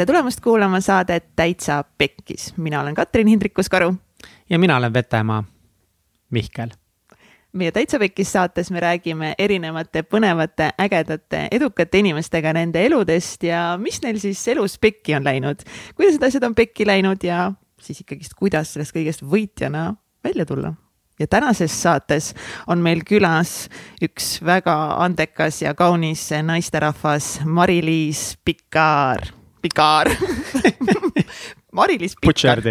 tere tulemast kuulama saadet Täitsa Pekkis, mina olen Katrin Hindrikus-Karu. ja mina olen Vetemaa Mihkel. meie Täitsa Pekkis saates me räägime erinevate põnevate, ägedate, edukate inimestega nende eludest ja mis neil siis elus pekki on läinud, kuidas need asjad on pekki läinud ja siis ikkagist, kuidas sellest kõigest võitjana välja tulla ja tänases saates on meil külas üks väga andekas ja kaunis naisterahvas, Mari-Liis Pikar, Pikar Mari-Liis Pikar.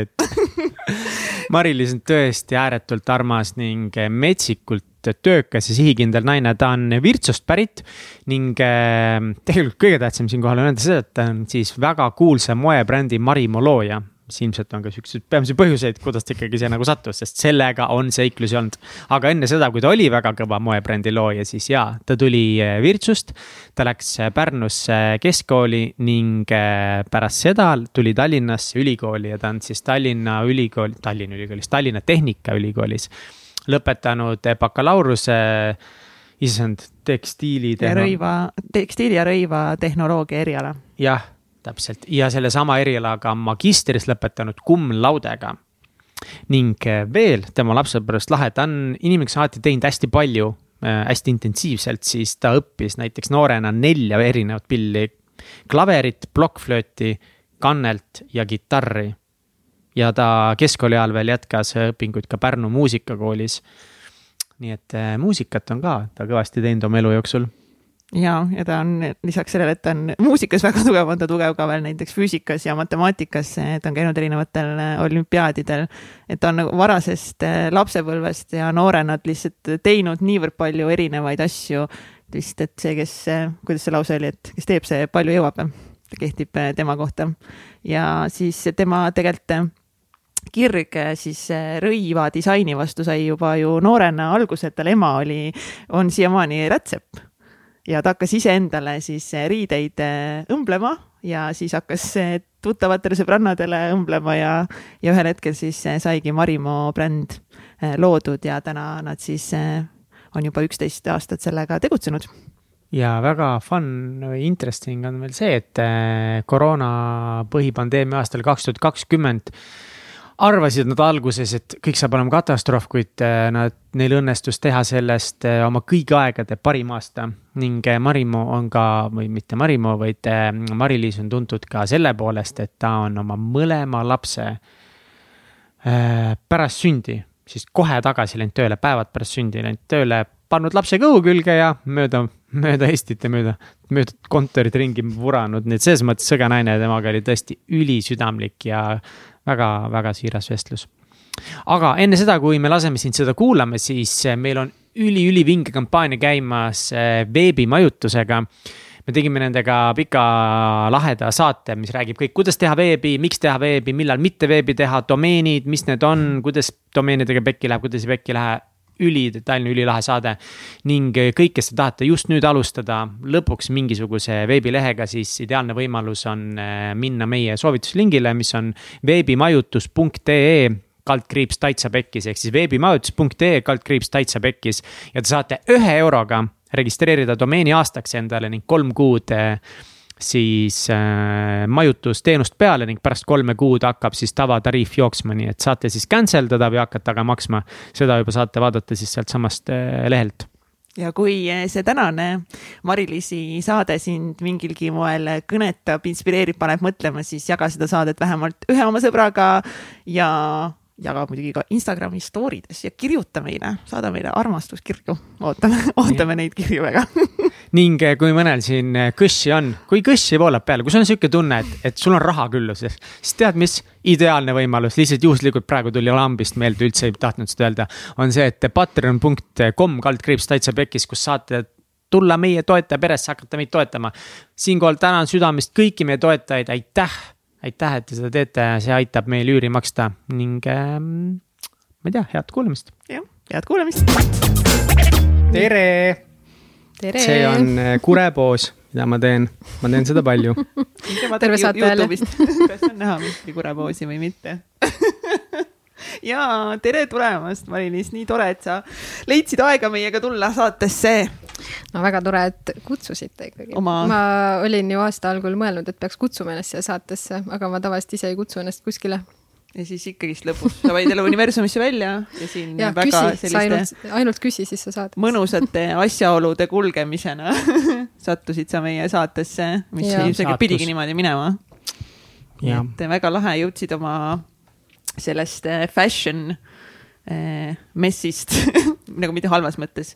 Mari-Liis on tõesti ääretult armas ning metsikult töökas ja sihikindel naine, ta on Virtsust pärit ning eh, tegelikult kõige tähtsam siinkohal on öelda seda, et ta on siis väga kuulsa moebrändi Marimo looja mis ilmselt on ka siukseid peamisi põhjuseid, kuidas ta ikkagi siia nagu sattus, sest sellega on seiklusi olnud. aga enne seda, kui ta oli väga kõva moebrändi looja, siis jaa, ta tuli eh, Virtsust. ta läks eh, Pärnusse keskkooli ning eh, pärast seda tuli Tallinnasse ülikooli ja ta on siis Tallinna ülikool, Tallinna ülikoolis, Tallinna Tehnikaülikoolis lõpetanud bakalaureuse issand, tekstiili. ja rõiva, tekstiili ja rõivatehnoloogia eriala. jah täpselt ja sellesama erialaga magistris lõpetanud cum laudega. ning eh, veel tema lapsepõlvest lahe, ta on inimene, kes on alati teinud hästi palju äh,, hästi intensiivselt, siis ta õppis näiteks noorena nelja erinevat pilli. klaverit, plokkflööti, kannelt ja kitarri. ja ta keskkooli ajal veel jätkas õpinguid ka Pärnu muusikakoolis. nii et äh, muusikat on ka ta kõvasti teinud oma elu jooksul ja, ja ta on lisaks sellele, et ta on muusikas väga tugev, on ta tugev ka veel näiteks füüsikas ja matemaatikas, ta on käinud erinevatel äh, olümpiaadidel. et ta on nagu varasest äh, lapsepõlvest ja noorena lihtsalt teinud niivõrd palju erinevaid asju. vist, et see, kes, äh, kuidas see lause oli, et kes teeb, see palju jõuab, kehtib tema kohta. ja siis tema tegelikult kirg siis rõiva disaini vastu sai juba ju noorena alguse, et tal ema oli, on siiamaani rätsep ja ta hakkas iseendale siis eh, riideid eh, õmblema ja siis hakkas eh, tuttavatele sõbrannadele õmblema ja, ja ühel hetkel siis saigi Marimo bränd loodud ja täna nad siis on juba üksteist aastat sellega tegutsenud. Ja väga fun või interesting on veel see, et koroona põhipandeemia aastal kaks tuhat kakskümmend arvasid nad alguses, et kõik saab olema katastroof, kuid äh, nad, neil õnnestus teha sellest äh, oma kõigi aegade parim aasta. ning äh, Marimo on ka, või mitte Marimo, vaid Mari-Liis on tuntud ka selle poolest, et ta on oma mõlema lapse pärast sündi, siis kohe tagasi läinud tööle, päevad pärast sündi läinud tööle, pannud lapse kõhu külge ja mööda, mööda Eestit ja mööda, mööda kontorit ringi vuranud, nii et selles mõttes sõge naine, temaga oli tõesti ülisüdamlik ja väga-väga siiras vestlus. aga enne seda, kui me laseme sind seda kuulama, siis eh, meil on üli-ülivinge kampaania käimas eh, veebimajutusega me tegime nendega pika laheda saate, mis räägib kõik, kuidas teha veebi, miks teha veebi, millal mitte veebi teha, domeenid, mis need on, kuidas domeenidega pekki läheb, kuidas ei pekki lähe ülidetailne, ülilahe saade. ning kõik, kes te tahate just nüüd alustada lõpuks mingisuguse veebilehega, siis ideaalne võimalus on äh, minna meie soovituslingile, mis on veebimajutus.ee kaldkriips Taitsa Pekkis ehk siis veebimajutus.ee kaldkriips Taitsa Pekkis. ja te saate ühe euroga registreerida domeeni aastaks endale ning kolm kuud äh, siis äh, majutusteenust peale ning pärast kolme kuud hakkab siis tavatariif jooksma, nii et saate siis cancel dada või hakata aga maksma. seda juba saate vaadata siis sealtsamast äh, lehelt ja kui äh, see tänane Mari-Liisi saade sind mingilgi moel kõnetab, inspireerib, paneb mõtlema, siis jaga seda saadet vähemalt ühe oma sõbraga ja jaga muidugi ka Instagrami story des ja kirjuta meile, saada meile armastuskirju. ootame, ootame neid kirju väga ning eh, kui mõnel siin eh, kõssi on, kui kõssi voolab peale, kui sul on sihuke tunne, et, et sul on raha külluses, siis tead, mis ideaalne võimalus, lihtsalt juhuslikult praegu tuli lambist meelde, üldse ei tahtnud seda öelda. on see, et patreon.com kaldkriips täitsa pekis, kus saate tulla meie toetaja peresse, hakata meid toetama. siinkohal tänan südamest kõiki meie toetajaid, aitäh aitäh, et te seda teete, see aitab meil üüri maksta ning äh, ma ei tea, head kuulamist. jah, head kuulamist. tere. see on äh, kurepoos, mida ma teen, ma teen seda palju. terve saate jälle. kas on näha mingi kurepoosi või mitte ja tere tulemast, Mari-Liis, nii tore, et sa leidsid aega meiega tulla saatesse no väga tore, et kutsusite ikkagi Oma- ma olin ju aasta algul mõelnud, et peaks kutsuma ennast siia saatesse, aga ma tavaliselt ise ei kutsu ennast kuskile. ja siis ikkagist lõpus sa võid jälle universumisse välja ja siin ja väga küsi, selliste ainult, ainult küsi, siis sa saad. mõnusate asjaolude kulgemisena sattusid sa meie saatesse, mis Jaa. ilmselgelt Saatus. pidigi niimoodi minema. et väga lahe, jõudsid oma sellest eh, fashion eh, messist nagu mitte halvas mõttes.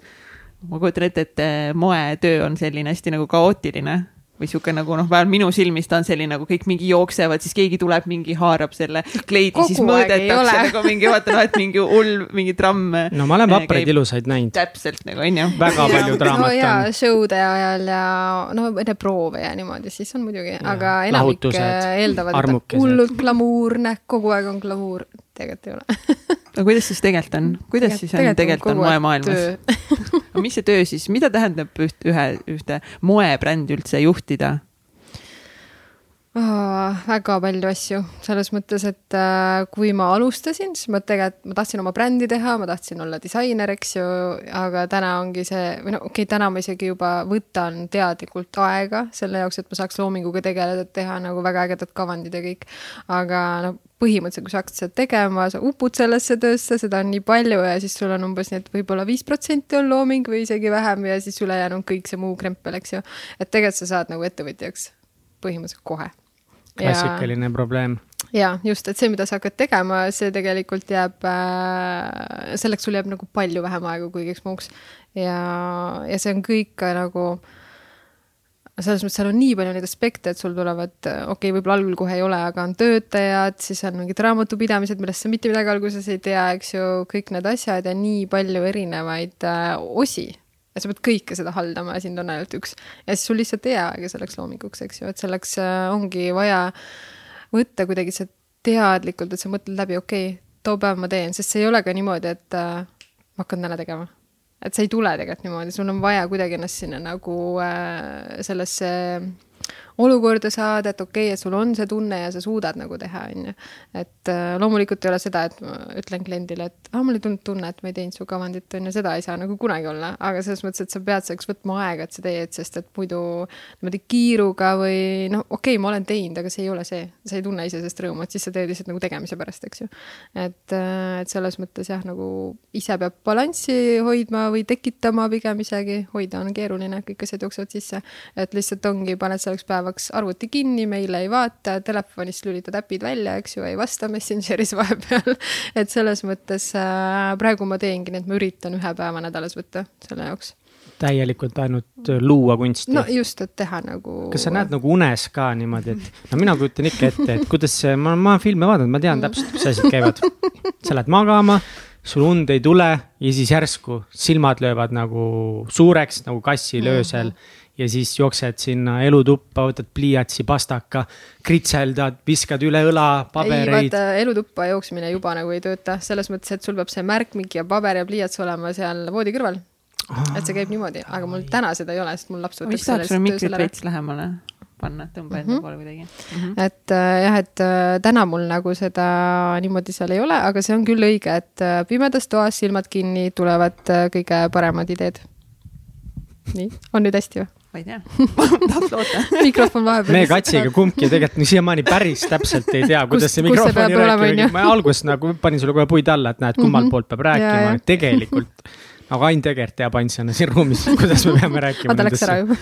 Ma kujutan ette, et eh, moetöö on selline hästi nagu kaootiline või sihuke nagu noh, vähemalt minu silmis ta on selline nagu kõik mingi jooksevad, siis keegi tuleb, mingi haarab selle kleidi, siis mõõdetakse nagu mingi vaata noh, et mingi hull mingi tramm. no ma olen eh, vapraid käib ilusaid näinud, täpselt nagu onju. väga palju no draamat ja on. show'de ajal ja no enne proove ja niimoodi, siis on muidugi, aga enamik äh, eeldavad, et hullult glamuurne, kogu aeg on glamuur, tegelikult ei ole. no kuidas siis tegelikult on, kuidas siis on tegelikult on moemaailmas? aga mis see töö siis, mida tähendab üht, ühe, ühte moebrändi üldse juhtida? Oh, väga palju asju, selles mõttes, et äh, kui ma alustasin, siis ma tegelikult, ma tahtsin oma brändi teha, ma tahtsin olla disainer, eks ju, aga täna ongi see, või no okei okay,, täna ma isegi juba võtan teadlikult aega selle jaoks, et ma saaks loominguga tegeleda, teha nagu väga ägedad kavandid ja kõik. aga noh, põhimõtteliselt, kui sa hakkad seda tegema, sa upud sellesse töösse, seda on nii palju ja siis sul on umbes nii, et võib-olla viis protsenti on looming või isegi vähem ja siis ülejäänu on kõik see muu krempel, eks ju. et tegelikult sa saad nagu ettevõtjaks põhimõtteliselt kohe klassikaline probleem. ja just, et see, mida sa hakkad tegema, see tegelikult jääb äh,, selleks sul jääb nagu palju vähem aega kui kõigeks muuks. ja, ja see on kõik ka nagu, selles mõttes seal on nii palju neid aspekte, et sul tulevad, okei okay,, võib-olla algul kohe ei ole, aga on töötajad, siis on mingid raamatupidamised, millest sa mitte midagi alguses ei tea, eks ju, kõik need asjad ja nii palju erinevaid äh, osi ja sa pead kõike seda haldama ja sind on ainult üks. ja siis sul lihtsalt ei jää aega selleks loominguks, eks ju, et selleks äh, ongi vaja võtta kuidagi see teadlikult, et sa mõtled läbi, okei okay,, too päev ma teen, sest see ei ole ka niimoodi, et äh, ma hakkan täna tegema. et see ei tule tegelikult niimoodi, sul on vaja kuidagi ennast sinna nagu äh, sellesse olukorda saada, et okei okay,, et sul on see tunne ja sa suudad nagu teha, on ju. et äh, loomulikult ei ole seda, et ma ütlen kliendile, et ah, mul ei tulnud tunne, et ma ei teinud su kavandit, on ju, seda ei saa nagu kunagi olla, aga selles mõttes, et sa pead selleks võtma aega, et sa teed, sest et muidu niimoodi kiiruga või noh, okei okay,, ma olen teinud, aga see ei ole see, sa ei tunne ise sellest rõõmu, et siis sa teed lihtsalt nagu tegemise pärast, eks ju. et, et selles mõttes jah, nagu ise peab balanssi hoidma või tekitama pigem isegi, hoida on keeruline, kõik asjad jooksevad sisse, et lihtsalt ongi, paned selleks päevaks arvuti kinni, meile ei vaata, telefonist lülitad äpid välja, eks ju, ei vasta Messengeris vahepeal. et selles mõttes äh, praegu ma teengi, nii et ma üritan ühe päeva nädalas võtta selle jaoks. täielikult ainult äh, luua kunsti no just, et teha nagu. kas sa näed nagu unes ka niimoodi, et no mina kujutan ikka ette, et kuidas see, ma, ma olen filme vaadanud, ma tean täpselt, mis asjad käivad. sa lähed magama, sul und ei tule ja siis järsku silmad löövad nagu suureks nagu kassil öösel mm. -hmm ja siis jooksed sinna elutuppa, võtad pliiatsi, pastaka, kritseldad, viskad üle õla pabereid. ei, vaata elutuppa jooksmine juba nagu ei tööta, selles mõttes, et sul peab see märkmik ja paber ja pliiats olema seal voodi kõrval. et see käib niimoodi, aga mul täna seda ei ole, sest mul laps võtab vist tahaks sulle mikrit veits lähemale panna, tõmba enda mm -hmm. poole kuidagi mm. -hmm. et äh, jah, et äh, täna mul nagu seda niimoodi seal ei ole, aga see on küll õige, et äh, pimedas toas silmad kinni tulevad äh, kõige paremad ideed. nii, on nüüd hästi või? Ma ei tea tahaks loota mikrofon vahepeal. me Katsiga kumbki tegelikult nii siiamaani päris täpselt ei tea, kuidas Kus- see mikrofoni onju? ma alguses nagu panin sulle kohe puid alla, et näed, kummalt Mhm. poolt peab rääkima tegelikult nagu Ain Tegert teab ainsana siin ruumis, kuidas me peame rääkima aga ta läks ära juba.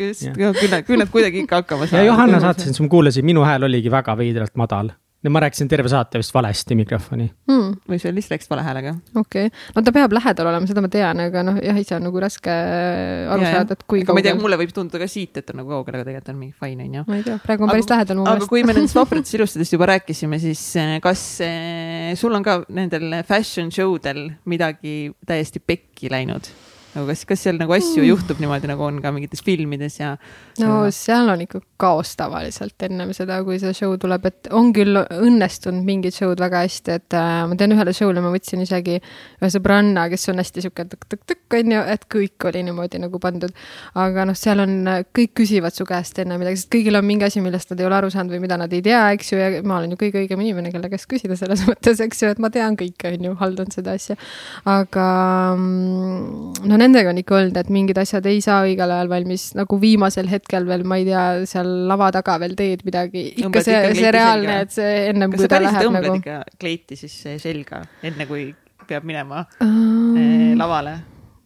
just, küll nad, küll nad kuidagi ikka hakkama ja saavad. Johanna saatsin, ma kuulasin, minu hääl oligi väga veidralt madal. Ma rääkisin terve saate vist valesti mikrofoni. Hmm, või sul lihtsalt läks vale häälega? okei, no ta peab lähedal olema, seda ma tean, aga noh, jah, ise on nagu raske aru Ja, saada, et kui aga ma ei tea, kaugel. mulle võib tunduda ka siit, et on nagu kaugel, aga tegelikult on mingi fine onju. ma ei tea, praegu on päris Aga- lähedal mu aga meelest. kui me nendest vahvratest ilustadest juba rääkisime, siis eh, kas eh, sul on ka nendel fashion show del midagi täiesti pekki läinud? Nagu kas, kas seal nagu asju Mm. juhtub niimoodi, nagu on ka mingites filmides ja? no seal on ikka kaos tavaliselt ennem seda, kui see show tuleb, et on küll õnnestunud mingid show'd väga hästi, et äh, ma tean ühele show'le ma võtsin isegi ühe sõbranna, kes on hästi sihuke tõkk-tõkk-tõkk onju, et kõik oli niimoodi nagu pandud. aga noh, seal on, kõik küsivad su käest enne midagi, sest kõigil on mingi asi, millest nad ei ole aru saanud või mida nad ei tea, eks ju, ja ma olen ju kõige õigem inimene, kelle käest küsida selles mõttes, eks ju, et ma tean kõike, onju, haldan seda asja. aga mm, no nendega on ikka olnud, et mingid asjad ei saa õigel ajal valmis, nagu viimasel hetkel veel, ma ei tea, seal lava taga veel teed midagi. ikka Õmbad see, see reaalne, et see ennem kui ta läheb nagu ikka kleiti siis selga, enne kui peab minema eh, lavale?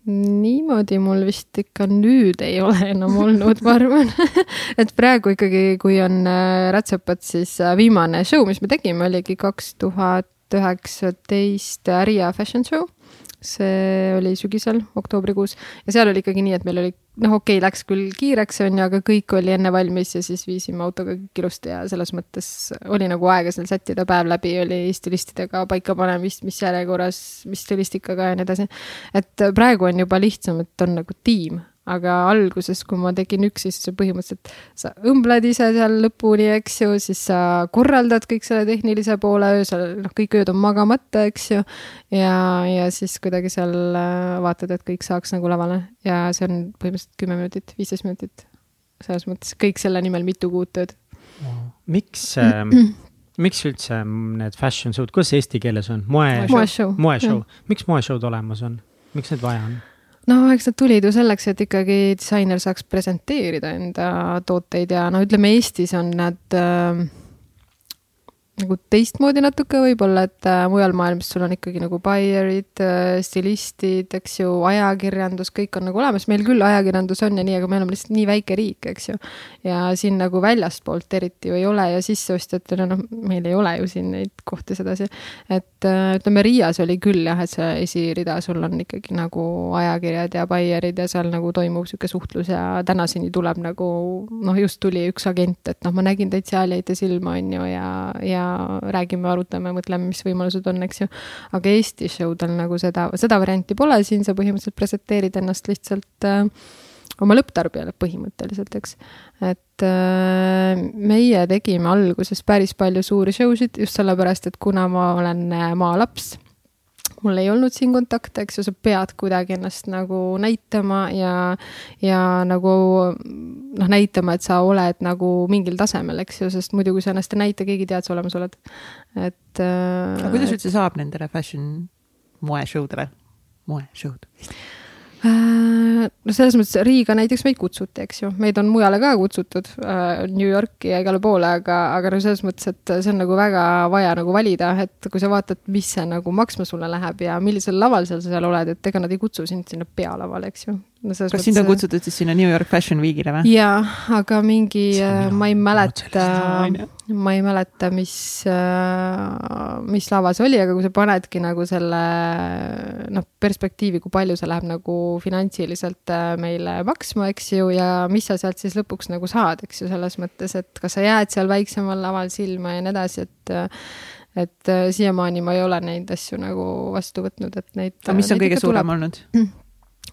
niimoodi mul vist ikka nüüd ei ole enam olnud, ma arvan et praegu ikkagi, kui on äh, rätsepad, siis äh, viimane show, mis me tegime, oligi kaks tuhat üheksateist Riia Fashion Show. See oli sügisel, oktoobrikuus ja seal oli ikkagi nii, et meil oli noh, okei okay,, läks küll kiireks, on ju, aga kõik oli enne valmis ja siis viisime autoga kõik ilusti ja selles mõttes oli nagu aega seal sättida, päev läbi oli stilistidega paikapanemist, mis järjekorras, mis stilistikaga ja nii edasi. et praegu on juba lihtsam, et on nagu tiim, aga alguses, kui ma tegin üksi, siis põhimõtteliselt sa õmbled ise seal lõpuni, eks ju, siis sa korraldad kõik selle tehnilise poole öösel, noh, kõik ööd on magamata, eks ju. ja, ja siis kuidagi seal äh, vaatad, et kõik saaks nagu lavale ja see on põhimõtteliselt kümme minutit, viisteist minutit. selles mõttes kõik selle nimel mitu kuud tööd. miks äh, miks üldse need fashion show'd, kuidas eesti keeles on, moe, moeshow. moeshow, miks moeshow'd olemas on, miks neid vaja on? No eks nad tulid ju selleks, et ikkagi disainer saaks presenteerida enda tooteid ja no ütleme, Eestis on nad äh, nagu teistmoodi natuke võib-olla, et äh, mujal maailmas sul on ikkagi nagu buyer'id äh,, stilistid, eks ju, ajakirjandus, kõik on nagu olemas, meil küll ajakirjandus on ja nii, aga me oleme lihtsalt nii väike riik, eks ju. ja siin nagu väljastpoolt eriti ju ei ole ja sisseostjatena, noh, meil ei ole ju siin neid kohti sedasi. et äh, ütleme, Riias oli küll jah, et see esirida, sul on ikkagi nagu ajakirjad ja buyer'id ja seal nagu toimub sihuke suhtlus ja tänaseni tuleb nagu noh, just tuli üks agent, et noh, ma nägin teid seal, jäite silma, on ju, ja, ja räägime, arutame, mõtleme, mis võimalused on, eks ju. aga Eesti show'del nagu seda, seda varianti pole, siin sa põhimõtteliselt presenteerid ennast lihtsalt äh, oma lõpptarbijale põhimõtteliselt, eks. et äh, meie tegime alguses päris palju suuri show sid just sellepärast, et kuna ma olen äh, maalaps mul ei olnud siin kontakte, eks ju, sa pead kuidagi ennast nagu näitama ja, ja nagu noh, näitama, et sa oled nagu mingil tasemel, eks ju, sest muidu, kui sa ennast ei näita, keegi ei tea, et sa olemas oled. et äh,. aga kuidas üldse saab nendele fashion moeshow dele, moeshow'd? Äh, no selles mõttes Riiga näiteks meid kutsuti, eks ju, meid on mujale ka kutsutud äh,, New Yorki ja igale poole, aga, aga no selles mõttes, et see on nagu väga vaja nagu valida, et kui sa vaatad, mis see nagu maksma sulle läheb ja millisel laval sa seal oled, et ega nad ei kutsu sind sinna pealavale, eks ju. No kas mõttes... sind on kutsutud siis sinna New York Fashion Weekile või? jaa, aga mingi, ma ei mäleta, ma ei mäleta, mis, mis lava see oli, aga kui sa panedki nagu selle noh, perspektiivi, kui palju see läheb nagu finantsiliselt äh, meile maksma, eks ju, ja mis sa sealt siis lõpuks nagu saad, eks ju, selles mõttes, et kas sa jääd seal väiksemal laval silma ja nii edasi, et et äh, siiamaani ma ei ole neid asju nagu vastu võtnud, et neid. aga mis on kõige suurem olnud?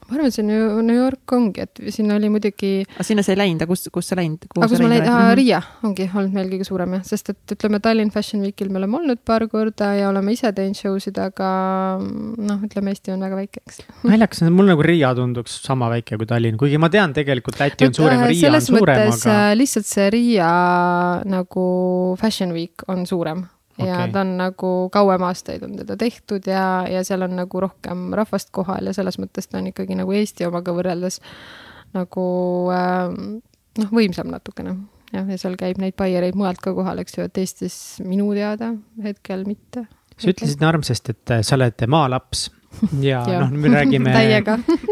Ma arvan, see ju New York ongi, et sinna oli muidugi. aga sinna sa ei läinud, aga kus, kus sa läinud? aga kus ma läinud, Riia ongi olnud meil kõige suurem jah, sest et ütleme, Tallinn Fashion Weekil me oleme olnud paar korda ja oleme ise teinud show sid, aga noh, ütleme Eesti on väga väike, eks. naljakas, mul nagu Riia tunduks sama väike kui Tallinn, kuigi ma tean tegelikult Läti on suurem ja Riia on suurem, aga. lihtsalt see Riia nagu Fashion Week on suurem Okay. ja ta on nagu kauem aastaid on teda tehtud ja, ja seal on nagu rohkem rahvast kohal ja selles mõttes ta on ikkagi nagu Eesti omaga võrreldes nagu äh, noh, võimsam natukene. jah, ja seal käib neid buyereid mujalt ka kohal, eks ju, et Eestis minu teada hetkel mitte. sa ütlesid nii armsasti, et sa oled maalaps ja, noh, me räägime,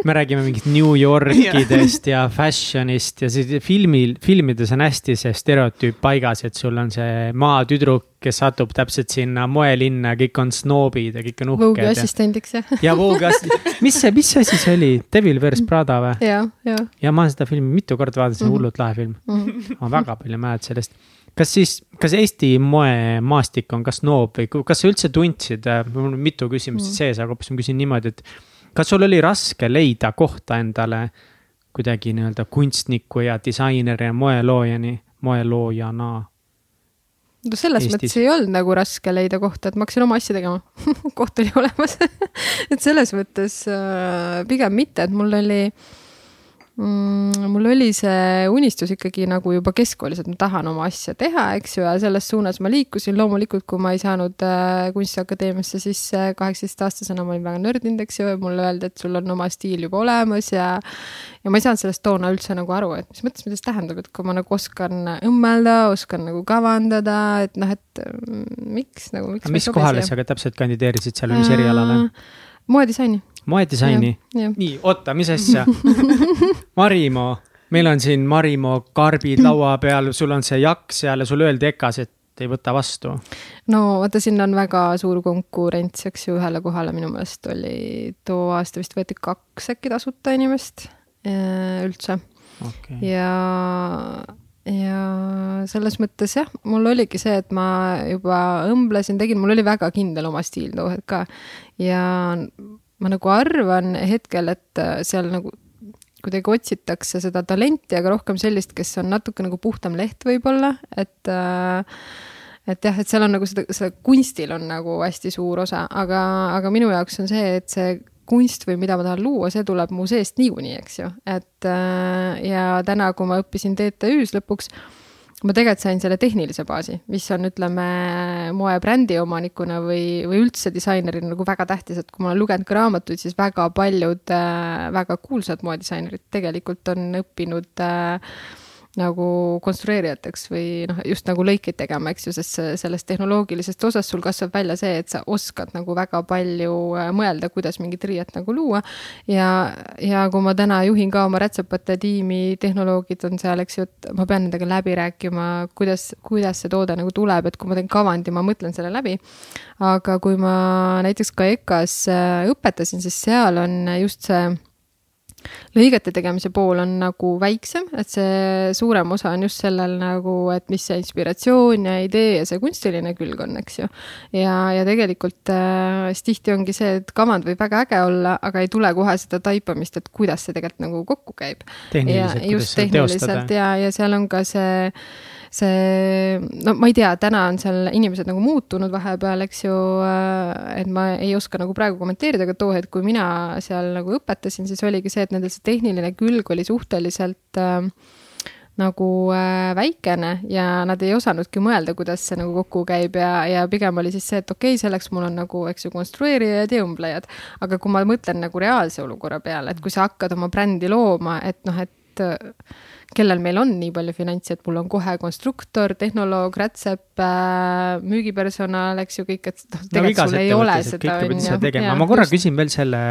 me räägime mingit New Yorkidest ja fashion'ist ja siis filmil, filmides on hästi see stereotüüp paigas, et sul on see maatüdruk, kes satub täpselt sinna moelinna, kõik on snoobid ja kõik on uhked. Vogue'i assistendiks jah. ja Vogue'i assistent, mis see, mis asi see oli, Devil Wears Prada või? ja, ja. ja ma olen seda filmi mitu korda vaadanud, see on mm -hmm. hullult lahe film mm. -hmm. ma väga palju mäletan sellest kas siis, kas Eesti moemaastik on ka snoob või kas sa üldse tundsid, mul on mitu küsimust mm. sees, aga hoopis ma küsin niimoodi, et. kas sul oli raske leida kohta endale kuidagi nii-öelda kunstniku ja disaineri ja moeloojani, moeloojana? no selles Eestis. mõttes ei olnud nagu raske leida kohta, et ma hakkasin oma asja tegema koht oli olemas et selles mõttes äh, pigem mitte, et mul oli mm, mul oli see unistus ikkagi nagu juba keskkoolis, et ma tahan oma asja teha, eks ju, ja selles suunas ma liikusin. loomulikult, kui ma ei saanud äh, Kunstiakadeemiasse sisse kaheksateistaastasena, ma olin väga nördinud, eks ju, ja mulle öeldi, et sul on oma stiil juba olemas ja ja ma ei saanud sellest toona üldse nagu aru, et mis mõttes, mida see tähendab, et kui ma nagu oskan õmmelda, oskan nagu kavandada, et noh, et mm, miks nagu. mis kohale sa täpselt kandideerisid seal või mis erialale? moedisaini moedisaini? nii, oota, mis asja? Marimo, meil on siin Marimo karbid laua peal, sul on see jakk seal ja sulle öeldi EKA-s, et ei võta vastu. no vaata, siin on väga suur konkurents, eks ju, ühele kohale minu meelest oli too aasta vist võeti kaks äkki tasuta inimest äh, üldse. Okay.. ja, ja selles mõttes jah, mul oligi see, et ma juba õmblesin, tegin, mul oli väga kindel oma stiil too hetk ka. Ja ma nagu arvan hetkel, et äh, seal nagu kuidagi otsitakse seda talenti, aga rohkem sellist, kes on natuke nagu puhtam leht võib-olla, et äh, et jah, et seal on nagu seda, seda kunstil on nagu hästi suur osa, aga, aga minu jaoks on see, et see kunst või mida ma tahan luua, see tuleb mu seest niikuinii, eks ju, et äh, ja täna, kui ma õppisin TTÜ-s lõpuks ma tegelikult sain selle tehnilise baasi, mis on, ütleme, moebrändi omanikuna või, või üldse disainerina nagu väga tähtis, et kui ma olen lugenud ka raamatuid, siis väga paljud äh, väga kuulsad moedisainerid tegelikult on õppinud äh, nagu konstrueerijateks või noh, just nagu lõikeid tegema, eks ju, sest sellest tehnoloogilisest osast sul kasvab välja see, et sa oskad nagu väga palju äh, mõelda, kuidas mingit riiet nagu luua. ja, ja kui ma täna juhin ka oma rätsepate tiimi, tehnoloogid on seal, eks ju, et ma pean nendega läbi rääkima, kuidas, kuidas see toode nagu tuleb, et kui ma teen kavandi, ma mõtlen selle läbi. aga kui ma näiteks ka EKA-s äh, õpetasin, siis seal on just see lõigete tegemise pool on nagu väiksem, et see suurem osa on just sellel nagu, et mis see inspiratsioon ja idee ja see kunstiline külg on, eks ju. ja, ja tegelikult äh, siis tihti ongi see, et kavand võib väga äge olla, aga ei tule kohe seda taipamist, et kuidas see tegelikult nagu kokku käib. tehniliselt, kuidas seda teostada. ja, ja seal on ka see see, no ma ei tea, täna on seal inimesed nagu muutunud vahepeal, eks ju, äh, et ma ei oska nagu praegu kommenteerida, aga too hetk, kui mina seal nagu õpetasin, siis oligi see, et nendel see tehniline külg oli suhteliselt äh, nagu äh, väikene ja nad ei osanudki mõelda, kuidas see nagu kokku käib ja, ja pigem oli siis see, et okei okay,, selleks mul on nagu, eks ju, konstrueerijad ja õmblejad. aga kui ma mõtlen nagu reaalse olukorra peale, et kui sa hakkad oma brändi looma, et noh, et kellel meil on nii palju finantsi, et mul on kohe konstruktor, tehnoloog, rätsep äh,, müügipersonal, eks ju, kõik, et noh, tegelikult sul ei ole seda, on ju. ma korra just. küsin veel selle,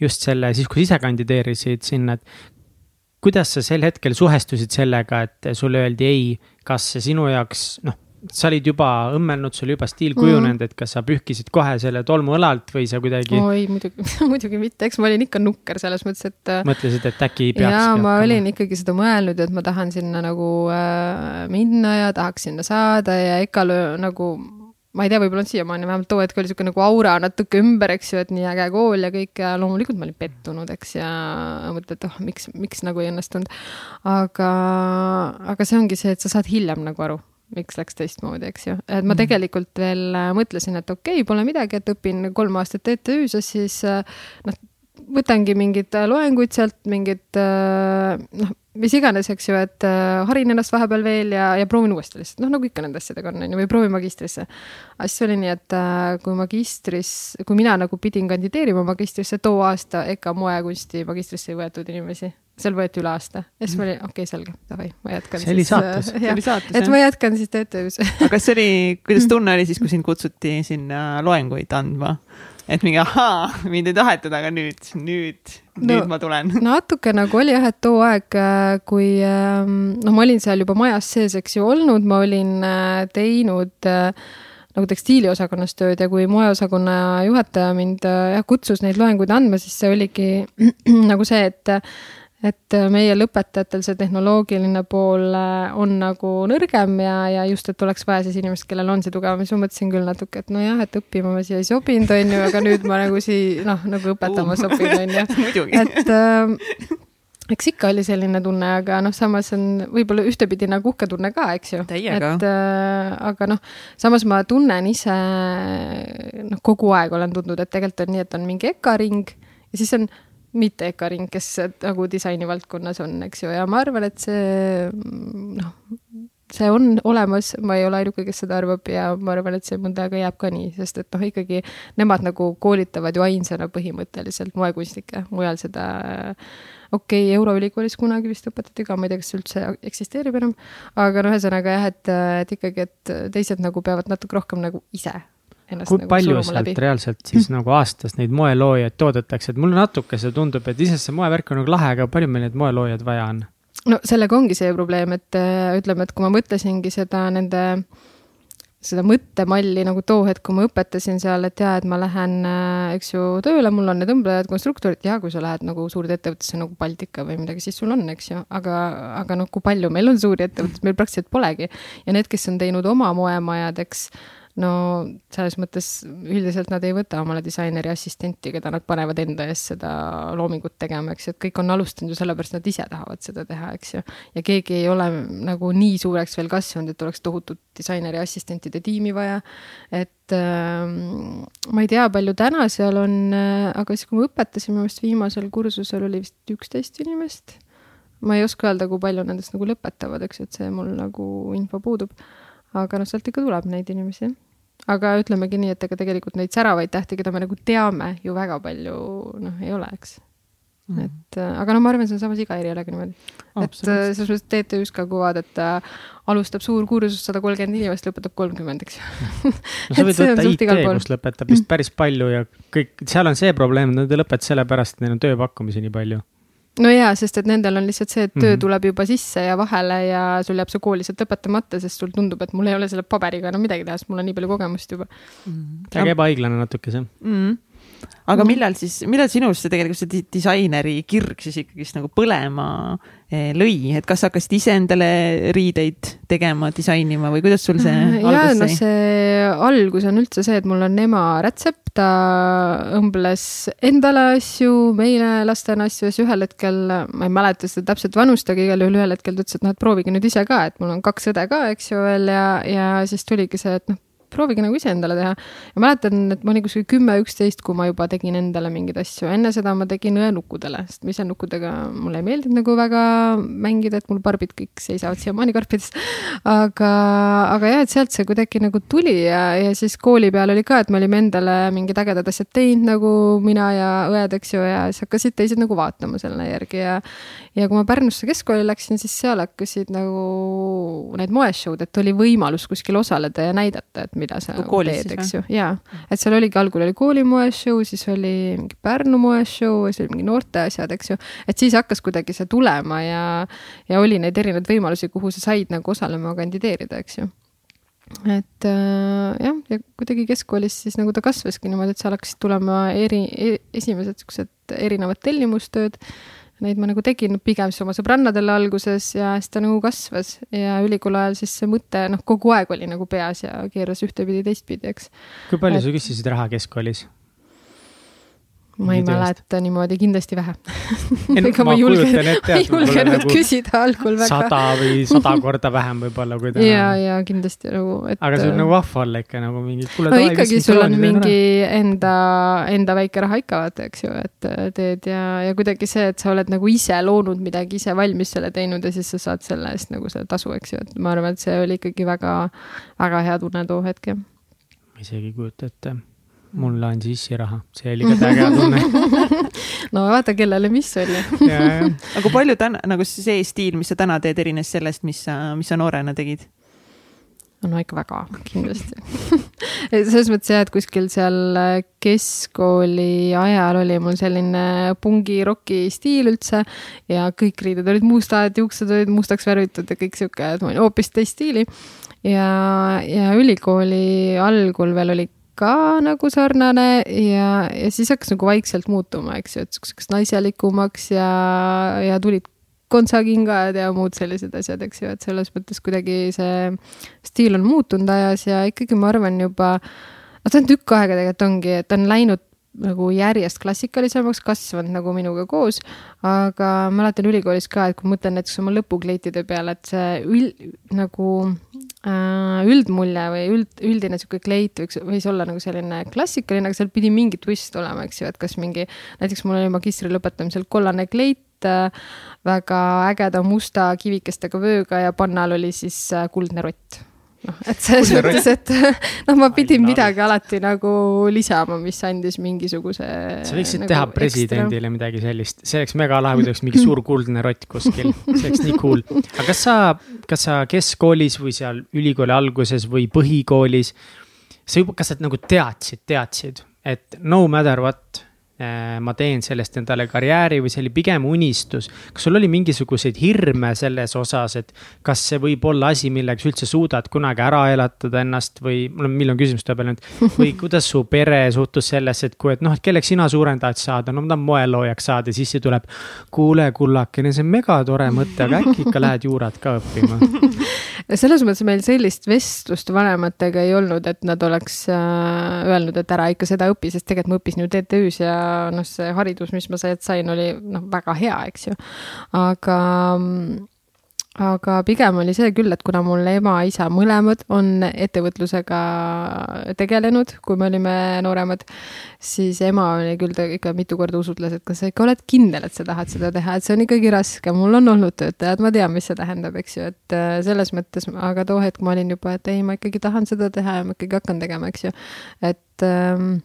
just selle, siis kui sa ise kandideerisid sinna, et kuidas sa sel hetkel suhestusid sellega, et sulle öeldi ei, kas see sinu jaoks, noh sa olid juba õmmelnud, sul juba stiil kujunenud mm., et kas sa pühkisid kohe selle tolmu õlalt või sa kuidagi? oi, muidugi muidugi mitte, eks ma olin ikka nukker selles mõttes, et. Äh, mõtlesid, et äkki ei peaks? jaa, ma olin ikkagi seda mõelnud, et ma tahan sinna nagu äh, minna ja tahaks sinna saada ja EKA-l nagu ma ei tea, võib-olla on siiamaani, vähemalt too hetk oli niisugune nagu aura natuke ümber, eks ju, et nii äge kool ja kõik ja loomulikult ma olin pettunud, eks, ja mõtled, et oh, miks, miks nagu ei õnnestunud. aga, aga see ongi see, et sa saad hiljem nagu aru miks läks teistmoodi, eks ju. et ma mm. tegelikult veel äh, mõtlesin, et okei okay,, pole midagi, et õpin kolm aastat TTÜ-s ja siis äh, noh, võtangi mingeid äh, loenguid sealt, mingid noh, mis iganes, eks ju, et harin ennast vahepeal veel ja, ja proovin uuesti lihtsalt, noh, nagu ikka nende asjadega on, on ju, või proovin magistrisse. aga siis oli nii, et kui magistris, kui mina nagu pidin kandideerima magistrisse too aasta, ega moekunsti magistrisse ei võetud inimesi seal võeti üle aasta ja siis ma olin, okei okay,, selge, davai, ma jätkan. see oli saates. see oli saates, et ma jätkan siis TTÜ-s aga kas see oli, kuidas tunne oli siis, kui sind kutsuti sinna loenguid andma? et mingi ahaa, mind ei tahetud, aga nüüd, nüüd, nüüd no, ma tulen. natuke nagu oli jah, et too aeg, äh, kui ähm, noh, ma olin seal juba majas sees, eks ju, olnud, ma olin äh, teinud äh, nagu tekstiiliosakonnas tööd ja kui moeosakonna juhataja mind jah, kutsus neid loenguid andma, siis see oligi nagu see, et et äh, meie lõpetajatel see tehnoloogiline pool äh, on nagu nõrgem ja, ja just, et oleks vaja siis inimest, kellel on see tugevam, siis ma mõtlesin küll natuke, et nojah, et õppima ma siia ei sobinud, on ju, aga nüüd ma nagu sii-, noh, nagu õpetama uh. sobin, on ju. et äh, eks ikka oli selline tunne, aga noh, samas on võib-olla ühtepidi nagu uhke tunne ka, eks ju. et äh, aga noh, samas ma tunnen ise, noh, kogu aeg olen tundnud, et tegelikult on nii, et on mingi EKA ring ja siis on mitte Ekaring, kes nagu disaini valdkonnas on, eks ju, ja ma arvan, et see noh, see on olemas, ma ei ole ainuke, kes seda arvab ja ma arvan, et see mõnda aega jääb ka nii, sest et noh, ikkagi nemad nagu koolitavad ju ainsana põhimõtteliselt moekunstnikke, mujal seda okei okay,, Euroülikoolis kunagi vist õpetati ka, ma ei tea, kas see üldse eksisteerib enam, aga no ühesõnaga jah, et, et ikkagi, et teised nagu peavad natuke rohkem nagu ise kui nagu palju sealt läbi. reaalselt siis nagu aastas neid moeloojaid toodetakse, et mulle natuke see tundub, et iseenesest see moevärk on nagu lahe, aga palju meil neid moeloojaid vaja on? no sellega ongi see probleem, et äh, ütleme, et kui ma mõtlesingi seda nende, seda mõttemalli nagu too hetk, kui ma õpetasin seal, et jaa, et ma lähen, äh, eks ju, tööle, mul on need õmblejad, konstruktorid, ja kui sa lähed nagu suurde ettevõttesse nagu Baltika või midagi, siis sul on, eks ju, aga, aga noh, kui palju meil on suuri ettevõtteid, meil praktiliselt polegi. ja need, kes on teinud oma moemajad, eks no selles mõttes üldiselt nad ei võta omale disaineri assistenti, keda nad panevad enda eest seda loomingut tegema, eks ju, et kõik on alustanud ju sellepärast, nad ise tahavad seda teha, eks ju. ja keegi ei ole nagu nii suureks veel kasvanud, et oleks tohutut disaineri assistentide tiimi vaja. et äh, ma ei tea, palju täna seal on äh,, aga siis, kui me õpetasime, vist viimasel kursusel oli vist üksteist inimest. ma ei oska öelda, kui palju nendest nagu lõpetavad, eks ju, et see mul nagu info puudub aga noh, sealt ikka tuleb neid inimesi, aga ütlemegi nii, et ega tegelikult neid säravaid tähti, keda me nagu teame, ju väga palju noh, ei ole, eks mm. -hmm. et äh, aga no ma arvan, see on samas iga erialaga niimoodi. et äh, selles mõttes TTÜ-s ka kuvad, et ta alustab suur kursus, sada kolmkümmend inimest, lõpetab kolmkümmend, eks ju. no sa võid võtta IT, kus lõpetab vist päris palju ja kõik, seal on see probleem, nad ei lõpeta sellepärast, et neil on tööpakkumisi nii palju no jaa, sest et nendel on lihtsalt see, et töö mm -hmm. tuleb juba sisse ja vahele ja sul jääb see kool lihtsalt õpetamata, sest sul tundub, et mul ei ole selle paberiga enam midagi teha, sest mul on nii palju kogemust juba mm. -hmm. väga ebaõiglane natuke see mm. -hmm aga millal siis, millal sinus see tegelikult see disaineri kirg siis ikkagist nagu põlema eh, lõi, et kas hakkasid ise endale riideid tegema, disainima või kuidas sul see äh, alguse sai? no see algus on üldse see, et mul on ema rätsep, ta õmbles endale asju, meile lastena asju ja siis ühel hetkel, ma ei mäleta seda täpset vanust, aga igal juhul ühel hetkel ta ütles, et noh, et proovige nüüd ise ka, et mul on kaks õde ka, eks ju veel ja, ja siis tuligi see, et noh proovige nagu ise endale teha. ja mäletan, et ma olin kuskil kümme, üksteist, kui ma juba tegin endale mingeid asju, enne seda ma tegin õenukkudele, sest ma ise nukkudega mulle ei meeldinud nagu väga mängida, et mul barbid kõik seisavad siiamaani karpides. aga, aga jah, et sealt see kuidagi nagu tuli ja, ja siis kooli peal oli ka, et me olime endale mingid ägedad asjad teinud nagu mina ja õed, eks ju, ja siis hakkasid teised nagu vaatama selle järgi ja ja kui ma Pärnusse keskkooli läksin, siis seal hakkasid nagu need moeshow'd, et oli võimalus kuskil osaleda ja näidata, et mida sa nagu teed, eks ju, jaa. et seal oligi, algul oli kooli moeshow, siis oli mingi Pärnu moeshow ja siis oli mingi noorte asjad, eks ju. et siis hakkas kuidagi see tulema ja, ja oli neid erinevaid võimalusi, kuhu sa said nagu osalema, kandideerida, eks ju et äh, jah, ja kuidagi keskkoolis siis nagu ta kasvaski niimoodi, et seal hakkasid tulema eri e,, esimesed siuksed erinevad tellimustööd neid ma nagu tegin pigem siis oma sõbrannadele alguses ja siis ta nagu kasvas ja ülikooli ajal siis see mõte noh, kogu aeg oli nagu peas ja keeras ühtepidi, teistpidi, eks. kui palju et... sa küsisid raha keskkoolis? Ma ei mäleta niimoodi, kindlasti vähe ega ma ei julgenud, ei julgenud nagu küsida algul väga. sada või sada korda vähem võib-olla, kui täna. ja, ja kindlasti nagu, et. aga see on nagu vahva olla ikka nagu mingi. no ikkagi sul on mingi enda, enda väike raha ikka vaata, eks ju, et äh, teed ja, ja kuidagi see, et sa oled nagu ise loonud midagi, ise valmis selle teinud ja siis sa saad selle eest nagu selle tasu, eks ju, et ma arvan, et see oli ikkagi väga, väga hea tunne too hetk, jah. ma isegi ei kujuta ette mulle andis issi raha, see oli ka äge tunne. No vaata, kellele mis oli. Aga kui palju täna, nagu see stiil, mis sa täna teed, erines sellest, mis sa, mis sa noorena tegid? no ikka väga, kindlasti. Selles mõttes jah, et kuskil seal keskkooli ajal oli mul selline pungi-roki stiil üldse ja kõik riided olid mustad, juuksed olid mustaks värvitud ja kõik sihuke, et ma olin hoopis teist stiili. ja, ja ülikooli algul veel oli ka nagu sarnane ja, ja siis hakkas nagu vaikselt muutuma, eks ju, et siukseks naiselikumaks ja, ja tulid kontsakingad ja muud sellised asjad, eks ju, et selles mõttes kuidagi see stiil on muutunud ajas ja ikkagi ma arvan juba, no ta on tükk aega tegelikult ongi, et on läinud nagu järjest klassikalisemaks, kasvanud nagu minuga koos. aga mäletan ülikoolis ka, et kui mõtlen näiteks oma lõpukleitide peale, et see ül, nagu äh, üldmulje või üld, üldine sihuke kleit võiks, võis olla nagu selline klassikaline, aga seal pidi mingi twist olema, eks ju, et kas mingi, näiteks mul oli magistri lõpetamisel kollane kleit äh, väga ägeda musta kivikestega vööga ja pannal oli siis äh, kuldne rott noh, et selles mõttes, et noh, ma pidin midagi alati nagu lisama, mis andis mingisuguse. sa võiksid nagu teha presidendile ekstra. midagi sellist, see oleks mega lahe, kui ta oleks mingi suur kuldne rott kuskil, see oleks nii cool. aga kas sa, kas sa keskkoolis või seal ülikooli alguses või põhikoolis, sa juba, kas sa nagu teadsid, teadsid, et no matter what ma teen sellest endale karjääri või see oli pigem unistus. kas sul oli mingisuguseid hirme selles osas, et kas see võib olla asi, millega sa üldse suudad kunagi ära elatada ennast või mul on miljon küsimust vahepeal nüüd. või kuidas su pere suhtus sellesse, et kui, et noh, et kelleks sina suurem tahad saada, no ma tahan moeloojaks saada, siis see tuleb. kuule, kullakene, see on megatore mõte, aga äkki ikka lähed juurat ka õppima selles mõttes meil sellist vestlust vanematega ei olnud, et nad oleks äh, öelnud, et ära ikka seda õpi, sest tegelikult ma õppisin ju TTÜ-s ja noh, see haridus, mis ma sealt sain, oli noh, väga hea, eks ju. aga, aga pigem oli see küll, et kuna mul ema-isa mõlemad on ettevõtlusega tegelenud, kui me olime nooremad, siis ema oli küll ikka mitu korda usutles, et kas sa ikka oled kindel, et sa tahad seda teha, et see on ikkagi raske, mul on olnud töötajad, ma tean, mis see tähendab, eks ju, et äh, selles mõttes, aga too hetk ma olin juba, et ei, ma ikkagi tahan seda teha ja ma ikkagi hakkan tegema, eks ju. et ähm,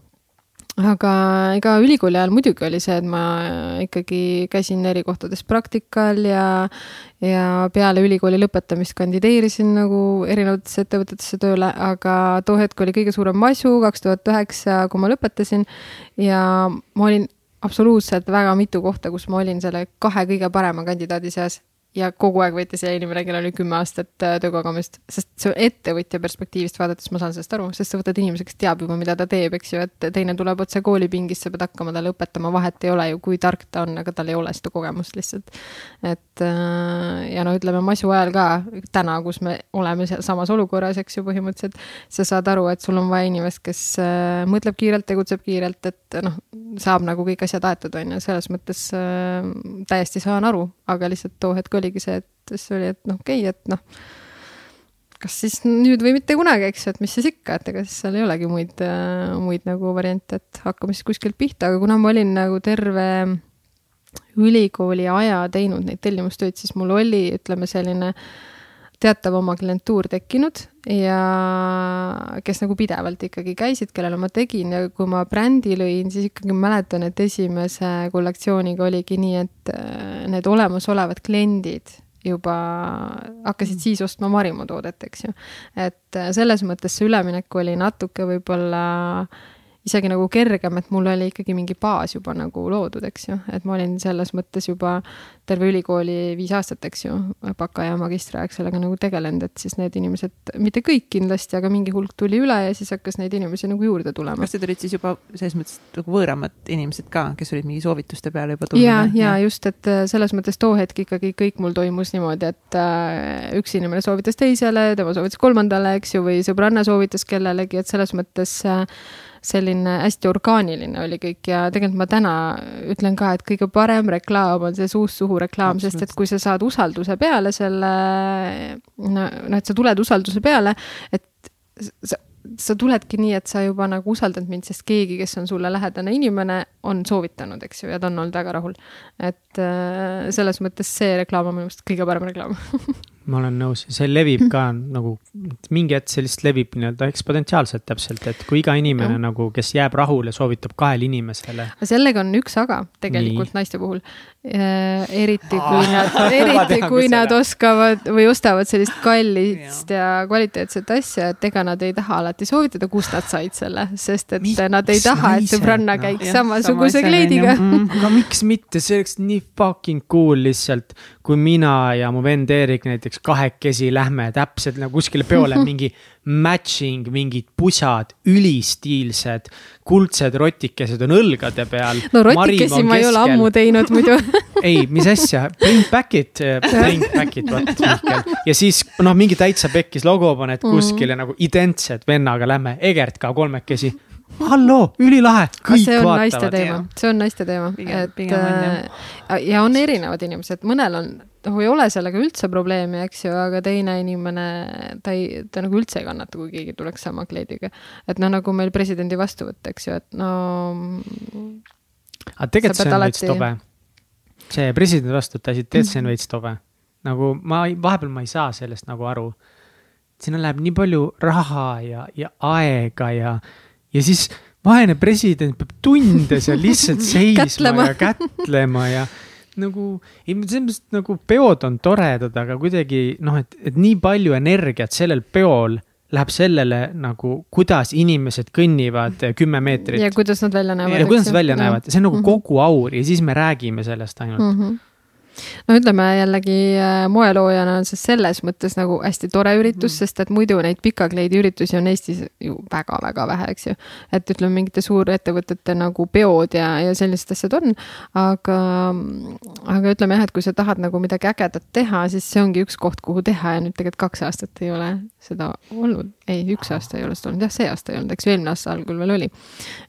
aga ega ülikooli ajal muidugi oli see, et ma ikkagi käisin eri kohtades praktikal ja, ja peale ülikooli lõpetamist kandideerisin nagu erinevatesse ettevõtetesse tööle, aga too hetk oli kõige suurem masu, kaks tuhat üheksa, kui ma lõpetasin. ja ma olin absoluutselt väga mitu kohta, kus ma olin selle kahe kõige parema kandidaadi seas ja kogu aeg võeti see inimene, kellel oli kümme aastat äh, töökogemust, sest see ettevõtja perspektiivist vaadates ma saan sellest aru, sest sa võtad inimese, kes teab juba, mida ta teeb, eks ju, et teine tuleb otse koolipingist, sa pead hakkama talle õpetama, vahet ei ole ju, kui tark ta on, aga tal ei ole seda kogemust lihtsalt. et äh, ja no ütleme masu ajal ka täna, kus me oleme samas olukorras, eks ju, põhimõtteliselt sa saad aru, et sul on vaja inimest, kes äh, mõtleb kiirelt, tegutseb kiirelt, et noh, saab nagu kõik asjad aetud, on ju, selles mõttes täiesti saan aru, aga lihtsalt too hetk oli oligi see, et siis oli, et noh, okei okay,, et noh, kas siis nüüd või mitte kunagi, eks ju, et mis siis ikka, et ega siis seal ei olegi muid, muid nagu variante, et hakkame siis kuskilt pihta, aga kuna ma olin nagu terve ülikooli aja teinud neid tellimustöid, siis mul oli, ütleme, selline teatav oma klientuur tekkinud ja kes nagu pidevalt ikkagi käisid, kellele ma tegin ja kui ma brändi lõin, siis ikkagi mäletan, et esimese kollektsiooniga oligi nii, et äh, need olemasolevad kliendid juba hakkasid siis ostma Marimo toodet, eks ju. et äh, selles mõttes see üleminek oli natuke võib-olla äh, isegi nagu kergem, et mul oli ikkagi mingi baas juba nagu loodud, eks ju, et ma olin selles mõttes juba terve ülikooli viis aastat, eks ju, baka ja magistriaeg sellega nagu tegelenud, et siis need inimesed, mitte kõik kindlasti, aga mingi hulk tuli üle ja siis hakkas neid inimesi nagu juurde tulema. kas need olid siis juba selles mõttes nagu võõramad inimesed ka, kes olid mingi soovituste peale juba tulnud? ja, ja just, et äh, selles mõttes too hetk ikkagi kõik mul toimus niimoodi, et äh, üks inimene soovitas teisele, tema soovitas kolmandale, eks ju, või sõbranna soovitas kellelegi, et selles mõttes äh, selline hästi orgaaniline oli kõik ja tegelikult ma täna ütlen ka, et kõige parem reklaam on see suust suhu reklaam, sest et kui sa saad usalduse peale selle, no, noh, et sa tuled usalduse peale, et sa, sa tuledki nii, et sa juba nagu usaldad mind, sest keegi, kes on sulle lähedane inimene, on soovitanud, eks ju, ja ta on olnud väga rahul. et äh, selles mõttes see reklaam on minu meelest kõige parem reklaam ma olen nõus, see levib ka nagu, mingi hetk see lihtsalt levib nii-öelda eksponentsiaalselt täpselt, et kui iga inimene ja. nagu, kes jääb rahule, soovitab kahele inimesele. sellega on üks aga tegelikult nii. naiste puhul. Eriti kui nad, eriti kui nad oskavad või ostavad sellist kallist ja. kvaliteetset asja, et ega nad ei taha alati soovitada, kust nad said selle, sest et miks nad ei taha, et sõbranna käiks no, samasuguse sama kleidiga. Mm, aga miks mitte, see oleks nii fucking cool lihtsalt, kui mina ja mu vend Eerik näiteks kahekesi lähme täpselt nagu kuskile peole mingi matching, mingid pusad, ülistiilsed, kuldsed rotikesed on õlgade peal. no rotikesi ma ei ole ammu teinud muidu ei, mis asja, back it, bring back it, vot Mihkel. ja siis noh, mingi täitsa pekkis logo paned mhm. kuskile mm. nagu identsed vennaga lähme, Egert ka kolmekesi halloo, ülilahe, kõik see on vaatavad. naiste teema, see on naiste teema, et pigem on, jah. Äh, ja on erinevad inimesed, mõnel on noh, ei ole sellega üldse probleemi, eks ju, aga teine inimene, ta ei, ta nagu üldse ei kannata, kui keegi tuleks sama kleidiga. et noh, nagu meil presidendi vastuvõtt, eks ju, et no. aga tegelikult see on alati... veits tobe. see presidendi vastuvõtt asi, tead, see on veits tobe. nagu ma, vahepeal ma ei saa sellest nagu aru. sinna läheb nii palju raha ja, ja aega ja, ja siis vaene president peab tunde seal lihtsalt seisma ja kätlema ja nagu, ei selles mõttes nagu peod on toredad, aga kuidagi noh, et, et nii palju energiat sellel peol läheb sellele nagu, kuidas inimesed kõnnivad kümme meetrit. ja kuidas nad välja näevad. ja kuidas nad välja näevad, see on nagu mm -hmm. kogu aur ja siis me räägime sellest ainult mm. -hmm no ütleme jällegi äh, moeloojana on see selles mõttes nagu hästi tore üritus mm., sest et muidu neid pikakleidi üritusi on Eestis ju väga-väga vähe, eks ju. et ütleme, mingite suurettevõtete nagu peod ja, ja sellised asjad on, aga, aga ütleme jah, et kui sa tahad nagu midagi ägedat teha, siis see ongi üks koht, kuhu teha ja nüüd tegelikult kaks aastat ei ole seda olnud, ei, üks aasta ei ole seda olnud, jah, see aasta ei olnud, eks ju, eelmine aasta algul veel oli.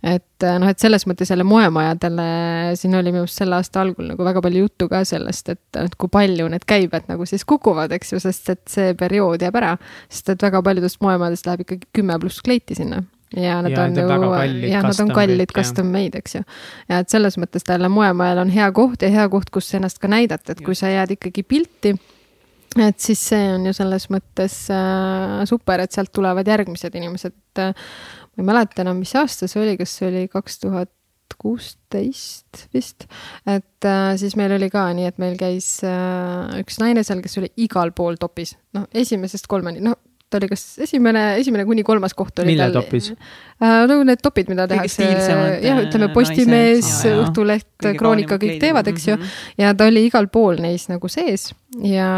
et noh, et selles mõttes jälle moemajadele, siin oli minu arust selle aasta algul nagu väga palju juttu ka sellest, et, et kui palju need käibed nagu siis kukuvad, eks ju, sest et see periood jääb ära. sest et väga paljudest moemajadest läheb ikkagi kümme pluss kleiti sinna ja nad ja, on ju, jah, nad on kallid custom made, eks ju. ja et selles mõttes ta jälle moemajal on hea koht ja hea koht, kus ennast ka näidata, et kui sa jääd ikkagi pilti et siis see on ju selles mõttes äh, super, et sealt tulevad järgmised inimesed äh,. ma ei mäleta enam, mis aasta see oli, kas see oli kaks tuhat kuusteist vist, et äh, siis meil oli ka nii, et meil käis äh, üks naine seal, kes oli igal pool topis, noh, esimesest kolmani, noh ta oli kas esimene, esimene kuni kolmas koht oli mille tal. topis äh,? no need topid, mida tehakse, jah, ütleme Postimees, Õhtuleht, Kroonika, kõik teevad, eks ju. Mhm. ja ta oli igal pool neis nagu sees ja,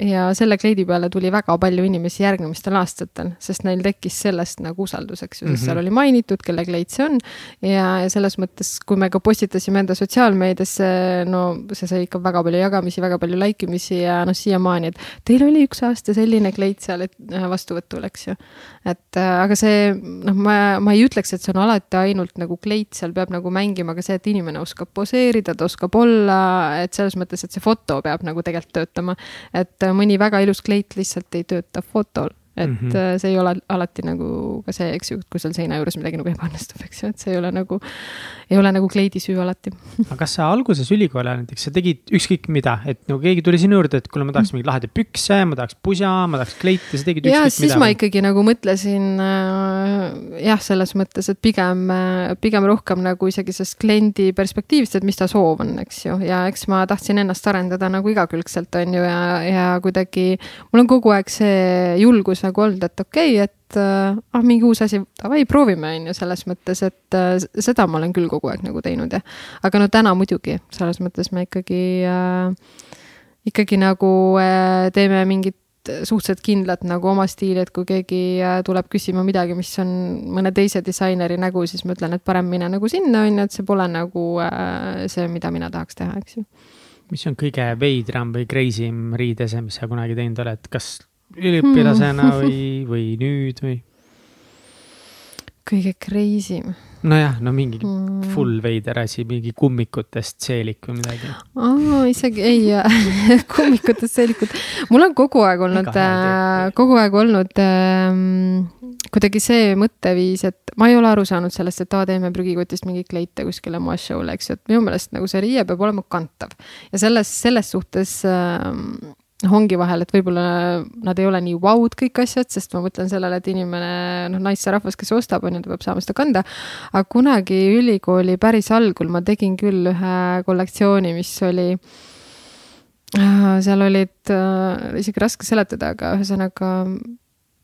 ja selle kleidi peale tuli väga palju inimesi järgnemistel aastatel, sest neil tekkis sellest nagu usaldus, eks ju, sest mm -hmm. seal oli mainitud, kelle kleit see on. ja, ja selles mõttes, kui me ka postitasime enda sotsiaalmeediasse, no see sai ikka väga palju jagamisi, väga palju like imisi ja noh, siiamaani, et teil oli üks aasta selline kleit seal, et äh, vastuvõtul, eks ju. et äh, aga see noh, ma, ma ei ütleks, et see on alati ainult nagu kleit, seal peab nagu mängima ka see, et inimene oskab poseerida, ta oskab olla, et selles mõttes, et see foto peab nagu tegelikult töötama. et äh, mõni väga ilus kleit lihtsalt ei tööta fotol et mm -hmm. see ei ole alati nagu ka see, eks ju, kui seal seina juures midagi nagu ebaõnnestub, eks ju, et see ei ole nagu, ei ole nagu kleidi süü alati. aga kas sa alguses ülikooli ajal näiteks, sa tegid ükskõik mida, et nagu keegi tuli sinu juurde, et kuule, ma tahaks mingeid lahedaid pükse, ma tahaks pusa, ma tahaks kleiti, sa tegid ükskõik mida? siis ma ikkagi nagu mõtlesin äh, jah, selles mõttes, et pigem, äh, pigem rohkem nagu isegi sellest kliendi perspektiivist, et mis ta soov on, eks ju, ja eks ma tahtsin ennast arendada nagu igakülgselt, on ju, ja, ja kuidagi mul on kogu aeg see julgus nagu olnud, et okei okay,, et äh, ah, mingi uus asi, davai, proovime, on ju, selles mõttes, et äh, seda ma olen küll kogu aeg nagu teinud, jah. aga no täna muidugi, selles mõttes me ikkagi äh,, ikkagi nagu äh, teeme mingit suhteliselt kindlat nagu oma stiili, et kui keegi äh, tuleb küsima midagi, mis on mõne teise disaineri nägu, siis ma ütlen, et parem mine nagu sinna, on ju, et see pole nagu äh, see, mida mina tahaks teha, eks ju. mis on kõige veidram või crazy im riidese, mis sa kunagi teinud oled, kas üliõpilasena hmm. või, või nüüd või? kõige crazy im. nojah, no mingi mm. full veider asi, mingi kummikutest seelik või midagi. aa, isegi ei kummikutest seelikud. mul on kogu aeg olnud, äh, kogu aeg olnud ähm, kuidagi see mõtteviis, et ma ei ole aru saanud sellest, et aa, teeme prügikotist mingeid kleite kuskile moeshow'le, eks ju, et minu meelest nagu see riie peab olema kantav. ja selles, selles suhtes ähm, noh, ongi vahel, et võib-olla nad ei ole nii vaud kõik asjad, sest ma mõtlen sellele, et inimene, noh, naisterahvas, kes ostab, on ju, ta peab saama seda kanda. aga kunagi ülikooli päris algul ma tegin küll ühe kollektsiooni, mis oli äh, seal olid äh,, isegi raske seletada, aga ühesõnaga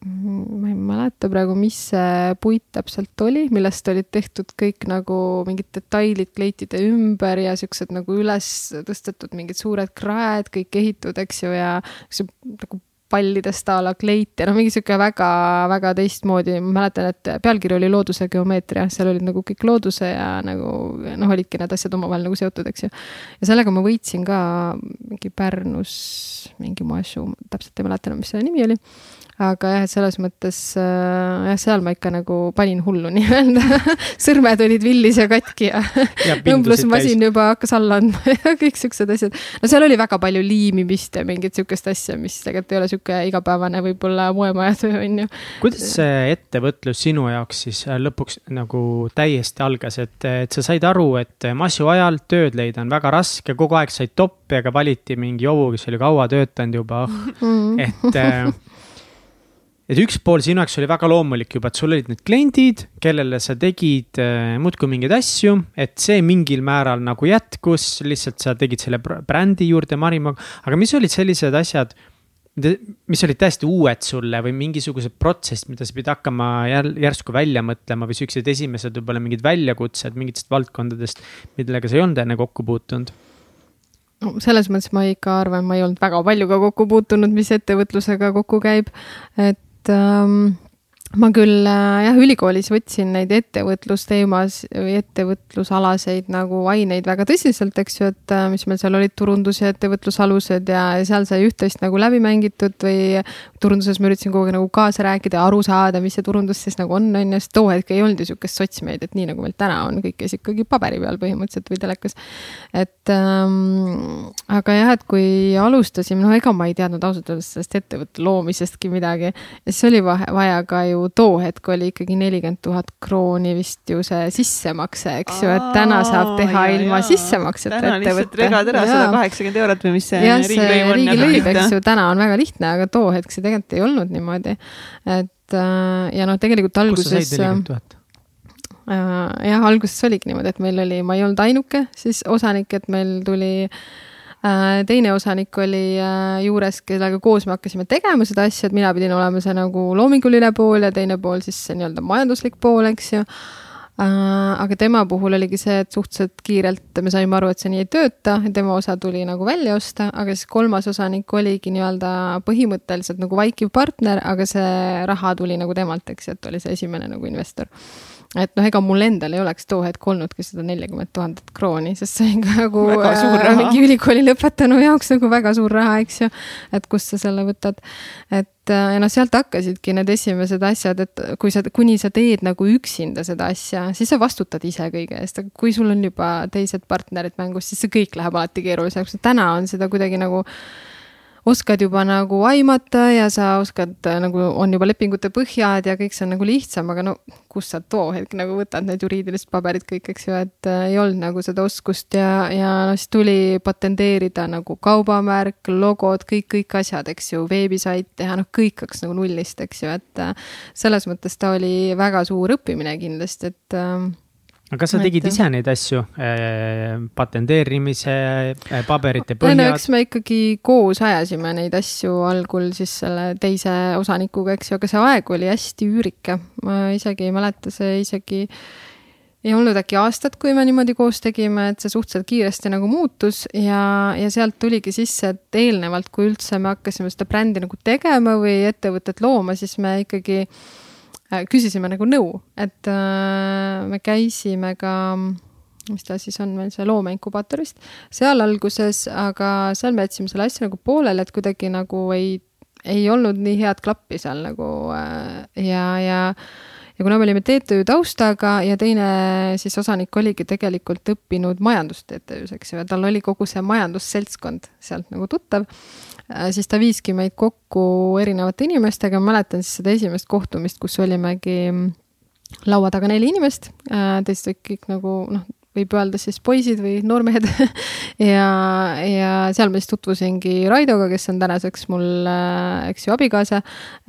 ma ei mäleta praegu, mis see puit täpselt oli, millest olid tehtud kõik nagu mingid detailid kleitide ümber ja siuksed nagu üles tõstetud mingid suured kraed, kõik ehitud, eks ju, ja see nagu pallidest a la kleit ja noh, mingi sihuke väga-väga teistmoodi, ma mäletan, et pealkiri oli looduse geomeetria, seal olid nagu kõik looduse ja nagu noh, olidki need asjad omavahel nagu seotud, eks ju. ja sellega ma võitsin ka mingi Pärnus mingi moeasju, täpselt ei mäleta enam, mis selle nimi oli aga jah, et selles mõttes äh, jah, seal ma ikka nagu panin hullu nii-öelda sõrmed olid villis ja katki ja, ja õmblusmasin juba hakkas alla andma ja kõik siuksed asjad. no seal oli väga palju liimimist ja mingit siukest asja, mis tegelikult ei ole sihuke igapäevane võib-olla moemajatöö on ju. kuidas see ettevõtlus sinu jaoks siis äh, lõpuks nagu täiesti algas, et, et sa said aru, et masu ajal tööd leida on väga raske, kogu aeg said toppi, aga valiti mingi hobu, kes oli kaua töötanud juba mm., et äh, et üks pool sinu jaoks oli väga loomulik juba, et sul olid need kliendid, kellele sa tegid äh, muudkui mingeid asju, et see mingil määral nagu jätkus, lihtsalt sa tegid selle brändi juurde Marimaga. aga mis olid sellised asjad, mis olid täiesti uued sulle või mingisugused protsessid, mida sa pidid hakkama järsku välja mõtlema või siuksed esimesed võib-olla mingid väljakutsed mingitest valdkondadest, millega sa ei olnud enne kokku puutunud? no selles mõttes ma ikka arvan, ma ei olnud väga palju ka kokku puutunud, mis ettevõtlusega kokku käib, et um, ma küll äh, jah, ülikoolis võtsin neid ettevõtlusteemas või ettevõtlusalaseid nagu aineid väga tõsiselt, eks ju, et äh, mis meil seal olid, turundus ja ettevõtlusalused ja, ja seal sai üht-teist nagu läbi mängitud või turunduses ma üritasin kogu aeg nagu kaasa rääkida ja aru saada, mis see turundus siis nagu on, on ju, sest too hetk ei olnud ju niisugust sotsmeediat, nii nagu meil täna on, kõik käis ikkagi paberi peal põhimõtteliselt või telekas. et ähm, aga jah, et kui alustasime, no ega ma ei teadnud ausalt öeldes sellest ettevõtte loomisestki midagi ja siis oli vaja ka ju ju too hetk oli ikkagi nelikümmend tuhat krooni vist ju see sissemakse, eks ju, et täna saab teha ja, ilma ja. sissemakseta ettevõtte. täna lihtsalt regad ära sada kaheksakümmend eurot või mis see jah, see riigilõiv, eks ju, täna on väga lihtne, aga too hetk see tegelikult ei olnud niimoodi. et äh, ja noh, tegelikult alguses. kust sa said nelikümmend tuhat? Äh, jah, alguses oligi niimoodi, et meil oli, ma ei olnud ainuke siis osanik, et meil tuli äh, Äh, teine osanik oli äh, juures, kellega koos me hakkasime tegema seda asja, et mina pidin olema see nagu loominguline pool ja teine pool siis see nii-öelda majanduslik pool, eks ju. Äh, aga tema puhul oligi see, et suhteliselt kiirelt me saime aru, et see nii ei tööta ja tema osa tuli nagu välja osta, aga siis kolmas osanik oligi nii-öelda põhimõtteliselt nagu vaikiv partner, aga see raha tuli nagu temalt, eks ju, et oli see esimene nagu investor et noh, ega mul endal ei oleks too hetk olnudki seda neljakümmet tuhandet krooni, sest see on ka nagu äh, mingi ülikooli lõpetanu jaoks nagu väga suur raha, eks ju. et kust sa selle võtad. et äh, ja noh, sealt hakkasidki need esimesed asjad, et kui sa, kuni sa teed nagu üksinda seda asja, siis sa vastutad ise kõige eest, aga kui sul on juba teised partnerid mängus, siis see kõik läheb alati keerulisemaks. täna on seda kuidagi nagu oskad juba nagu aimata ja sa oskad äh, nagu, on juba lepingute põhjad ja kõik see on nagu lihtsam, aga no kust sa too hetk nagu võtad need juriidilised paberid kõik, eks ju, et äh, ei olnud nagu seda oskust ja, ja noh, siis tuli patenteerida nagu kaubamärk, logod, kõik, kõik asjad, eks ju, veebisait teha, noh, kõik hakkas nagu nullist, eks ju, et äh, selles mõttes ta oli väga suur õppimine kindlasti, et äh, aga kas sa tegid ise neid asju äh,, patenteerimise äh,, paberite põhjad? no eks me ikkagi koos ajasime neid asju algul siis selle teise osanikuga, eks ju, aga see aeg oli hästi üürike. ma isegi ei mäleta, see isegi ei olnud äkki aastat, kui me niimoodi koos tegime, et see suhteliselt kiiresti nagu muutus ja, ja sealt tuligi sisse, et eelnevalt, kui üldse me hakkasime seda brändi nagu tegema või ettevõtet looma, siis me ikkagi Äh, küsisime nagu nõu, et äh, me käisime ka mis ta siis on meil, see loomeinkubaatorist, seal alguses, aga seal me jätsime selle asja nagu pooleli, et kuidagi nagu ei, ei olnud nii head klappi seal nagu äh, ja, ja ja kuna me olime TTÜ taustaga ja teine siis osanik oligi tegelikult õppinud majandust TTÜ-s, eks ju, ja tal oli kogu see majandusseltskond sealt nagu tuttav Äh, siis ta viiski meid kokku erinevate inimestega, ma mäletan siis seda esimest kohtumist, kus olimegi mm, laua taga neli inimest, äh, teised olid kõik nagu noh, võib öelda siis poisid või noormehed. Ja, ja seal ma siis tutvusingi Raidoga, kes on tänaseks mul, äh, eks ju, abikaasa.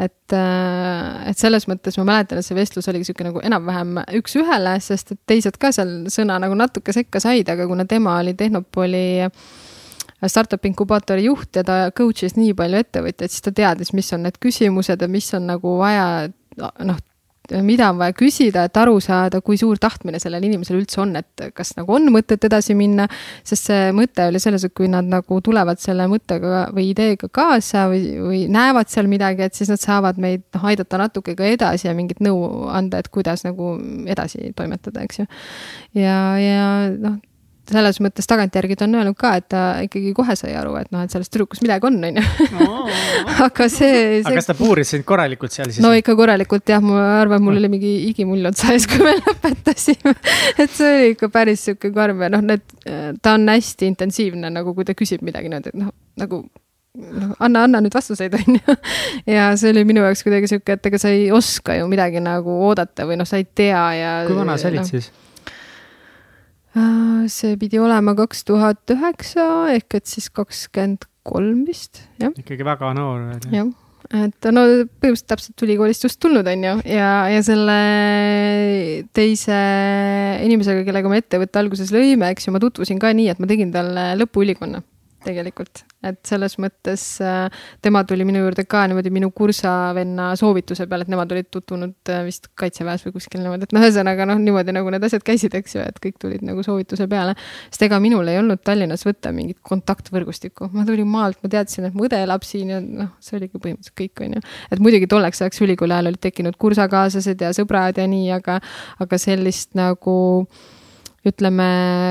et, et selles mõttes ma mäletan, et see vestlus oligi sihuke nagu enam-vähem üks-ühele, sest et teised ka seal sõna nagu natuke sekka said, aga kuna tema oli Tehnopoli äh, startup inkubaatori juht ja ta coach'is nii palju ettevõtjaid, siis ta teadis, mis on need küsimused ja mis on nagu vaja noh, mida on vaja küsida, et aru saada, kui suur tahtmine sellel inimesel üldse on, et kas nagu on mõtet edasi minna. sest see mõte oli selles, et kui nad nagu tulevad selle mõttega või ideega kaasa või, või näevad seal midagi, et siis nad saavad meid noh, aidata natuke ka edasi ja mingit nõu anda, et kuidas nagu edasi toimetada, eks ju. ja, ja noh selles mõttes tagantjärgi ta on öelnud ka, et ta ikkagi kohe sai aru, et noh, et selles tüdrukus midagi on, on ju. aga see, see.... aga kas ta puuris sind korralikult seal siis? no ikka korralikult jah, ma arvan, mul oli mingi higimull otsa ees, kui me lõpetasime et see oli ikka päris sihuke karm ja noh, need, ta on hästi intensiivne nagu, kui ta küsib midagi niimoodi, et noh, nagu noh, anna, anna nüüd vastuseid, on ju. ja see oli minu jaoks kuidagi sihuke, et ega sa ei oska ju midagi nagu oodata või noh, sa ei tea ja. kui vana sa olid no, siis? Äh, see pidi olema kaks tuhat üheksa ehk et siis kakskümmend kolm vist, jah. ikkagi väga noor veel. jah, et no põhimõtteliselt täpselt ülikoolist just tulnud, on ju, ja, ja selle teise inimesega, kellega me ettevõtte alguses lõime, eks ju, ma tutvusin ka nii, et ma tegin talle lõpuülikonna tegelikult, et selles mõttes äh, tema tuli minu juurde ka niimoodi minu kursavenna soovituse peale, et nemad olid tutvunud äh, vist kaitseväes või kuskil niimoodi, et noh, ühesõnaga noh, niimoodi nagu need asjad käisid, eks ju, et kõik tulid nagu soovituse peale. sest ega minul ei olnud Tallinnas võtta mingit kontaktvõrgustikku, ma tulin maalt, ma teadsin, et mu õde elab siin ja noh, see oligi põhimõtteliselt kõik, on ju. et muidugi tolleks ajaks ülikooli ajal olid tekkinud kursakaaslased ja sõbrad ja nii, aga, aga sellist nagu ütleme,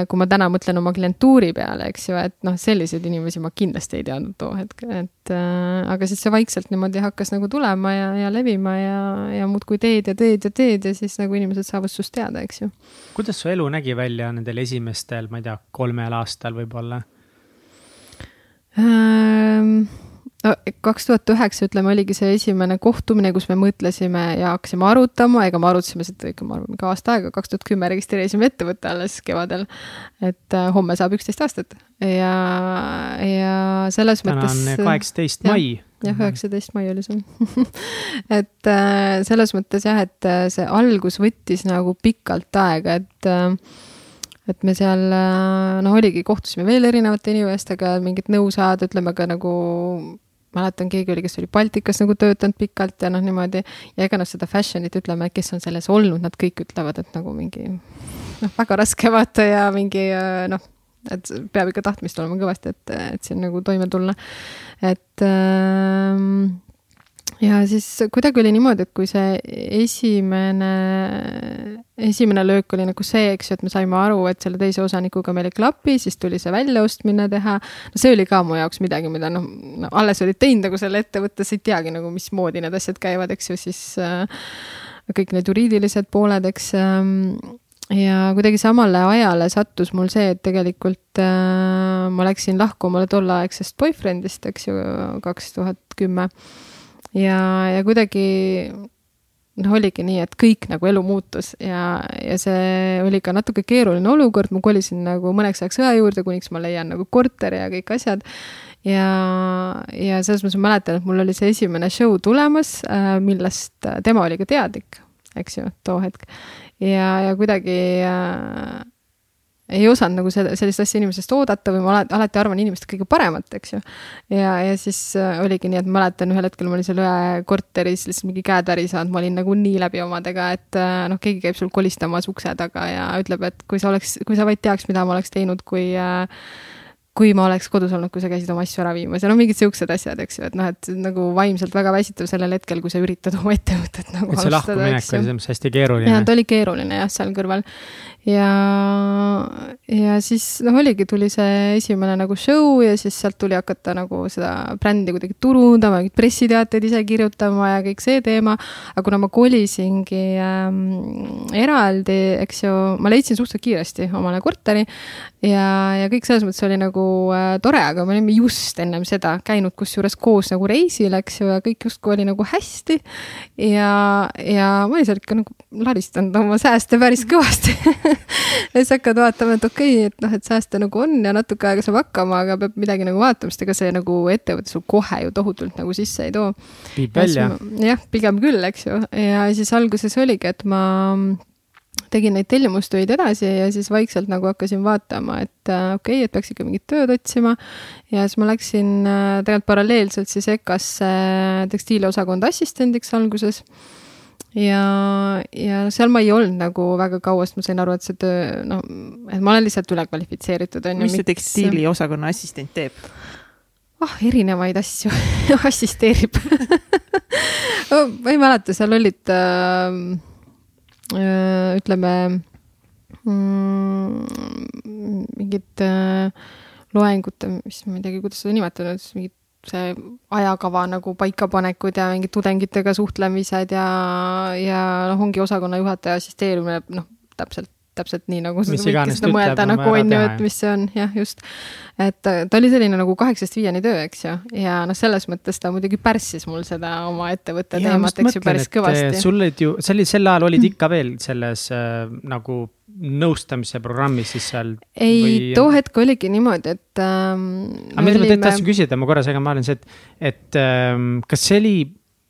kui ma täna mõtlen oma klientuuri peale, eks ju, et noh, selliseid inimesi ma kindlasti ei teadnud too hetk, et äh, aga siis see vaikselt niimoodi hakkas nagu tulema ja, ja levima ja, ja muudkui teed ja teed ja teed ja siis nagu inimesed saavad sinust teada, eks ju. kuidas su elu nägi välja nendel esimestel, ma ei tea, kolmel aastal võib-olla ähm,? No kaks tuhat üheksa, ütleme, oligi see esimene kohtumine, kus me mõtlesime ja hakkasime arutama, ega me arutasime seda ikka, ma arvan, ka aasta aega, kaks tuhat kümme registreerisime ettevõtte alles kevadel. et äh, homme saab üksteist aastat ja, ja selles täna mõttes. täna on kaheksateist mai. jah, üheksateist mai oli see et äh, selles mõttes jah, et äh, see algus võttis nagu pikalt aega, et äh, et me seal noh, oligi, kohtusime veel erinevate inimestega, mingit nõu saada, ütleme ka nagu mäletan, keegi oli, kes oli Baltikas nagu töötanud pikalt ja noh, niimoodi. ja ega noh, seda fashion'it ütleme, kes on selles olnud, nad kõik ütlevad, et nagu mingi noh, väga raske vaata ja mingi noh, et peab ikka tahtmist olema kõvasti, et, et siin nagu toime tulla. et ähm, ja siis kuidagi oli niimoodi, et kui see esimene, esimene löök oli nagu see, eks ju, et me saime aru, et selle teise osanikuga meil ei klapi, siis tuli see väljaostmine teha. no see oli ka mu jaoks midagi, mida noh no,, alles olid teinud nagu selle ettevõtte, sa ei teagi nagu, mismoodi need asjad käivad, eks ju, siis äh, kõik need juriidilised pooled, eks äh, ja kuidagi samale ajale sattus mul see, et tegelikult äh, ma läksin lahku omale tolleaegsest boyfriend'ist, eks ju, kaks tuhat kümme ja, ja kuidagi noh, oligi nii, et kõik nagu elu muutus ja, ja see oli ka natuke keeruline olukord, ma kolisin nagu mõneks ajaks õe juurde, kuniks ma leian nagu korteri ja kõik asjad. ja, ja selles mõttes ma mäletan, et mul oli see esimene show tulemas, äh, millest tema oli ka teadlik, eks ju, too hetk. ja, ja kuidagi äh, ei osanud nagu seda, sellist asja inimesest oodata või ma alati, alati arvan inimest kõige paremat, eks ju. ja, ja siis äh, oligi nii, et mäletan ühel hetkel ma olin seal ühe korteris lihtsalt mingi käed väri saanud, ma olin nagu nii läbi omadega, et äh, noh, keegi käib sul kolistamas ukse taga ja ütleb, et kui sa oleks, kui sa vaid teaks, mida ma oleks teinud, kui äh, kui ma oleks kodus olnud, kui sa käisid oma asju ära viimas ja no mingid siuksed asjad, eks ju, et noh, et nagu vaimselt väga väsitav sellel hetkel, kui sa üritad oma ettevõtet nagu. et see lahkuminek oli selles mõttes hästi keeruline. ja ta oli keeruline jah, seal kõrval ja, ja siis noh, oligi, tuli see esimene nagu show ja siis sealt tuli hakata nagu seda brändi kuidagi turundama, mingeid pressiteateid ise kirjutama ja kõik see teema. aga kuna ma kolisingi ähm, eraldi, eks ju, ma leidsin suhteliselt kiiresti omale korteri ja, ja kõik selles mõttes oli nagu äh, tore, aga me olime just ennem seda käinud kusjuures koos nagu reisil, eks ju, ja kõik justkui oli nagu hästi. ja, ja ma olin seal ikka nagu laristanud oma sääste päris kõvasti ja siis hakkad vaatama, et okei okay,, et noh, et sääste nagu on ja natuke aega saab hakkama, aga peab midagi nagu vaatama, sest ega see nagu ettevõte sul kohe ju tohutult nagu sisse ei too. viib välja. jah, pigem küll, eks ju, ja siis alguses oligi, et ma tegin neid tellimustöid edasi ja siis vaikselt nagu hakkasin vaatama, et äh, okei okay,, et peaks ikka mingit tööd otsima. ja siis ma läksin äh, tegelikult paralleelselt siis EKA-sse tekstiiliosakonda assistendiks alguses ja, ja seal ma ei olnud nagu väga kaua, sest ma sain aru, et see töö, noh, et ma olen lihtsalt ülekvalifitseeritud, on ju. mis see tekstiiliosakonna assistent teeb? ah oh,, erinevaid asju assisteerib ma ei mäleta, seal olid äh, äh, ütleme mm, mingid äh, loengud, mis ma ei teagi, kuidas seda nimetada, mingid see ajakava nagu paikapanekud ja mingid tudengitega suhtlemised ja, ja noh, ongi osakonna juhataja assisteerimine, noh, täpselt täpselt nii, nagu sa võid seda mõelda nagu on ju, et mis see on, jah, just. et ta oli selline nagu kaheksast viieni töö, eks ju, ja noh, selles mõttes ta muidugi pärssis mul seda oma ettevõtte ja, teemat, eks ju, päris kõvasti. sul olid ju, see oli, sel ajal olid ikka veel selles äh, nagu nõustamise programmis siis seal? ei või..., too hetk oligi niimoodi, et ähm,. aga mida ma tahtsin küsida, ma korra segan vahele, see, et, et ähm, kas see oli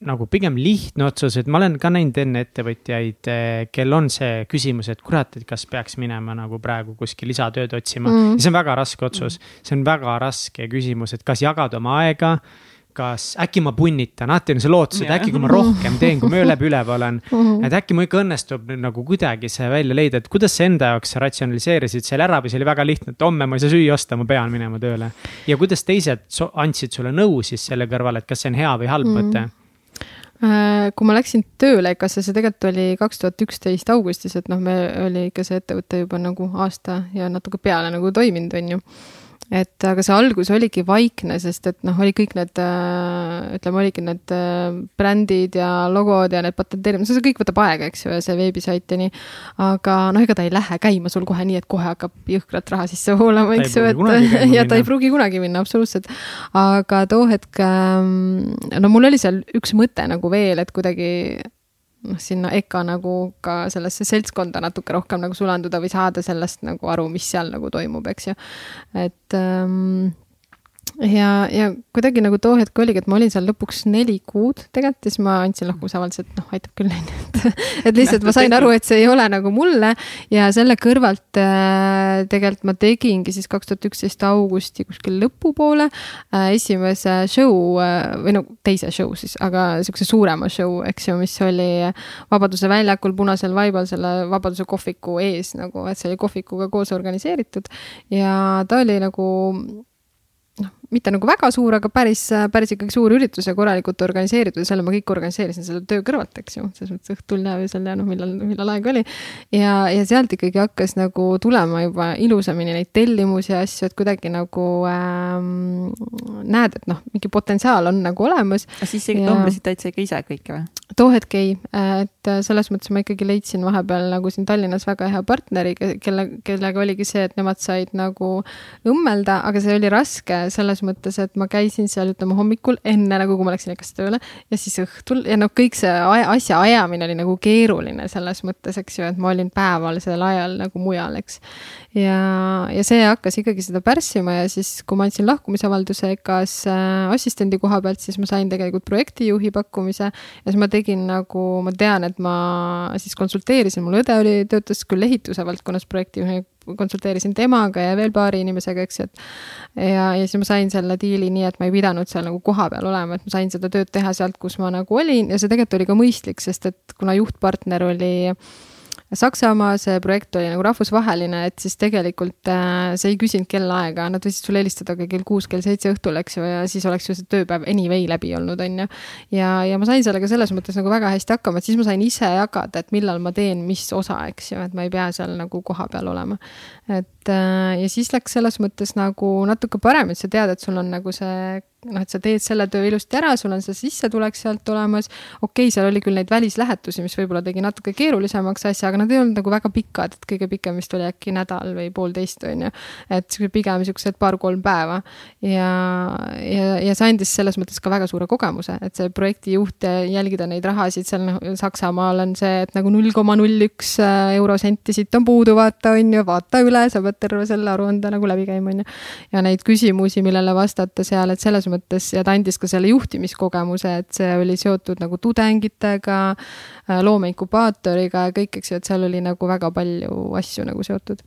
nagu pigem lihtne otsus, et ma olen ka näinud enne ettevõtjaid, eh, kel on see küsimus, et kurat, et kas peaks minema nagu praegu kuskil lisatööd otsima mm.. see on väga raske otsus, see on väga raske küsimus, et kas jagada oma aega kas äkki ma punnitan, alati on see lootus, et äkki kui ma rohkem teen, kui ma öö läbi üleval olen. Mhm. et äkki mul ikka õnnestub nüüd nagu kuidagi see välja leida, et kuidas sa enda jaoks ratsionaliseerisid selle ära või see oli väga lihtne, et homme ma ei saa süüa osta, ma pean minema tööle. ja kuidas teised andsid sulle nõu siis selle kõrval, et kas see on hea või halb mõte mm.? Äh, kui ma läksin tööle EKA-sse, see tegelikult oli kaks tuhat üksteist augustis, et noh, me oli ikka see ettevõte juba nagu aasta ja natuke peale nagu toiminud, on ju et aga see algus oligi vaikne, sest et noh, oli kõik need, äh, ütleme, oligi need äh, brändid ja logod ja need patenteerimised, see kõik võtab aega, eks ju, ja see veebisait ja nii. aga noh, ega ta ei lähe käima sul kohe nii, et kohe hakkab jõhkrat raha sisse voolama, eks ju, et ja ta ei pruugi kunagi minna, absoluutselt. aga too hetk, ähm, no mul oli seal üks mõte nagu veel, et kuidagi noh, sinna EKA nagu ka sellesse seltskonda natuke rohkem nagu sulanduda või saada sellest nagu aru, mis seal nagu toimub, eks ju. et ähm, ja, ja kuidagi nagu too hetk oligi, et ma olin seal lõpuks neli kuud tegelikult ja siis ma andsin lahkumisavalduse, et noh, aitab küll, on ju, et. et lihtsalt ma sain aru, et see ei ole nagu mulle ja selle kõrvalt äh, tegelikult ma tegingi siis kaks tuhat üksteist augusti kuskil lõpupoole äh, esimese show äh, või no teise show siis, aga sihukese suurema show, eks ju, mis oli Vabaduse väljakul Punasel vaibal selle Vabaduse kohviku ees nagu, et see oli kohvikuga koos organiseeritud ja ta oli nagu noh, mitte nagu väga suur, aga päris, päris ikkagi suur üritus ja korralikult organiseeritud ja selle ma kõik organiseerisin selle töö kõrvalt, eks ju, selles mõttes õhtul ja öösel ja noh, millal, millal aeg oli. ja, ja sealt ikkagi hakkas nagu tulema juba ilusamini neid tellimusi ja asju, et kuidagi nagu ähm, näed, et noh, mingi potentsiaal on nagu olemas. siis tõmbasid täitsa ikka ise kõike või? too hetk ei, et selles mõttes ma ikkagi leidsin vahepeal nagu siin Tallinnas väga hea partneri, kelle, kellega oligi see, et nemad said nagu õmmelda, aga see oli raske selles selles mõttes, et ma käisin seal, ütleme hommikul enne nagu, kui ma läksin EKA-sse tööle ja siis õhtul ja noh, kõik see asja ajamine oli nagu keeruline selles mõttes, eks ju, et ma olin päeval sel ajal nagu mujal, eks. ja, ja see hakkas ikkagi seda pärssima ja siis, kui ma andsin lahkumisavalduse EKA-s äh, assistendi koha pealt, siis ma sain tegelikult projektijuhi pakkumise ja siis ma tegin nagu, ma tean, et ma siis konsulteerisin, mul õde oli, töötas küll ehituse valdkonnas projektijuhi konsulteerisin temaga ja veel paari inimesega, eks ju, et. ja, ja siis ma sain selle diili nii, et ma ei pidanud seal nagu kohapeal olema, et ma sain seda tööd teha sealt, kus ma nagu olin ja see tegelikult oli ka mõistlik, sest et kuna juhtpartner oli Saksamaa, see projekt oli nagu rahvusvaheline, et siis tegelikult äh, see ei küsinud kellaaega, nad võisid sulle helistada ka kell kuus, kell seitse õhtul, eks ju, ja siis oleks ju see tööpäev anyway läbi olnud, on ju. ja, ja ma sain sellega selles mõttes nagu väga hästi hakkama, et siis ma sain ise jagada, et millal ma teen mis osa, eks ju, et ma ei pea seal nagu kohapeal olema. et äh, ja siis läks selles mõttes nagu natuke parem, et sa tead, et sul on nagu see noh, et sa teed selle töö ilusti ära, sul on see sissetulek sealt olemas. okei okay,, seal oli küll neid välislähetusi, mis võib-olla tegi natuke keerulisemaks asja, aga nad ei olnud nagu väga pikad, et kõige pikem vist oli äkki nädal või poolteist, on ju. et pigem siuksed paar-kolm päeva ja, ja, ja see andis selles mõttes ka väga suure kogemuse, et see projektijuht ja jälgida neid rahasid seal noh, Saksamaal on see, et nagu null koma null üks äh, eurosenti siit on puudu, vaata, on ju, vaata üle, sa pead terve selle aruande nagu läbi käima, on ju. ja neid küsimusi, millele vastata seal, et selles mõttes ja ta andis ka selle juhtimiskogemuse, et see oli seotud nagu tudengitega, äh, loomeinkubaatoriga ja kõik, eks ju, et seal oli nagu väga palju asju nagu seotud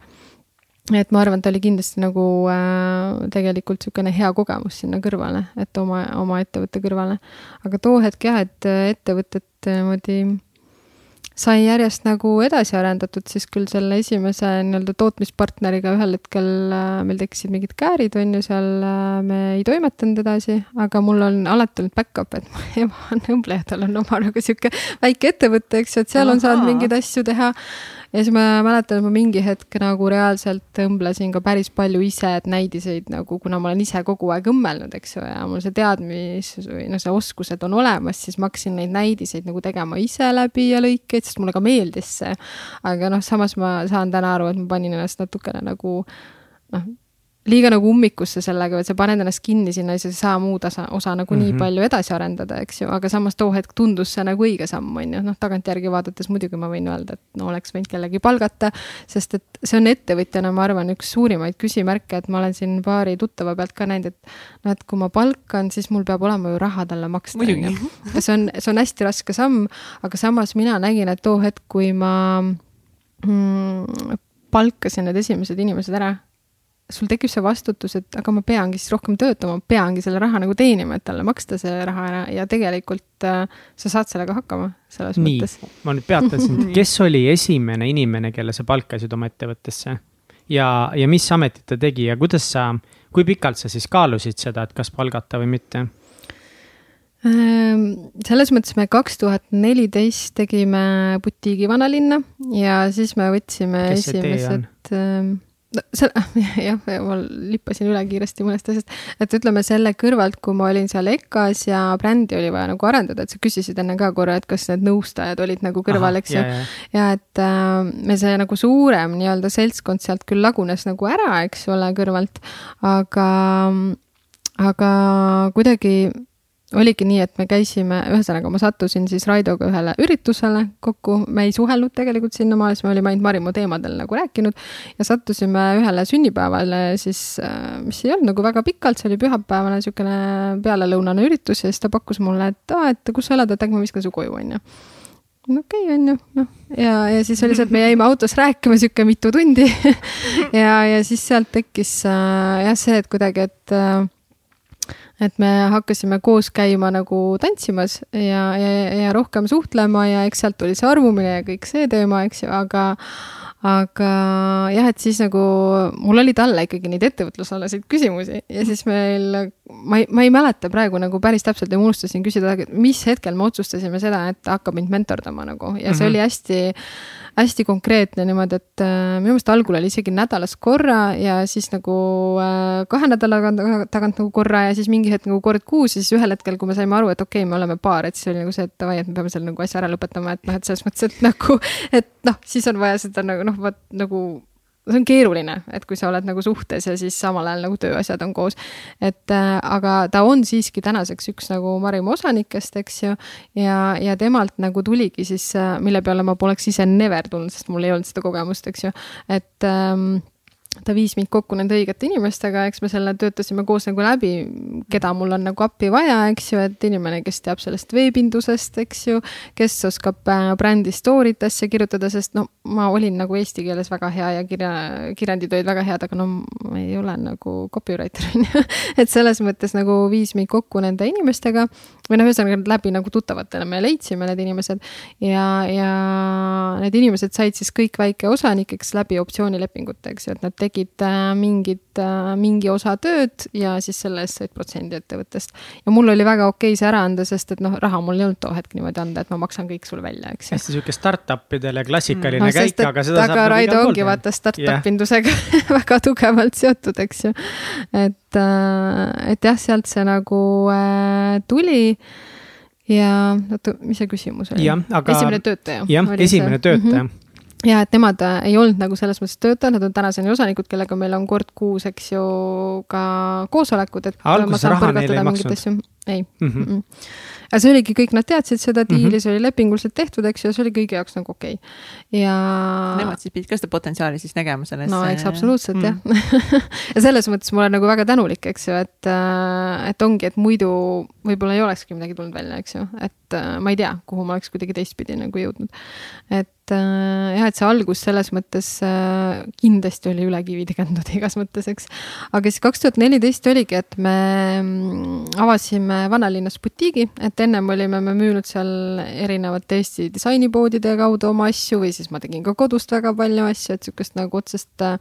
et ma arvan, et ta oli kindlasti nagu äh, tegelikult niisugune hea kogemus sinna kõrvale, et oma, oma ettevõtte kõrvale. aga too hetk jah, et ettevõtet niimoodi sai järjest nagu edasi arendatud, siis küll selle esimese nii-öelda tootmispartneriga ühel hetkel äh, meil tekkisid mingid käärid, on ju, seal äh, me ei toimetanud edasi, aga mul on alati olnud back-up, et mu ema on õmbleja, tal on oma nagu sihuke väike ettevõte, eks ju, et seal Aha. on saanud mingeid asju teha ja siis ma mäletan, et ma mingi hetk nagu reaalselt õmblesin ka päris palju ise, et näidiseid nagu, kuna ma olen ise kogu aeg õmmelnud, eks ju, ja mul see teadmis või noh, see oskused on olemas, siis ma hakkasin neid näidiseid nagu tegema ise läbi ja lõikeid, sest mulle ka meeldis see. aga noh, samas ma saan täna aru, et ma panin ennast natukene nagu noh, liiga nagu ummikusse sellega, et sa paned ennast kinni sinna ja sa ei saa muud osa, osa nagu mm -hmm. nii mhm. palju edasi arendada, eks ju, aga samas too hetk tundus see nagu õige samm, on ju, noh, tagantjärgi vaadates muidugi ma võin öelda, et no oleks võinud kellegi palgata, sest et see on ettevõtjana, ma arvan, üks suurimaid küsimärke, et ma olen siin paari tuttava pealt ka näinud, et noh, et kui ma palkan, siis mul peab olema ju raha talle maksta. ja see on, see on hästi raske samm, aga samas mina nägin, et too hetk, kui ma mm, palkasin need esimesed inimesed ära sul tekib see vastutus, et aga ma peangi siis rohkem töötama, peangi selle raha nagu teenima, et talle maksta see raha ära ja tegelikult äh, sa saad sellega hakkama selles nii, mõttes. ma nüüd peatan sind, kes oli esimene inimene, kelle sa palkasid oma ettevõttesse? ja, ja mis ametit ta tegi ja kuidas sa, kui pikalt sa siis kaalusid seda, et kas palgata või mitte? Ehm, selles mõttes me kaks tuhat neliteist tegime butiigi vanalinna ja siis me võtsime Kes esimesed no selle, jah, ma lippasin üle kiiresti mõnest asjast, et ütleme selle kõrvalt, kui ma olin seal EKA-s ja brändi oli vaja nagu arendada, et sa küsisid enne ka korra, et kas need nõustajad olid nagu kõrval, eks ju. ja et äh, me see nagu suurem nii-öelda seltskond sealt küll lagunes nagu ära, eks ole, kõrvalt, aga, aga kuidagi oligi nii, et me käisime, ühesõnaga ma sattusin siis Raidoga ühele üritusele kokku, me ei suhelnud tegelikult sinnamaale, siis me olime ainult Marimo teemadel nagu rääkinud. Ja sattusime ühele sünnipäevale siis, äh, mis ei olnud nagu väga pikalt, see oli pühapäevane niisugune pealelõunane üritus ja siis ta pakkus mulle, et aa, et kus sa elad, et äkki ma viskan su koju, onju. No okei okay,, on ju, noh, ja, ja siis oli see, et me jäime autos rääkima sihuke mitu tundi. Ja, ja siis sealt tekkis äh, jah, see, et kuidagi, et äh, et me hakkasime koos käima nagu tantsimas ja, ja, ja rohkem suhtlema ja eks sealt tuli see armumine ja kõik see teema, eks ju, aga aga jah, et siis nagu mul oli talle ikkagi neid ettevõtlusalaseid küsimusi ja siis meil, ma ei, ma ei mäleta praegu nagu päris täpselt ja ma unustasin küsida, mis hetkel me otsustasime seda, et hakkab mind mentordama nagu ja see mm -hmm. oli hästi hästi konkreetne niimoodi, et äh, minu meelest algul oli isegi nädalas korra ja siis nagu äh, kahe nädala tagant, nagu korra ja siis mingi hetk nagu kord kuus ja siis ühel hetkel, kui me saime aru, et okei okay,, me oleme paar, et siis oli nagu see, et davai, et me peame selle nagu asja ära lõpetama, et noh, et selles mõttes, et nagu, et noh, siis on vaja seda nagu noh, vot nagu see on keeruline, et kui sa oled nagu suhtes ja siis samal ajal nagu tööasjad on koos. et äh, aga ta on siiski tänaseks üks nagu Marimo osanikest, eks ju. ja, ja temalt nagu tuligi siis, äh, mille peale ma poleks ise never tulnud, sest mul ei olnud seda kogemust, eks ju, et ähm, ta viis mind kokku nende õigete inimestega, eks me selle töötasime koos nagu läbi, keda mul on nagu appi vaja, eks ju, et inimene, kes teab sellest veebindusest, eks ju, kes oskab äh, brändi story't asja kirjutada, sest no ma olin nagu eesti keeles väga hea ja kirja, kirjandid olid väga head, aga no ma ei ole nagu copywriter on ju. et selles mõttes nagu viis mind kokku nende inimestega või noh, ühesõnaga läbi nagu tuttavatele me leidsime need inimesed ja, ja need inimesed said siis kõik väikeosanikeks läbi optsioonilepingute, eks ju, et nad tegid äh, mingit äh,, mingi osa tööd ja siis selle eest said protsendi ettevõttest. ja mul oli väga okei see ära anda, sest et noh, raha mul ei olnud too hetk niimoodi anda, et ma maksan kõik sulle välja, eks ju. hästi sihuke startup idele klassikaline no, käik, aga seda saab. aga nagu Raido ongi vaata startup indusega yeah. väga tugevalt seotud, eks ju. et, äh, et jah, sealt see nagu äh, tuli ja oota, mis see küsimus oli? Aga... esimene töötaja. jah, esimene see? töötaja mm. -hmm ja et nemad äh, ei olnud nagu selles mõttes töötajad, nad on tänaseni osanikud, kellega meil on kord kuus, eks ju, ka koosolekud, et. alguses raha neile ei maksnud? ei mm. -hmm aga see oligi kõik, nad teadsid seda diili mm, -hmm. see oli lepinguliselt tehtud, eks ju, ja see oli kõigi jaoks nagu okei okay.. ja. Nemad siis pidid ka seda potentsiaali siis nägema selles. no eks absoluutselt mm. jah ja selles mõttes ma olen nagu väga tänulik, eks ju, et, äh, et ongi, et muidu võib-olla ei olekski midagi tulnud välja, eks ju, et äh, ma ei tea, kuhu ma oleks kuidagi teistpidi nagu jõudnud. et äh, jah, et see algus selles mõttes äh, kindlasti oli üle kivide kändunud igas mõttes, eks. aga siis kaks tuhat neliteist oligi, et me mm, avasime vanalinnas butiigi, et ennem olime me müünud seal erinevate Eesti disainipoodide kaudu oma asju või siis ma tegin ka kodust väga palju asju, et sihukest nagu otsest äh,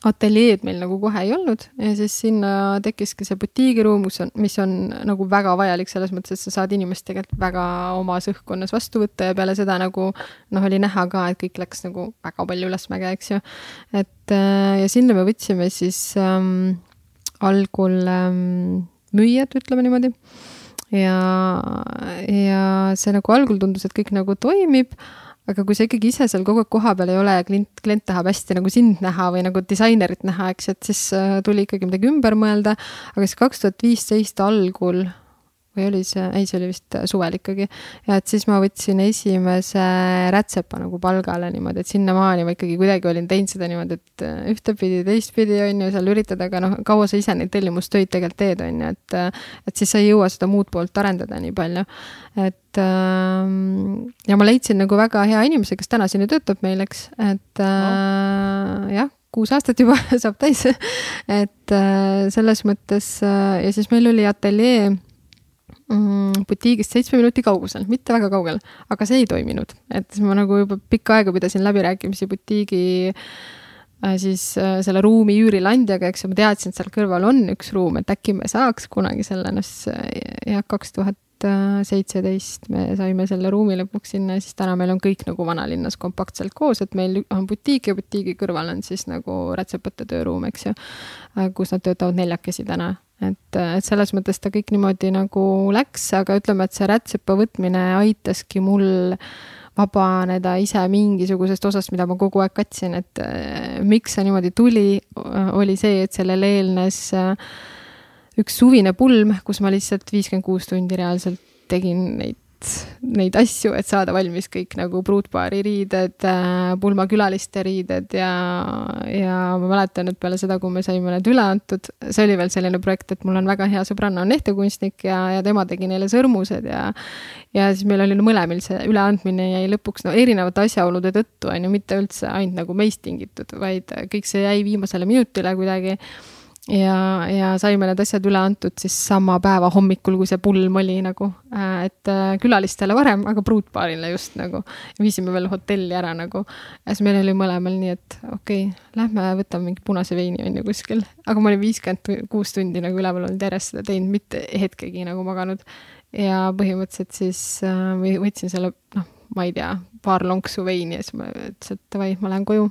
ateljeed meil nagu kohe ei olnud ja siis sinna tekkiski see butiigiruum, kus on, mis on nagu väga vajalik selles mõttes, et sa saad inimest tegelikult väga omas õhkkonnas vastu võtta ja peale seda nagu noh, oli näha ka, et kõik läks nagu väga palju ülesmäge, eks ju. et äh, ja sinna me võtsime siis ähm, algul ähm, müüjad, ütleme niimoodi. ja, ja see nagu algul tundus, et kõik nagu toimib aga kui sa ikkagi ise seal kogu aeg kohapeal ei ole ja klient, klient tahab hästi nagu sind näha või nagu disainerit näha, eks, et siis äh, tuli ikkagi midagi ümber mõelda. aga siis kaks tuhat viisteist algul või oli see, ei, see oli vist suvel ikkagi. ja et siis ma võtsin esimese rätsepa nagu palgale niimoodi, et sinnamaani ma ikkagi kuidagi olin teinud seda niimoodi, et äh, ühtepidi, teistpidi on ju seal üritada, aga noh, kaua sa ise neid tellimustöid tegelikult teed, on ju, et. Äh, et siis sa ei jõua seda muud poolt arendada nii palju. et ähm, ja ma leidsin nagu väga hea inimese, kes tänaseni töötab meil, eks, et äh, jah kuus aastat juba saab täis et selles mõttes ja siis meil oli ateljee mm, butiigist seitsme minuti kaugusel, mitte väga kaugel, aga see ei toiminud, et ma nagu juba pikka aega pidasin läbirääkimisi butiigi äh, siis äh, selle ruumi üürileandjaga, eks ju, ma teadsin, et seal kõrval on üks ruum, et äkki me saaks kunagi selle, noh äh, jah, kaks tuhat seitseteist me saime selle ruumi lõpuks sinna ja siis täna meil on kõik nagu vanalinnas kompaktselt koos, et meil on butiik ja butiigi kõrval on siis nagu rätsepate tööruum, eks ju, kus nad töötavad neljakesi täna et, et selles mõttes ta kõik niimoodi nagu läks, aga ütleme, et see rätsepa võtmine aitaski mul vabaneda ise mingisugusest osast, mida ma kogu aeg katsin, et äh, miks see niimoodi tuli, oli see, et sellele eelnes äh, üks suvine pulm, kus ma lihtsalt viiskümmend kuus tundi reaalselt tegin neid neid asju, et saada valmis kõik nagu pruutpaari riided, äh, pulmakülaliste riided ja, ja ma mäletan, et peale seda, kui me saime need üle antud, see oli veel selline projekt, et mul on väga hea sõbranna on lehtekunstnik ja, ja tema tegi neile sõrmused ja ja siis meil oli mõlemil see üleandmine jäi lõpuks no erinevate asjaolude tõttu, on ju, mitte üldse ainult nagu meist tingitud, vaid kõik see jäi viimasele minutile kuidagi ja, ja saime need asjad üle antud siis sama päeva hommikul, kui see pulm oli nagu, äh, et äh, külalistele varem, aga pruutpaarile just nagu. viisime veel hotelli ära nagu. ja siis meil oli mõlemal nii, et okei okay,, lähme võtame mingi punase veini on ju kuskil. aga ma olin viiskümmend kuus tundi nagu üleval olnud järjest seda teinud, mitte hetkegi nagu maganud. ja põhimõtteliselt siis äh, võtsin selle, noh, ma ei tea, paar lonksu veini ja siis ma ütlesin, et davai, ma lähen koju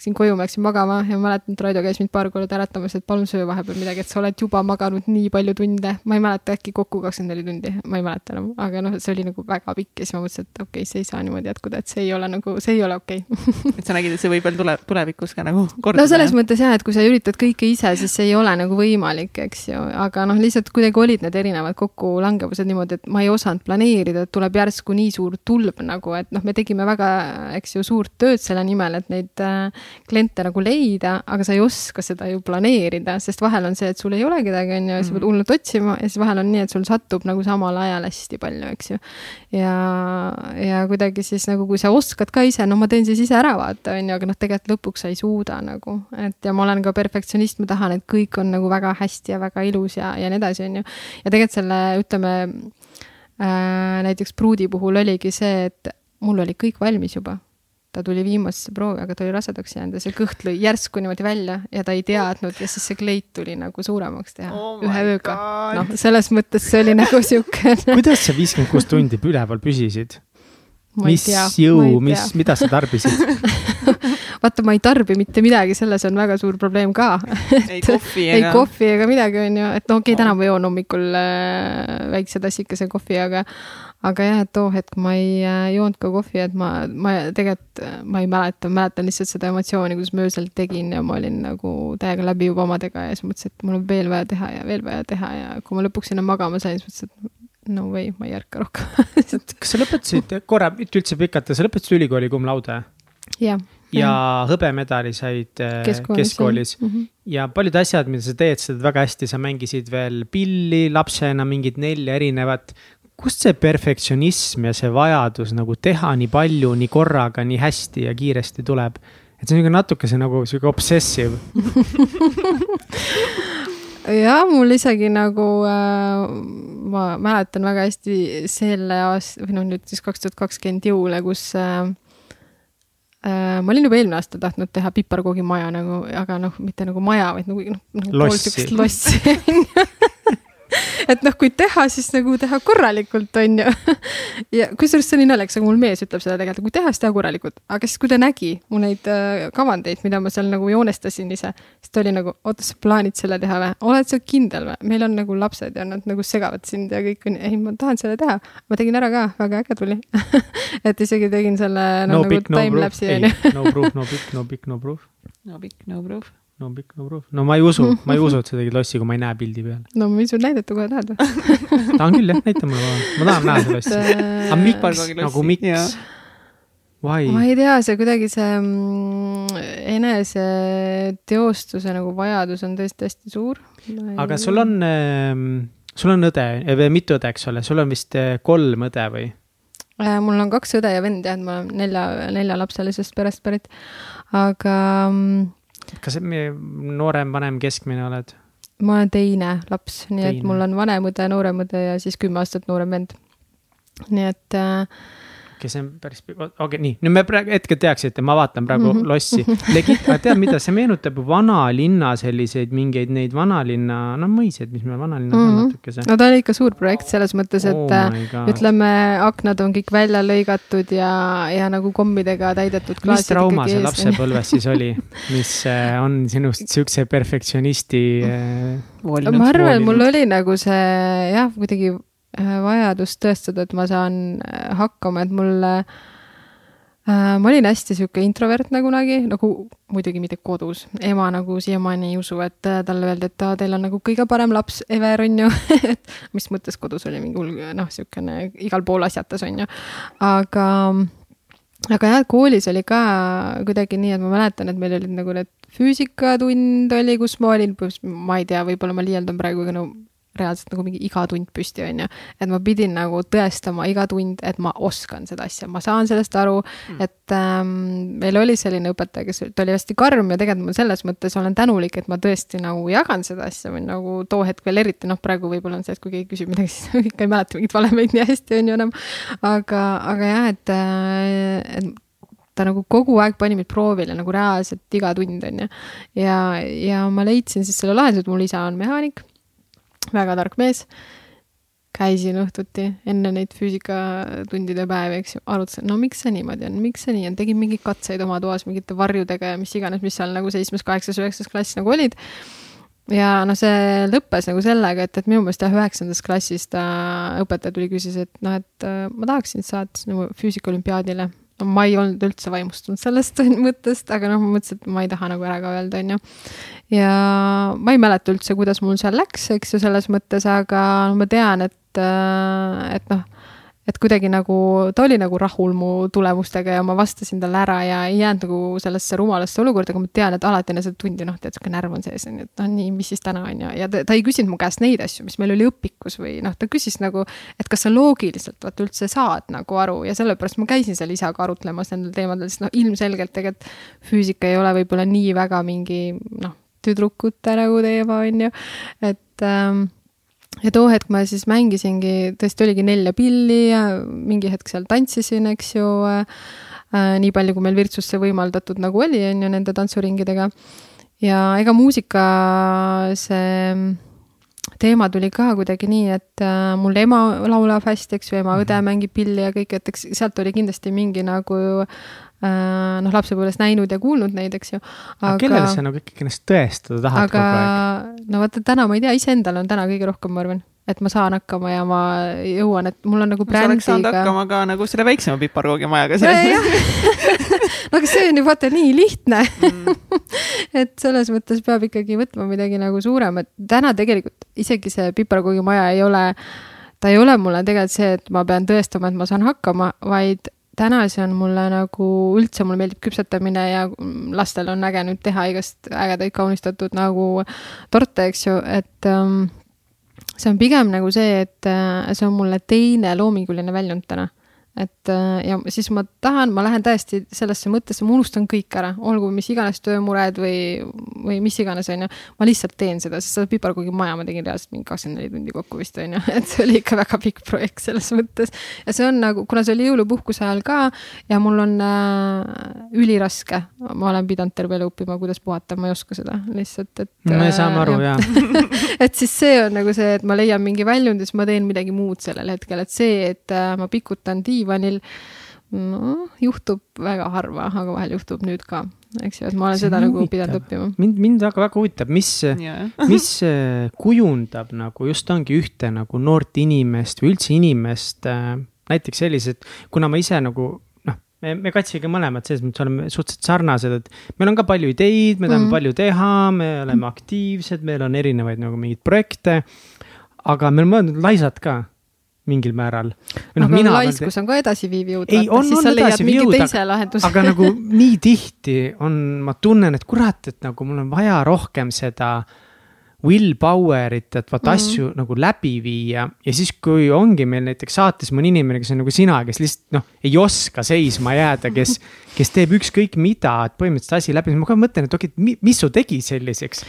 läksin koju, ma läksin magama ja ma mäletan, et Raido käis mind paar korda äratamas, et palun söö vahepeal midagi, et sa oled juba maganud nii palju tunde. ma ei mäleta, äkki kokku kakskümmend neli tundi, ma ei mäleta enam, aga noh, see oli nagu väga pikk ja siis ma mõtlesin, et okei okay,, see ei saa niimoodi jätkuda, et see ei ole nagu, see ei ole okei okay. et sa nägid, et see võib veel tule, tulevikus ka nagu korda no selles mõttes jah, et kui sa üritad kõike ise, siis see ei ole nagu võimalik, eks ju, aga noh, lihtsalt kuidagi olid need erinevad kokkulangevused niimoodi, et ma ei osanud planeerida, et tuleb järsku nii suur tulv nagu, et noh, me tegime väga, eks ju, suurt tööd selle nimel, et neid äh, kliente nagu leida, aga sa ei oska seda ju planeerida, sest vahel on see, et sul ei ole kedagi, on ju, ja sa pead mhm. hullult otsima ja siis vahel on nii, et sul satub nagu samal ajal hästi palju, eks ju. ja, ja kuidagi siis nagu, kui sa oskad ka ise, no ma teen siis ise ära, vaata, on ju, aga noh, tegelikult lõpuks sa ei suuda nagu, et ja ma olen ka perfektsionist, ma tahan, et kõik on nagu väga hästi ja väga ilus ja, ja nii edasi, on ju. ja tegelikult selle, ütleme äh, näiteks pruudi puhul oligi see, et mul oli kõik valmis juba ta tuli viimasesse proovi, aga ta oli rasedaks jäänud ja see kõht lõi järsku niimoodi välja ja ta ei teadnud ja siis see kleit tuli nagu suuremaks teha oh ühe ööga. noh, selles mõttes see oli nagu sihuke kuidas sa viiskümmend kuus tundi üleval püsisid? mis tea, jõu, mis, mida sa tarbisid vaata, ma ei tarbi mitte midagi, selles on väga suur probleem ka ei kohvi ega. ei kohvi ega midagi, on ju, et no okei okay, täna ma joon hommikul äh, väikse tassikese kohvi, aga aga jah, et too hetk ma ei äh, joonud ka kohvi, et ma, ma tegelikult, äh, ma ei mäleta, mäletan lihtsalt seda emotsiooni, kuidas ma öösel tegin ja ma olin nagu täiega läbi juba omadega ja siis mõtlesin, et mul on veel vaja teha ja veel vaja teha ja kui ma lõpuks sinna magama sain, siis mõtlesin, et no way, ma ei ärka rohkem kas sa lõpetasid korra, mitte üldse pikalt, sa lõpetasid ülikooli cum laude? jah ja hõbemedali said äh, keskkoolis, keskkoolis. Mm -hmm. ja paljud asjad, mida sa teed, sa teed väga hästi, sa mängisid veel pilli lapsena, mingit nelja erinevat kust see perfektsionism ja see vajadus nagu teha nii palju, nii korraga, nii hästi ja kiiresti tuleb? et see on niisugune natukese nagu sihuke obsessive jah, mul isegi nagu äh, ma mäletan väga hästi selle aasta või noh, nüüd siis kaks tuhat kakskümmend jõule, kus äh, äh, ma olin juba eelmine aasta tahtnud teha piparkoogimaja nagu, aga noh, mitte nagu maja, vaid nagu noh nagu. lossi. lossi et noh, kui teha, siis nagu teha korralikult, on ju. ja kusjuures see oli naljakas, aga mul mees ütleb seda tegelikult, kui teha, siis teha korralikult. aga siis, kui ta nägi mu neid äh, kavandeid, mida ma seal nagu joonestasin ise, siis ta oli nagu, oota, sa plaanid selle teha või? oled sa kindel või? meil on nagu lapsed ja nad nagu segavad sind ja kõik on, ei, ma tahan selle teha. ma tegin ära ka, väga äge tuli et isegi tegin selle no, no nagu big, no timelapse'i proof, on ju. no proof, no big, no big, no proof. no big, no proof. No big, no proof. no ma ei usu, ma ei usu, et sa tegid lossi, kui ma ei näe pildi peal. no ma võin sulle näidata, kohe tahad või? tahan küll jah, näita mulle ma tahan näha seda lossi. aga miks, nagu miks? Why? ma ei tea, see kuidagi see mm, eneseteostuse nagu vajadus on tõesti hästi suur. aga sul on, sul on õde või mitu õde, eks ole, sul on vist eh, kolm õde või? Äh, mul on kaks õde ja vend jah, et ma olen nelja, neljalapselisest perest pärit. aga mm, kas noorem, vanem, keskmine oled? ma olen teine laps, nii et Teine. mul on vanem õde, noorem õde ja siis kümme aastat noorem vend. nii et äh, kes on päris, okei okay, nii, nüüd me praegu hetkel teaksite, ma vaatan praegu mm. -hmm. lossi. Legit, aga tead mida, see meenutab vanalinna selliseid mingeid neid vanalinna, no mõisaid, mis meil vanalinnas mm -hmm. on Mhm. natukese. no ta oli ikka suur projekt selles mõttes, et Oh äh, ütleme, aknad on kõik välja lõigatud ja, ja nagu kommidega täidetud. mis trauma see lapsepõlves siis oli, mis äh, on sinust siukse perfektsionisti äh, ma arvan, et mul oli nagu see jah, kuidagi vajadus tõestada, et ma saan äh, hakkama, et mul äh, ma olin hästi sihuke introvertne kunagi, nagu muidugi mitte kodus. ema nagu siiamaani ei usu, et äh, talle öeldi, et aa, teil on nagu kõige parem laps ever, on ju et mis mõttes kodus oli mingi hull, noh, sihukene igal pool asjatas, on ju. aga, aga jah, koolis oli ka kuidagi nii, et ma mäletan, et meil olid nagu need füüsikatund oli, kus ma olin, ma ei tea, võib-olla ma liialdan praegu, aga no reaalselt nagu mingi iga tund püsti, on ju. et ma pidin nagu tõestama iga tund, et ma oskan seda asja, ma saan sellest aru mm., et ähm, meil oli selline õpetaja, kes, ta oli hästi karm ja tegelikult ma selles mõttes olen tänulik, et ma tõesti nagu jagan seda asja või nagu too hetk veel eriti, noh, praegu võib-olla on see, et kui keegi küsib midagi, siis ikka ei mäleta mingeid valemeid nii hästi, on ju enam. aga, aga jah, et, äh, et ta nagu kogu aeg pani mind proovile nagu reaalselt iga tund, on ju. ja, ja ma leidsin siis selle lahenduse, et mul isa on mehaanik, väga tark mees. käisin õhtuti enne neid füüsikatundide päevi, eks ju, arutasin, no miks see niimoodi on, miks see nii on, tegin mingeid katseid oma toas mingite varjudega ja mis iganes, mis seal nagu seitsmes, kaheksas, üheksas klass nagu olid ja noh, see lõppes nagu sellega, et, et minu meelest jah, üheksandas klassis ta, õpetaja tuli, küsis, et noh, et äh, ma tahaksin saada nagu füüsikaolümpiaadile no, ma ei olnud üldse vaimustunud sellest mõttest, aga noh, ma mõtlesin, et ma ei taha nagu ära ka öelda, onju. Ja ma ei mäleta üldse, kuidas mul seal läks, eks ju, selles mõttes, aga ma tean, et, et noh et kuidagi nagu, ta oli nagu rahul mu tulemustega ja ma vastasin talle ära ja ei jäänud nagu sellesse rumalasse olukorda, aga ma tean, et alati enne seda tundi, noh, tead, sihuke närv on sees, on ju, et noh, nii, mis siis täna on ju, ja ta, ta ei küsinud mu käest neid asju, mis meil oli õpikus või noh, ta küsis nagu, et kas sa loogiliselt vaata üldse saad nagu aru ja sellepärast ma käisin seal isaga arutlemas nendel teemadel, sest noh, ilmselgelt tegelikult füüsika ei ole võib-olla nii väga mingi noh, tüdrukute nagu teema, on ju, et ähm, ja too hetk ma siis mängisingi, tõesti oligi nelja pilli ja mingi hetk seal tantsisin, eks ju äh,. nii palju, kui meil Virtsus see võimaldatud nagu oli, on ju, nende tantsuringidega. ja ega muusika see teema tuli ka kuidagi nii, et äh, mul ema laulab hästi, eks ju, ema õde mängib pilli ja kõik, et eks sealt oli kindlasti mingi nagu äh, noh, lapsepõlves näinud ja kuulnud neid, eks ju. aga kellele sa nagu ikkagi ennast tõestada tahad aga kogu aeg? no vaata täna ma ei tea, iseendal on täna kõige rohkem, ma arvan, et ma saan hakkama ja ma jõuan, et mul on nagu sa oleks saanud brändiga. hakkama ka nagu selle väiksema piparkoogimajaga. no aga see on ju vaata nii lihtne mm. et selles mõttes peab ikkagi võtma midagi nagu suuremat. täna tegelikult isegi see piparkoogimaja ei ole, ta ei ole mulle tegelikult see, et ma pean tõestama, et ma saan hakkama, vaid täna see on mulle nagu üldse, mulle meeldib küpsetamine ja lastel on äge nüüd teha igast ägedaid kaunistatud nagu torte, eks ju, et um, see on pigem nagu see, et äh, see on mulle teine loominguline väljund täna. Et äh, ja siis ma tahan, ma lähen täiesti sellesse mõttesse, ma unustan kõik ära, olgu mis iganes töömured või, või mis iganes, on ju. ma lihtsalt teen seda, sest seda piparkoogimaja ma tegin reaalselt mingi kakskümmend neli tundi kokku vist, on ju, et see oli ikka väga pikk projekt selles mõttes. ja see on nagu, kuna see oli jõulupuhkuse ajal ka ja mul on äh, üliraske, ma olen pidanud terve elu õppima, kuidas puhata, ma ei oska seda lihtsalt, et. me saame aru ja, ja. et siis see on nagu see, et ma leian mingi väljundi, siis ma teen midagi muud sellel hetkel, et see, et äh, ma pikutan tiiva diivanil. noh, juhtub väga harva, aga vahel juhtub nüüd ka, eks ju, et ma olen see seda nagu pidanud õppima. mind, mind väga, väga huvitab, mis mis kujundab nagu just ongi ühte nagu noort inimest või üldse inimest äh, näiteks sellised, kuna ma ise nagu noh, me, me Katsiga mõlemad selles mõttes oleme suhteliselt sarnased, et meil on ka palju ideid, me tahame mm -hmm. palju teha, me oleme aktiivsed, meil on erinevaid nagu mingeid projekte. aga me oleme mõelnud laisad ka mingil määral. No, aga mina laiskus on ka edasiviiv jõud. ei, on, on edasiviiv jõud, aga, aga nagu nii tihti on, ma tunnen, et kurat, et nagu mul on vaja rohkem seda willpower'it, et vaata mm asju nagu läbi viia ja siis, kui ongi meil näiteks saates mõni inimene, kes on nagu sina, kes lihtsalt noh, ei oska seisma jääda, kes, kes teeb ükskõik mida, et põhimõtteliselt asi läbi, siis ma kohe mõtlen, et okei okay,, mis su tegi selliseks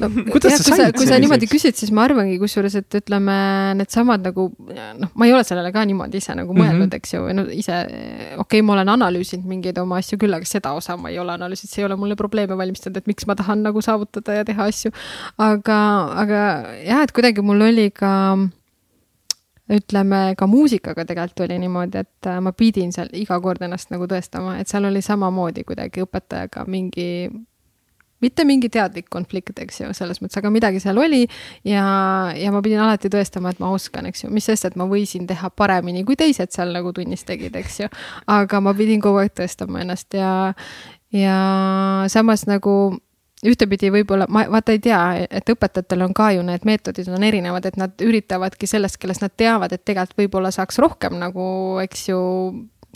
no kuidas jah, sa said kui sa niimoodi küsid, siis ma arvangi kusjuures, et ütleme, needsamad nagu noh, ma ei ole sellele ka niimoodi ise nagu mõelnud mm, -hmm. eks ju, no ise, okei okay,, ma olen analüüsinud mingeid oma asju küll, aga seda osa ma ei ole analüüsinud, see ei ole mulle probleeme valmistanud, et miks ma tahan nagu saavutada ja teha asju. aga, aga jah, et kuidagi mul oli ka ütleme ka muusikaga tegelikult oli niimoodi, et ma pidin seal iga kord ennast nagu tõestama, et seal oli samamoodi kuidagi õpetajaga mingi mitte mingi teadlik konflikt, eks ju, selles mõttes, aga midagi seal oli ja, ja ma pidin alati tõestama, et ma oskan, eks ju, mis sest, et ma võisin teha paremini, kui teised seal nagu tunnis tegid, eks ju. aga ma pidin kogu aeg tõestama ennast ja, ja samas nagu ühtepidi võib-olla, ma vaata ei tea, et õpetajatel on ka ju need meetodid on erinevad, et nad üritavadki sellest, kellest nad teavad, et tegelikult võib-olla saaks rohkem nagu, eks ju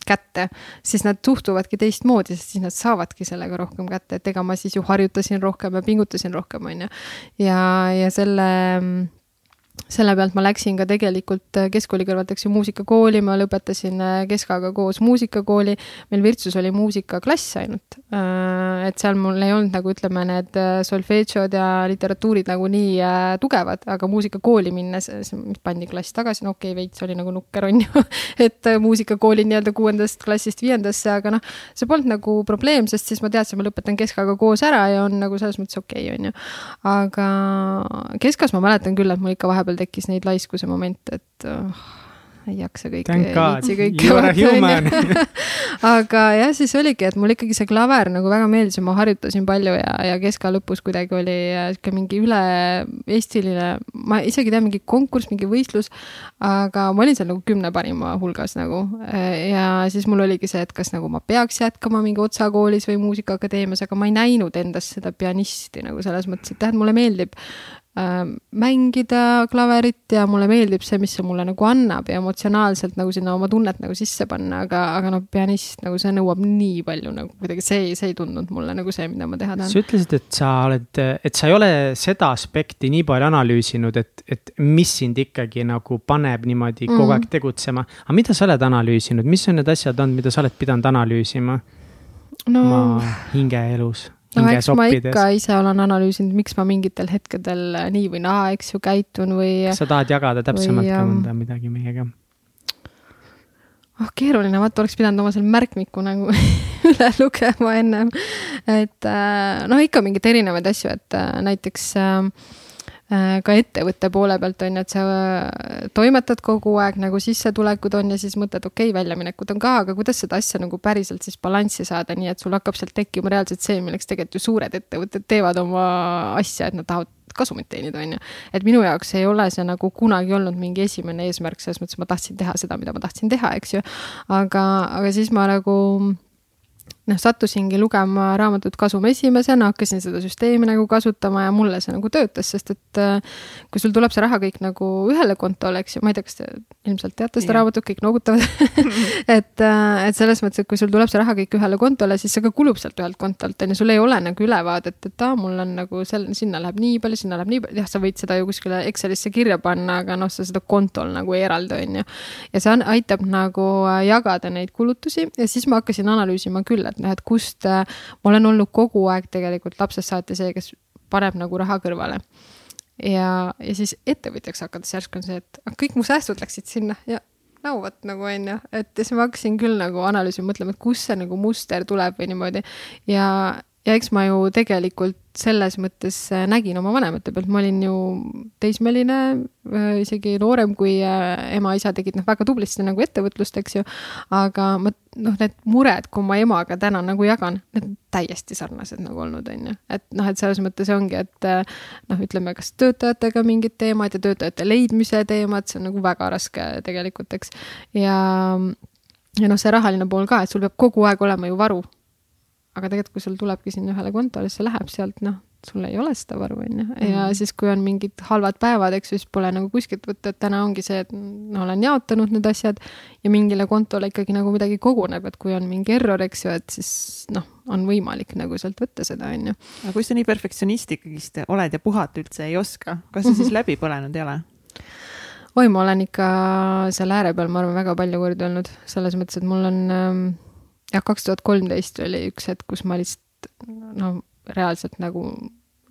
kätte, siis nad suhtuvadki teistmoodi, sest siis nad saavadki sellega rohkem kätte, et ega ma siis ju harjutasin rohkem ja pingutasin rohkem, on ju. ja, ja selle selle pealt ma läksin ka tegelikult äh, keskkooli kõrvalt, eks ju, muusikakooli, ma lõpetasin äh, keskaga koos muusikakooli. meil Virtsus oli muusikaklass ainult. Äh, et seal mul ei olnud nagu ütleme, need solfedžod ja literatuurid nagu nii tugevad, aga muusikakooli minnes, pandi klass tagasi, no okei okay,, veits oli nagu nukker, on ju. et muusikakooli nii-öelda kuuendast klassist viiendasse, aga noh, see polnud nagu probleem, sest siis ma teadsin, ma lõpetan keskaga koos ära ja on nagu selles mõttes okei okay,, on ju. aga keskas ma mäletan küll, et mul ikka vahepeal tekkis neid laiskuse momente, et oh, ei jaksa kõike, viitsi kõike vaadata, aga jah, siis oligi, et mul ikkagi see klaver nagu väga meeldis ja ma harjutasin palju ja, ja keska lõpus kuidagi oli äh, sihuke mingi üle-eestiline, ma isegi ei tea, mingi konkurss, mingi võistlus, aga ma olin seal nagu kümne parima hulgas nagu. Äh, ja siis mul oligi see, et kas nagu ma peaks jätkama mingi Otsa koolis või Muusikaakadeemias, aga ma ei näinud endas seda pianisti nagu selles mõttes, et jah, et mulle meeldib mängida klaverit ja mulle meeldib see, mis see mulle nagu annab ja emotsionaalselt nagu sinna oma tunnet nagu sisse panna, aga, aga noh, pianist nagu see nõuab nii palju nagu kuidagi, see see ei tundunud mulle nagu see, mida ma teha tahan. sa ütlesid, et sa oled, et sa ei ole seda aspekti nii palju analüüsinud, et, et mis sind ikkagi nagu paneb niimoodi kogu mm aeg tegutsema. aga mida sa oled analüüsinud, mis on need asjad olnud, mida sa oled pidanud analüüsima no, oma hingeelus? No eks ma ikka ise olen analüüsinud, miks ma mingitel hetkedel nii või naa, eks ju, käitun või. kas sa tahad jagada täpsemalt või, ka mõnda midagi meiega? oh, keeruline, vaata, oleks pidanud oma selle märkmiku nagu üle lugema ennem. et äh, noh, ikka mingeid erinevaid asju, et äh, näiteks äh, Äh, ka ettevõtte poole pealt on ju, et sa äh, toimetad kogu aeg nagu sissetulekud on ja siis mõtled, okei okay,, väljaminekud on ka, aga kuidas seda asja nagu päriselt siis balanssi saada, nii et sul hakkab sealt tekkima reaalselt see, milleks tegelikult ju suured ettevõtted teevad oma asja, et nad tahavad kasumit teenida, on ju. et minu jaoks ei ole see nagu kunagi olnud mingi esimene eesmärk, selles mõttes ma tahtsin teha seda, mida ma tahtsin teha, eks ju. aga, aga siis ma nagu noh, sattusingi lugema raamatut Kasum esimesena, hakkasin seda süsteemi nagu kasutama ja mulle see nagu töötas, sest et äh, kui sul tuleb see raha kõik nagu ühele kontole, eks ju, ma ei tea, kas te ilmselt teate seda raamatut, kõik noogutavad et, äh, et selles mõttes, et kui sul tuleb see raha kõik ühele kontole, siis see ka kulub sealt ühelt kontolt, on ju, sul ei ole nagu ülevaadet, et aa, mul on nagu seal, sinna läheb nii palju, sinna läheb nii palju, jah, sa võid seda ju kuskile Excelisse kirja panna, aga noh, sa seda kontol nagu ei eralda, on ju. ja see aitab nagu äh, jagada neid kulutusi ja siis ma hakkasin analüüsima küll, et noh, et kust äh, ma olen olnud kogu aeg tegelikult lapsest saati see, kes paneb nagu raha kõrvale. ja, ja siis ettevõtjaks hakates järsku on see, et ah, kõik mu säästud läksid sinna. Ja no vot nagu on ju, et siis ma hakkasin küll nagu analüüsima, mõtlema, et kust see nagu muster tuleb või niimoodi. Ja ja eks ma ju tegelikult selles mõttes äh, nägin oma vanemate pealt, ma olin ju teismeline, äh, isegi noorem, kui äh, ema-isa tegid noh, väga tublisti nagu ettevõtlust, eks ju. aga ma noh, need mured, kui ma emaga täna nagu jagan, need on täiesti sarnased nagu olnud, on ju. et noh, et selles mõttes ongi, et noh, ütleme, kas töötajatega mingid teemad ja töötajate leidmise teemad, see on nagu väga raske tegelikult, eks. ja, ja noh, see rahaline pool ka, et sul peab kogu aeg olema ju varu aga tegelikult, kui sul tulebki sinna ühele kontole, siis see läheb sealt, noh, sul ei ole seda varu, on ju. ja mm. siis, kui on mingid halvad päevad, eks ju, siis pole nagu kuskilt võtta, et täna ongi see, et no olen jaotanud need asjad ja mingile kontole ikkagi nagu midagi koguneb, et kui on mingi error, eks ju, et siis noh, on võimalik nagu sealt võtta seda, on ju. aga kui sa nii perfektsionist ikkagist oled ja puhata üldse ei oska, kas sa siis läbi põlenud ei ole? oi, ma olen ikka seal ääre peal, ma arvan, väga palju kordi olnud, selles mõttes, et mul on ähm, jah, kaks tuhat kolmteist oli üks hetk, kus ma lihtsalt no reaalselt nagu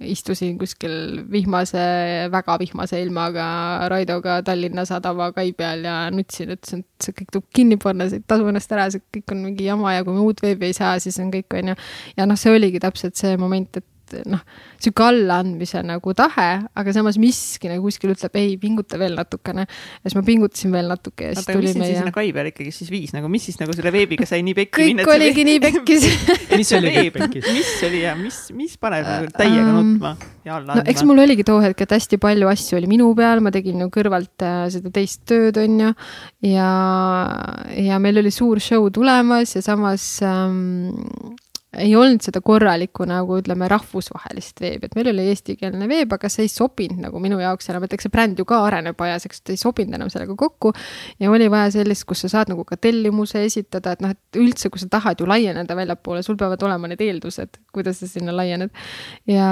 istusin kuskil vihmase, väga vihmase ilmaga Raidoga Tallinna Sadama kai peal ja nutsin, ütlesin, et see kõik tuleb kinni panna, see ei tasu ennast ära, see kõik on mingi jama ja kui me uut veebi ei saa, siis on kõik, on ju. ja noh, see oligi täpselt see moment, et noh, sihuke allaandmise nagu tahe, aga samas miski nagu kuskil ütleb ei, pinguta veel natukene. ja siis ma pingutasin veel natuke ja siis tuli meie. mis sind sinna kai peale ikkagi siis viis nagu, mis siis nagu selle veebiga sai nii pekki minna? kõik oligi nii pekkis mis oli kõik pekkis? mis oli ja mis, mis paneb nagu täiega nutma ja alla andma? no eks mul oligi too hetk, et hästi palju asju oli minu peal, ma tegin ju kõrvalt äh, seda teist tööd, on ju. ja, ja meil oli suur show tulemas ja samas ähm, ei olnud seda korralikku nagu ütleme, rahvusvahelist veebi, et meil oli eestikeelne veeb, aga see ei sobinud nagu minu jaoks enam, et eks see bränd ju ka areneb ajas, eks ta ei sobinud enam sellega kokku. ja oli vaja sellist, kus sa saad nagu ka tellimuse esitada, et noh, et üldse, kui sa tahad ju laieneda väljapoole, sul peavad olema need eeldused, kuidas sa sinna laiened. ja,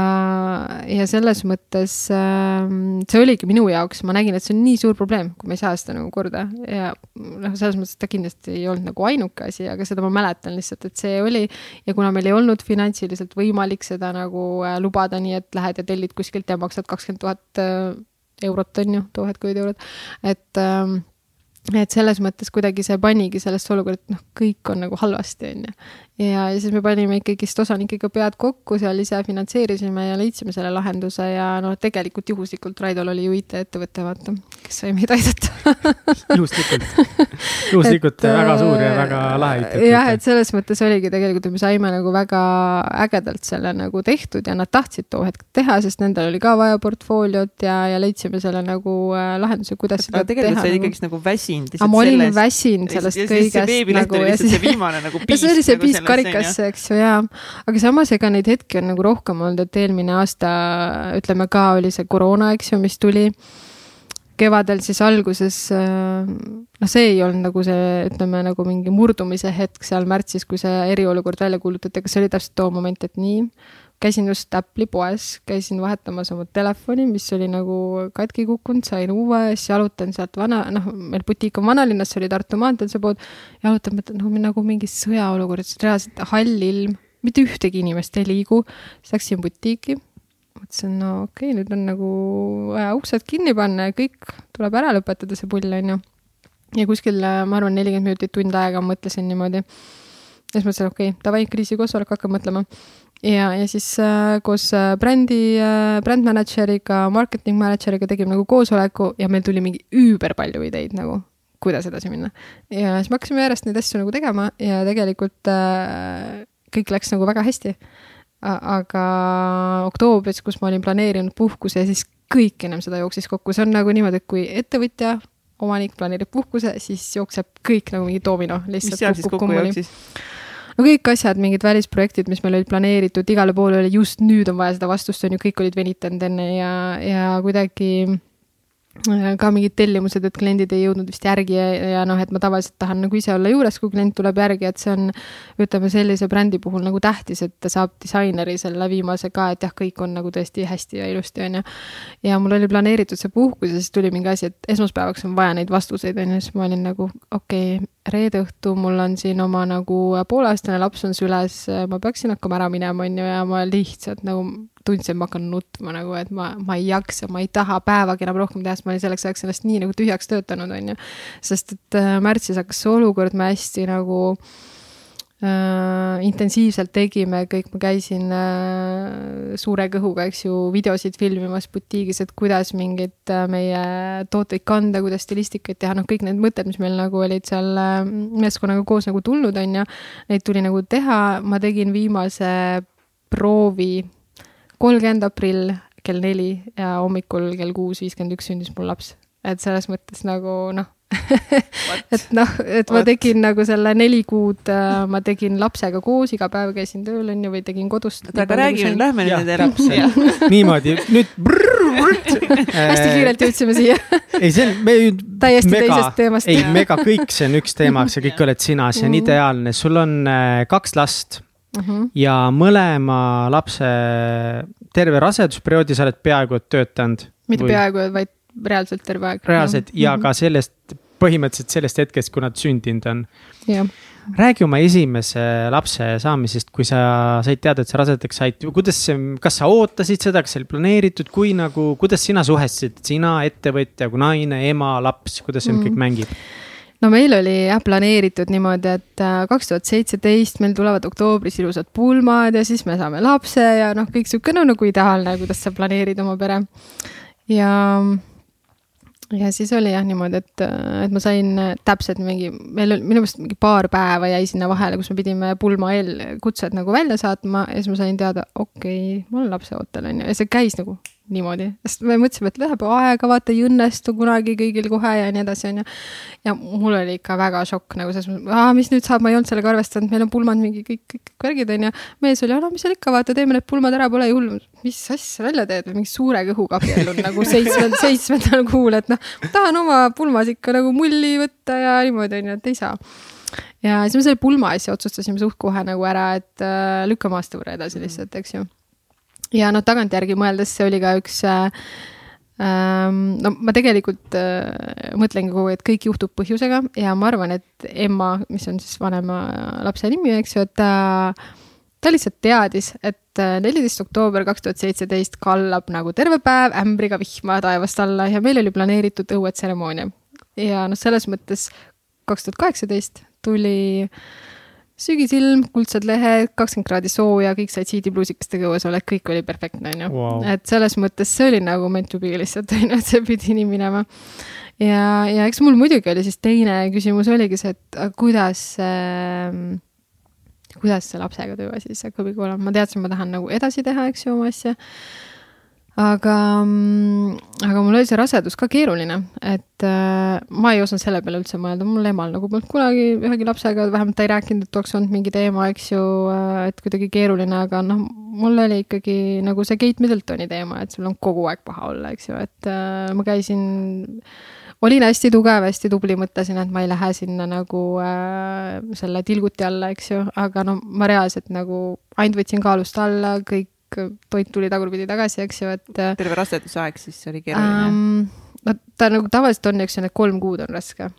ja selles mõttes äh, see oligi minu jaoks, ma nägin, et see on nii suur probleem, kui me ei saa seda nagu korda. Ja noh, selles mõttes ta kindlasti ei olnud nagu ainuke asi, aga seda ma mäletan lihtsalt, et see oli. Ja kuna kuna meil ei olnud finantsiliselt võimalik seda nagu äh, lubada, nii et lähed ja tellid kuskilt ja maksad kakskümmend tuhat äh, eurot, on ju, tuhat kuid eurot, et ähm, et selles mõttes kuidagi see panigi sellesse olukorda, et noh, kõik on nagu halvasti, on ju ja, ja siis me panime ikkagist osanikega pead kokku, seal ise finantseerisime ja leidsime selle lahenduse ja noh, tegelikult juhuslikult Raidol oli ju IT-ettevõte, vaata, kes sai meid aidata juhuslikult, juhuslikult väga suur ja väga lahe IT-ettevõte. jah, et selles mõttes oligi tegelikult, et me saime nagu väga ägedalt selle nagu tehtud ja nad tahtsid too hetk teha, sest nendel oli ka vaja portfooliot ja, ja leidsime selle nagu äh, lahenduse, kuidas seda teha. tegelikult sa olid ikkagist nagu väsinud. ma olin väsinud sellest kõigest. nagu, ja siis see viimane nagu piis. see oli see piis karikasse, eks ju, jaa. aga samas, ega neid hetki on nagu rohkem olnud, et eelmine aasta, ütleme ka, oli see koroona, eks ju, mis tuli. Kevadel siis alguses, noh, see ei olnud nagu see, ütleme nagu mingi murdumise hetk seal märtsis, kui see eriolukord välja kuulutati, aga see oli täpselt too moment, et nii, käisin just Apple'i poes, käisin vahetamas oma telefoni, mis oli nagu katki kukkunud, sain uue, siis jalutan sealt vana, noh, meil butiik on vanalinnas, see oli Tartu maanteel see pood, jalutan, mõtlen, noh, nagu mingi sõjaolukord, reaalselt hall ilm, mitte ühtegi inimest ei liigu, siis läksin butiiki, mõtlesin, no okei okay,, nüüd on nagu vaja uksed kinni panna ja kõik tuleb ära lõpetada, see pull, on ju. ja kuskil, ma arvan, nelikümmend minutit, tund aega mõtlesin niimoodi. ja siis mõtlesin, okei okay,, davai, kriisikoosolek, hakkab mõtlema ja, ja siis äh, koos äh, brändi äh,, bränd manager'iga, marketing manager'iga tegime nagu koosoleku ja meil tuli mingi üüber palju ideid nagu, kuidas edasi minna. ja siis me hakkasime järjest neid asju nagu tegema ja tegelikult äh, kõik läks nagu väga hästi. aga oktoobris, kus ma olin planeerinud puhkuse, siis kõik ennem seda jooksis kokku, see on nagu niimoodi, et kui ettevõtja omanik planeerib puhkuse, siis jookseb kõik nagu mingi domino lihtsalt. mis seal siis kokku jooksis? No kõik asjad, mingid välisprojektid, mis meil olid planeeritud, igale poole oli just nüüd on vaja seda vastust, on ju, kõik olid venitanud enne ja, ja kuidagi ka mingid tellimused, et kliendid ei jõudnud vist järgi ja, ja noh, et ma tavaliselt tahan nagu ise olla juures, kui klient tuleb järgi, et see on, ütleme sellise brändi puhul nagu tähtis, et ta saab disaineri selle viimase ka, et jah, kõik on nagu tõesti hästi ja ilusti, on ju. ja mul oli planeeritud see puhkus ja siis tuli mingi asi, et esmaspäevaks on vaja neid vastuseid, on ju, siis ma olin nagu okei okay,, reede õhtu mul on siin oma nagu pooleaastane laps on süles, ma peaksin hakkama ära minema, on ju, ja ma lihtsalt nagu tundsin, ma hakkan nutma nagu, et ma, ma ei jaksa, ma ei taha päevagi enam rohkem teha, sest ma olin selleks ajaks ennast nii nagu tühjaks töötanud, on ju. sest et äh, märtsis hakkas see olukord, me hästi nagu äh, intensiivselt tegime, kõik, ma käisin äh, suure kõhuga, eks ju, videosid filmimas butiigis, et kuidas mingeid äh, meie tooteid kanda, kuidas stilistikaid teha, noh, kõik need mõtted, mis meil nagu olid seal äh, meeskonnaga koos nagu tulnud, on ju. Neid tuli nagu teha, ma tegin viimase proovi kolmkümmend aprill kell neli ja hommikul kell kuus viiskümmend üks sündis mul laps. et selles mõttes nagu noh et noh, et ma tegin nagu selle neli kuud, äh, ma tegin lapsega koos, iga päev käisin tööl onju või tegin kodust. aga räägi nüüd, lähme nüüd nende täpselt niimoodi, nüüd. hästi kiirelt jõudsime siia ei, see on, me ju. täiesti mega, teisest teemast. ei, mega kõik, see on üks teema, see kõik oled sina, see on ideaalne, sul on kaks last mm. -hmm. ja mõlema lapse terve rasedusperioodi sa oled peaaegu et töötanud. mitte või... peaaegu, vaid reaalselt terve aeg. reaalselt ja mm -hmm. ka sellest, põhimõtteliselt sellest hetkest, kui nad sündinud on. jah räägi oma esimese lapse saamisest, kui sa said teada, et sa rasedaks said, kuidas kas sa ootasid seda, kas see oli planeeritud, kui nagu, kuidas sina suhestusid, sina ettevõtja kui naine, ema, laps, kuidas see mm kõik mängib? no meil oli jah planeeritud niimoodi, et äh, kaks tuhat seitseteist meil tulevad oktoobris ilusad pulmad ja siis me saame lapse ja noh, kõik sihuke no nagu ideaalne, kuidas sa planeerid oma pere. ja, ja siis oli jah niimoodi, et, et ma sain täpselt mingi, meil oli minu meelest mingi paar päeva jäi sinna vahele, kus me pidime pulma eelkutsed nagu välja saatma. Ja siis ma sain teada, okei okay,, ma olen lapseootel on ju. Ja see käis nagu niimoodi, sest me mõtlesime, et läheb aega, vaata ei õnnestu kunagi kõigil kohe ja nii edasi, onju. ja mul oli ikka väga šokk nagu selles mõttes, aa, mis nüüd saab, ma ei olnud sellega arvestanud, meil on pulmad mingi kõik, kõik, kõik värgid onju. mees oli, no mis seal ikka, vaata, teeme need pulmad ära, pole ju hullu. mis asja välja teed? Või mingi suure kõhuga abiellun nagu seitsmendal, seitsmendal kuul, et noh, tahan oma pulmas ikka nagu mulli võtta ja niimoodi onju, et ei saa. Ja siis me selle pulma asja otsustasime suht kohe nagu ära, et äh, lükkame aasta võrra edasi lihtsalt, eks ju ja noh, tagantjärgi mõeldes see oli ka üks äh, ähm, no ma tegelikult äh, mõtlengi kogu aeg, et kõik juhtub põhjusega ja ma arvan, et Emma, mis on siis vanema lapse nimi, eks ju, et ta, ta lihtsalt teadis, et äh, neliteist oktoober kaks tuhat seitseteist kallab nagu terve päev ämbriga vihma taevast alla ja meil oli planeeritud õuetseremoonia. ja noh, selles mõttes kaks tuhat kaheksateist tuli äh, sügisilm, kuldsed lehed, kakskümmend kraadi sooja, kõik said siidipluusikestega õues olla, kõik oli perfektne, onju. Et selles mõttes see oli nagu meant to be lihtsalt, onju, et see pidi nii minema. ja, ja eks mul muidugi oli siis teine küsimus oligi see, et kuidas äh, kuidas see lapsega tööasi siis hakkab olema, ma teadsin, ma tahan nagu edasi teha, eks ju, oma asja aga, mm, aga mul oli see rasedus ka keeruline, et äh, ma ei osanud selle peale üldse mõelda, mul emal nagu polnud kunagi ühegi lapsega, vähemalt ta ei rääkinud, et oleks olnud mingi teema, eks ju äh,, et kuidagi keeruline, aga noh, mul oli ikkagi nagu see Kate Middletoni teema, et sul on kogu aeg paha olla, eks ju, et äh, ma käisin olin hästi tugev, hästi tubli, mõtlesin, et ma ei lähe sinna nagu äh, selle tilguti alla, eks ju, aga no ma reaalselt nagu ainult võtsin kaalust alla, kõik toit tuli tagurpidi tagasi, eks ju, et. Äh, terve rasedusaeg siis oli keeruline um,? no ta nagu tavaliselt on, eks ju, need kolm kuud on raske.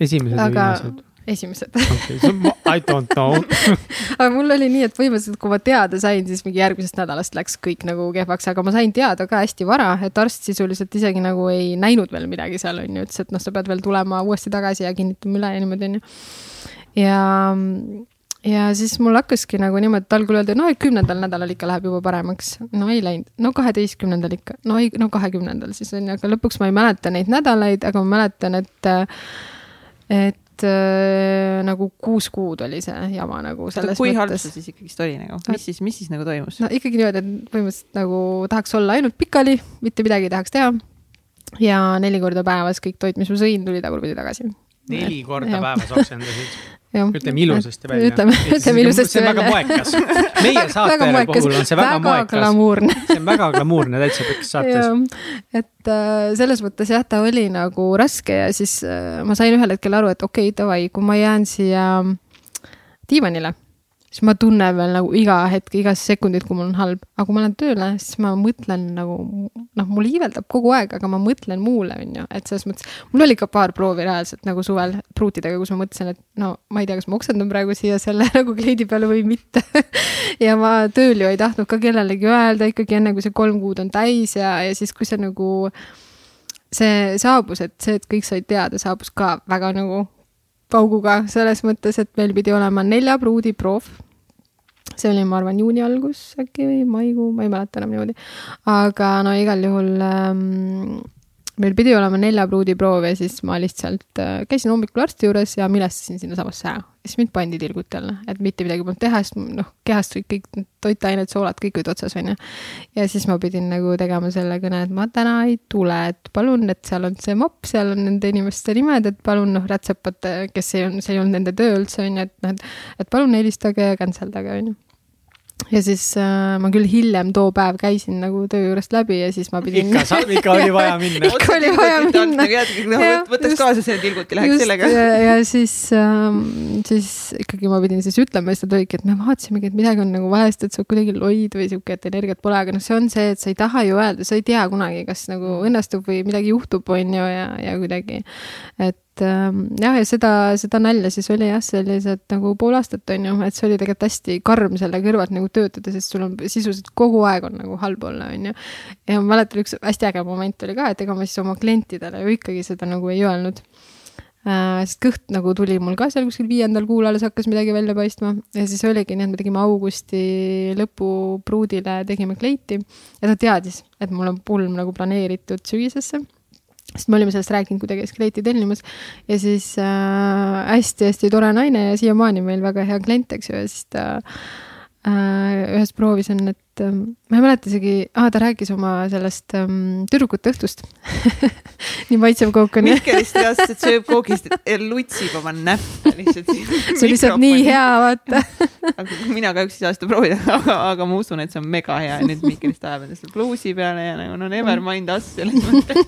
esimesed aga... või viimased? esimesed okay,. I don't know aga mul oli nii, et põhimõtteliselt, kui ma teada sain, siis mingi järgmisest nädalast läks kõik nagu kehvaks, aga ma sain teada ka hästi vara, et arst sisuliselt isegi nagu ei näinud veel midagi seal on ju, ütles, et noh, sa pead veel tulema uuesti tagasi ja kinnitama üle ja niimoodi on ju. ja ja siis mul hakkaski nagu niimoodi, et algul öeldi, no kümnendal nädalal ikka läheb juba paremaks. no ei läinud, no kaheteistkümnendal ikka, no ei, no kahekümnendal siis on ju, aga lõpuks ma ei mäleta neid nädalaid, aga ma mäletan, et, et äh, nagu kuus kuud oli see jama nagu selles kui mõttes. kui halb see siis ikkagist oli nagu, mis siis, mis siis nagu toimus? no ikkagi niimoodi, et põhimõtteliselt nagu tahaks olla ainult pikali, mitte midagi ei tahaks teha. ja neli korda päevas kõik toit, mis ma sõin, tuli tagurpidi tagasi. neli korda päevas oksendasid. ütleme ilusasti välja. ütleme, ütleme ilusasti välja. see on väga moekas. meie saate puhul on see väga, väga moekas. glamuurne see on väga glamuurne täitsa pikk saates. et äh, selles mõttes jah, ta oli nagu raske ja siis äh, ma sain ühel hetkel aru, et okei okay,, davai, kui ma jään siia diivanile siis ma tunnen veel nagu iga hetk, iga sekundit, kui mul on halb, aga kui ma lähen tööle, siis ma mõtlen nagu noh, mul iiveldab kogu aeg, aga ma mõtlen muule, on ju, et selles mõttes. mul oli ka paar proovi reaalselt nagu suvel pruutidega, kus ma mõtlesin, et no ma ei tea, kas ma oksendan praegu siia selle nagu kleidi peale või mitte ja ma tööl ju ei tahtnud ka kellelegi öelda ikkagi enne, kui see kolm kuud on täis ja, ja siis, kui see nagu see saabus, et see, et kõik said teada, saabus ka väga nagu pauguga selles mõttes, et meil pidi olema nelja pruudi proov see oli, ma arvan, juuni algus äkki või maikuu, ma ei mäleta enam niimoodi. aga no igal juhul ähm, meil pidi olema nelja pruudi proov ja siis ma lihtsalt äh, käisin hommikul arsti juures ja milestasin sinnasamasse ära. siis mind pandi tilguti alla, et mitte midagi polnud teha, sest noh, kehast kõik, kõik toitained, soolad, kõik olid otsas, onju. ja siis ma pidin nagu tegema selle kõne, et ma täna ei tule, et palun, et seal on see mopp, seal on nende inimeste nimed, et palun noh, rätsepate, kes ei olnud, see ei olnud nende töö üldse, onju, et noh, et, palun helistage ja cancel dage, onju ja siis äh, ma küll hiljem too päev käisin nagu töö juurest läbi ja siis ma pidin. ikka, ikka oli vaja minna ikka oli vaja minna. võtaks kaasa selle tilguti, läheks sellega. ja, ja siis ähm,, siis ikkagi ma pidin siis ütlema nad olidki, et me vaatasimegi, et midagi on nagu valesti, et sa oled kuidagi loid või sihuke, et energiat pole, aga noh, see on see, et sa ei taha ju öelda, sa ei tea kunagi, kas nagu õnnestub või midagi juhtub, on ju, ja, ja kuidagi. et et ähm, jah, ja seda, seda nalja siis oli jah, sellised nagu pool aastat on ju, et see oli tegelikult hästi karm selle kõrvalt nagu töötada, sest sul on sisuliselt kogu aeg on nagu halb olla, on ju. ja ma mäletan, üks hästi äge moment oli ka, et ega ma siis oma klientidele ju ikkagi seda nagu ei öelnud äh,. sest kõht nagu tuli mul ka seal kuskil viiendal kuul alles hakkas midagi välja paistma ja siis oligi nii, et me tegime augusti lõpu pruudile, tegime kleiti ja ta teadis, et mul on pulm nagu planeeritud sügisesse sest me olime sellest rääkinud, kui ta käis kleiti tellimas. Ja siis hästi-hästi äh, tore naine ja siiamaani meil väga hea klient, eks ju, ja siis ta äh, ühes proovis on, et äh, ma ei mäleta isegi ah,, ta rääkis oma sellest ähm, tüdrukute õhtust nii maitsev kook on. Mihkelist teadis, et sööb koogist, lutsib oma näppe lihtsalt. see on lihtsalt nii hea, vaata mina kahjuks ei saa seda proovida, aga, aga ma usun, et see on mega hea ja nüüd Mihkelist ajab endast pluusi peale ja nagu no never mind us selles mõttes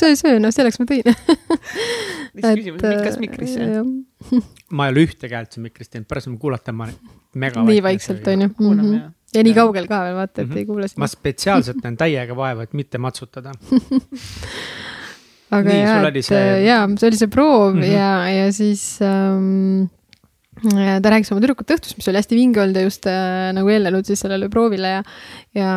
söö, söö, no selleks ma tõin. lihtsalt küsimus, kas Mihklist sööd? ma ei ole ühtegi häält siin Mihklist teinud, pärast ma kuulata, ma mega. nii vaikselt on ju. Mhm. ja nii kaugel ka veel vaata, et mm -hmm. ei kuule ma spetsiaalselt näen täiega vaeva, et mitte matsutada aga Nii, jaa, et see... jaa, see oli see proov mm -hmm. ja, ja siis ähm, ta rääkis oma tüdrukute õhtust, mis oli hästi vinge olnud ja just äh, nagu eelnenud siis sellele proovile ja ja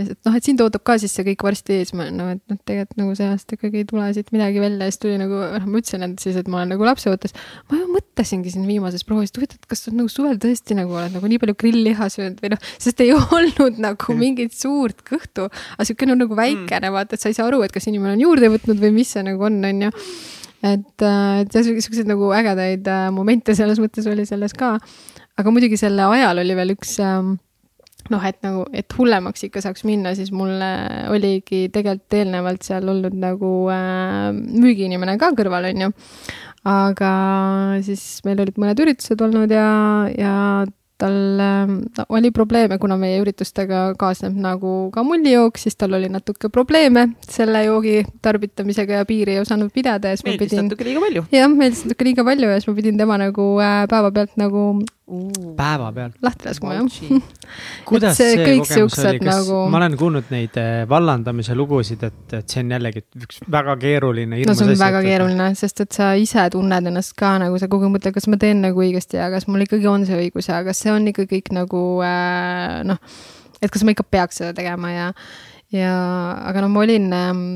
et noh, et sind ootab ka siis see kõik varsti ees, ma no et noh, tegelikult nagu see aasta ikkagi ei tule siit midagi välja ja siis tuli nagu noh, ma ütlesin endale siis, et ma olen nagu lapseootes. ma ju mõtlesingi siin viimases proovis, et huvitav, et kas sa nagu suvel tõesti nagu oled nagu nii palju grill-liha söönud või noh, sest ei olnud nagu mingit suurt kõhtu, aga sihuke no, nagu väikene mm., vaata, et sa ei saa aru, et kas inimene on juurde võtnud või mis see nagu on, on ju et, äh, et siukseid nagu ägedaid äh, momente selles mõttes oli selles ka. aga muidugi selle ajal oli veel üks ähm, noh, et nagu, et hullemaks ikka saaks minna, siis mul oligi tegelikult eelnevalt seal olnud nagu äh, müügiinimene ka kõrval, on ju. aga siis meil olid mõned üritused olnud ja, ja tal äh, oli probleeme, kuna meie üritustega kaasneb nagu ka mullijook, siis tal oli natuke probleeme selle joogi tarvitamisega ja piiri ei osanud pidada ja siis ma pidin. meeldis natuke liiga palju. jah, meeldis natuke liiga palju ja siis ma pidin tema nagu äh, päevapealt nagu päeva peal. lahti laskma jah kuidas see, see kogemus oli, kas nagu... ma olen kuulnud neid eh, vallandamise lugusid, et, et see on jällegi üks väga keeruline. no see on väga et... keeruline, sest et sa ise tunned ennast ka nagu sa kogu aeg mõtled, kas ma teen nagu õigesti ja kas mul ikkagi on see õigus ja kas see on ikka kõik nagu äh, noh, et kas ma ikka peaks seda tegema ja, ja aga no ma olin ähm,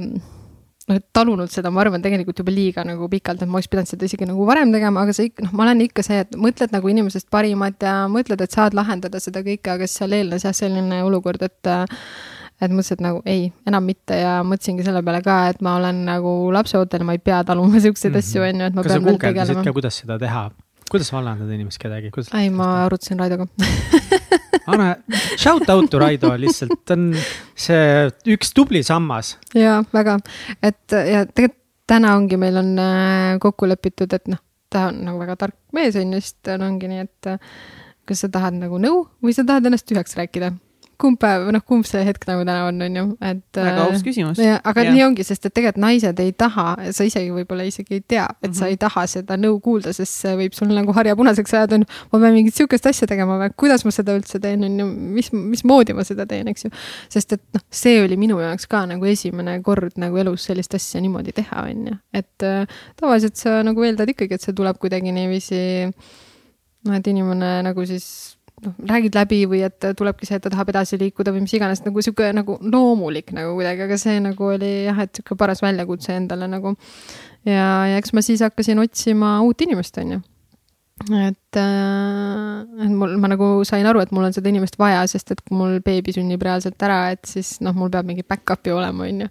noh, et talunud seda, ma arvan, tegelikult juba liiga nagu pikalt, et ma oleks pidanud seda isegi nagu varem tegema, aga see noh, ma olen ikka see, et mõtled nagu inimesest parimat ja mõtled, et saad lahendada seda kõike, aga siis seal eelnes jah, selline olukord, et et mõtlesin, et nagu ei, enam mitte ja mõtlesingi selle peale ka, et ma olen nagu lapseootel ma ei pea taluma siukseid mm -hmm. asju, on ju, et ma kas pean veel tegelema. kuidas seda teha, kuidas vallandada inimest kedagi? ei, ma arutasin Raidoga Anne, shout out to Raido lihtsalt, ta on see üks tubli sammas. ja väga, et ja tegelikult täna ongi, meil on äh, kokku lepitud, et noh, ta on nagu väga tark mees on ju, siis tal ongi nii, et äh, kas sa tahad nagu nõu või sa tahad ennast tühjaks rääkida kumb päev, noh, kumb see hetk nagu täna on, on ju, et. väga aus küsimus. aga ja. nii ongi, sest et tegelikult naised ei taha, sa isegi võib-olla isegi ei tea, et mm -hmm. sa mhm. ei taha seda nõu kuulda, sest see võib sul nagu harja punaseks ajada, on ju. ma pean mingit sihukest asja tegema või kuidas ma seda üldse teen, on ju, mis, mismoodi ma seda teen, eks ju. sest et noh, see oli minu jaoks ka nagu esimene kord nagu elus sellist asja niimoodi teha, on ju. et äh, tavaliselt sa nagu eeldad ikkagi, et see tuleb kuidagi niiviisi noh, et inimene nagu siis noh, räägid läbi või et tulebki see, et ta tahab edasi liikuda või mis iganes nagu sihuke nagu loomulik nagu kuidagi, aga see nagu oli jah, et sihuke paras väljakutse endale nagu. ja, ja eks ma siis hakkasin otsima uut inimest, on ju et, äh, et mul, ma nagu sain aru, et mul on seda inimest vaja, sest et kui mul beebi sünnib reaalselt ära, et siis noh, mul peab mingi back-up ju olema, on ju.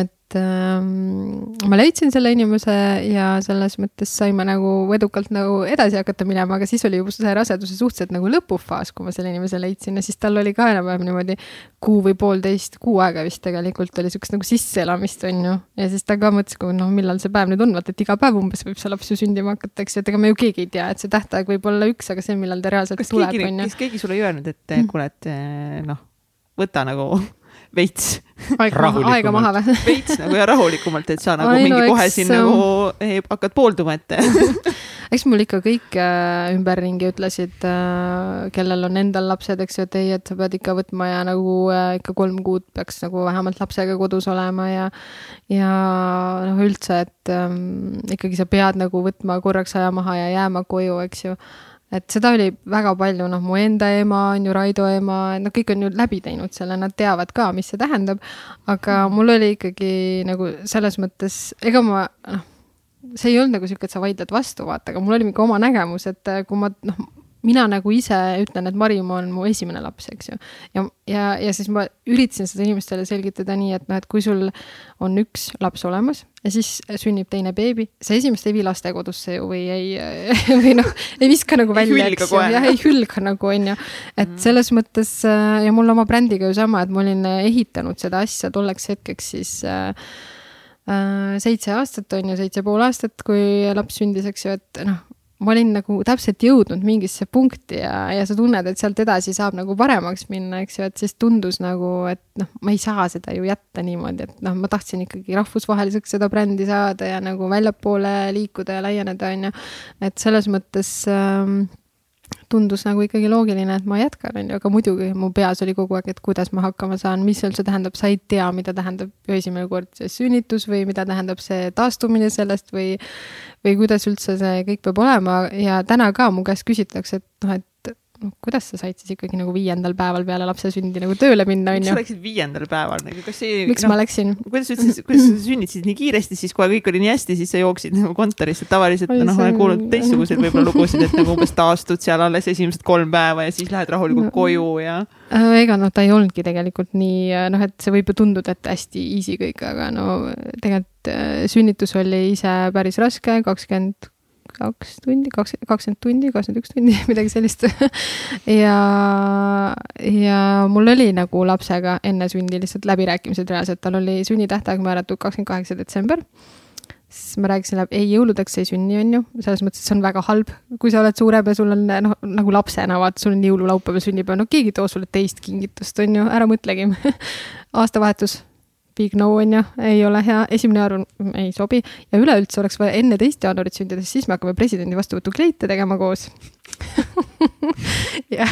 et et ähm, ma leidsin selle inimese ja selles mõttes saime nagu edukalt nagu edasi hakata minema, aga siis oli juba see raseduse suhteliselt nagu lõpufaas, kui ma selle inimese leidsin ja siis tal oli ka enam-vähem niimoodi kuu või poolteist, kuu aega vist tegelikult oli siukest nagu sisseelamist, on ju. ja siis ta ka mõtles, kui noh, millal see päev nüüd on, vaata, et iga päev umbes võib see laps ju sündima hakata, eks ju, et ega me ju keegi ei tea, et see tähtaeg võib olla üks, aga see, millal ta reaalselt kas tuleb, on ju. kas keegi sulle ei öelnud, et mm. kuule, et eh, noh, võta nagu veits aega, maha või? veits nagu ja rahulikumalt, et sa nagu Ai, mingi kohe siin nagu ei, hakkad poolduma, et eks mul ikka kõik äh, ümberringi ütlesid äh,, kellel on endal lapsed, eks ju, et ei, et sa pead ikka võtma ja nagu äh, ikka kolm kuud peaks nagu vähemalt lapsega kodus olema ja ja noh, üldse, et ähm, ikkagi sa pead nagu võtma korraks aja maha ja jääma koju, eks ju et seda oli väga palju, noh, mu enda ema on ju, Raido ema, noh, kõik on ju läbi teinud selle, nad teavad ka, mis see tähendab. aga mm. mul oli ikkagi nagu selles mõttes, ega ma, noh, see ei olnud nagu sihuke, et sa vaidled vastu, vaata, aga mul oli mingi oma nägemus, et kui ma, noh, mina nagu ise ütlen, et Marimaa on mu esimene laps, eks ju. ja, ja, ja siis ma üritasin seda inimestele selgitada nii, et noh, et kui sul on üks laps olemas ja siis sünnib teine beebi, sa esimest ei vii lastekodusse ju või ei, või noh, ei viska nagu välja, eks ju, jah, ei hülga nagu on ju. et mm. selles mõttes ja mul oma brändiga ju sama, et ma olin ehitanud seda asja tolleks hetkeks siis äh, äh seitse aastat on ju, seitse pool aastat, kui laps sündis, eks ju, et noh ma olin nagu täpselt jõudnud mingisse punkti ja, ja sa tunned, et sealt edasi saab nagu paremaks minna, eks ju, et siis tundus nagu, et noh, ma ei saa seda ju jätta niimoodi, et noh, ma tahtsin ikkagi rahvusvaheliseks seda brändi saada ja nagu väljapoole liikuda ja laieneda, on ju. et selles mõttes ähm, tundus nagu ikkagi loogiline, et ma jätkan, on ju, aga muidugi mu peas oli kogu aeg, et kuidas ma hakkama saan, mis üldse tähendab, sa ei tea, mida tähendab esimene kord see sünnitus või mida tähendab see taastumine sellest või või kuidas üldse see kõik peab olema. Ja täna ka mu käest küsitakse, et noh, et noh, kuidas sa said siis ikkagi nagu viiendal päeval peale lapse sündi nagu tööle minna, onju. miks sa läksid viiendal päeval nagu, kas see. miks no, ma läksin? kuidas sa ütlesid, kuidas sa sünnitasid nii kiiresti, siis kohe kõik oli nii hästi, siis sa jooksid nagu kontorisse, tavaliselt noh, olen kuulnud teistsuguseid võib-olla lugusid, et nagu umbes taastud seal alles esimesed kolm päeva ja siis lähed rahulikult no, koju ja. Äh, ega noh, ta ei olnudki tegelikult nii noh, et see võib ju tunduda, et hästi easy kõik, aga no tegelikult äh, sünnitus oli ise päris raske, kakskümmend kaks tundi, kaks, kakskümmend tundi, kakskümmend üks tundi, midagi sellist. Ja, ja mul oli nagu lapsega enne sündi lihtsalt läbirääkimised reaalselt, tal oli sünnitähtaeg määratud kakskümmend kaheksa detsember. Siis ma rääkisin, ei jõuludeks ei sünni, on ju, selles mõttes, et see on väga halb, kui sa oled suurem ja sul on noh, nagu lapsena vaata, sul on jõululaupäev ja sünnipäev, no keegi ei too sulle teist kingitust, on ju, ära mõtlegi aastavahetus big no on ju, ei ole hea, esimene jaanuar ei sobi. Ja üleüldse oleks vaja enne teist jaanuarit sündida, siis me hakkame presidendi vastuvõtukleite tegema koos. Ja,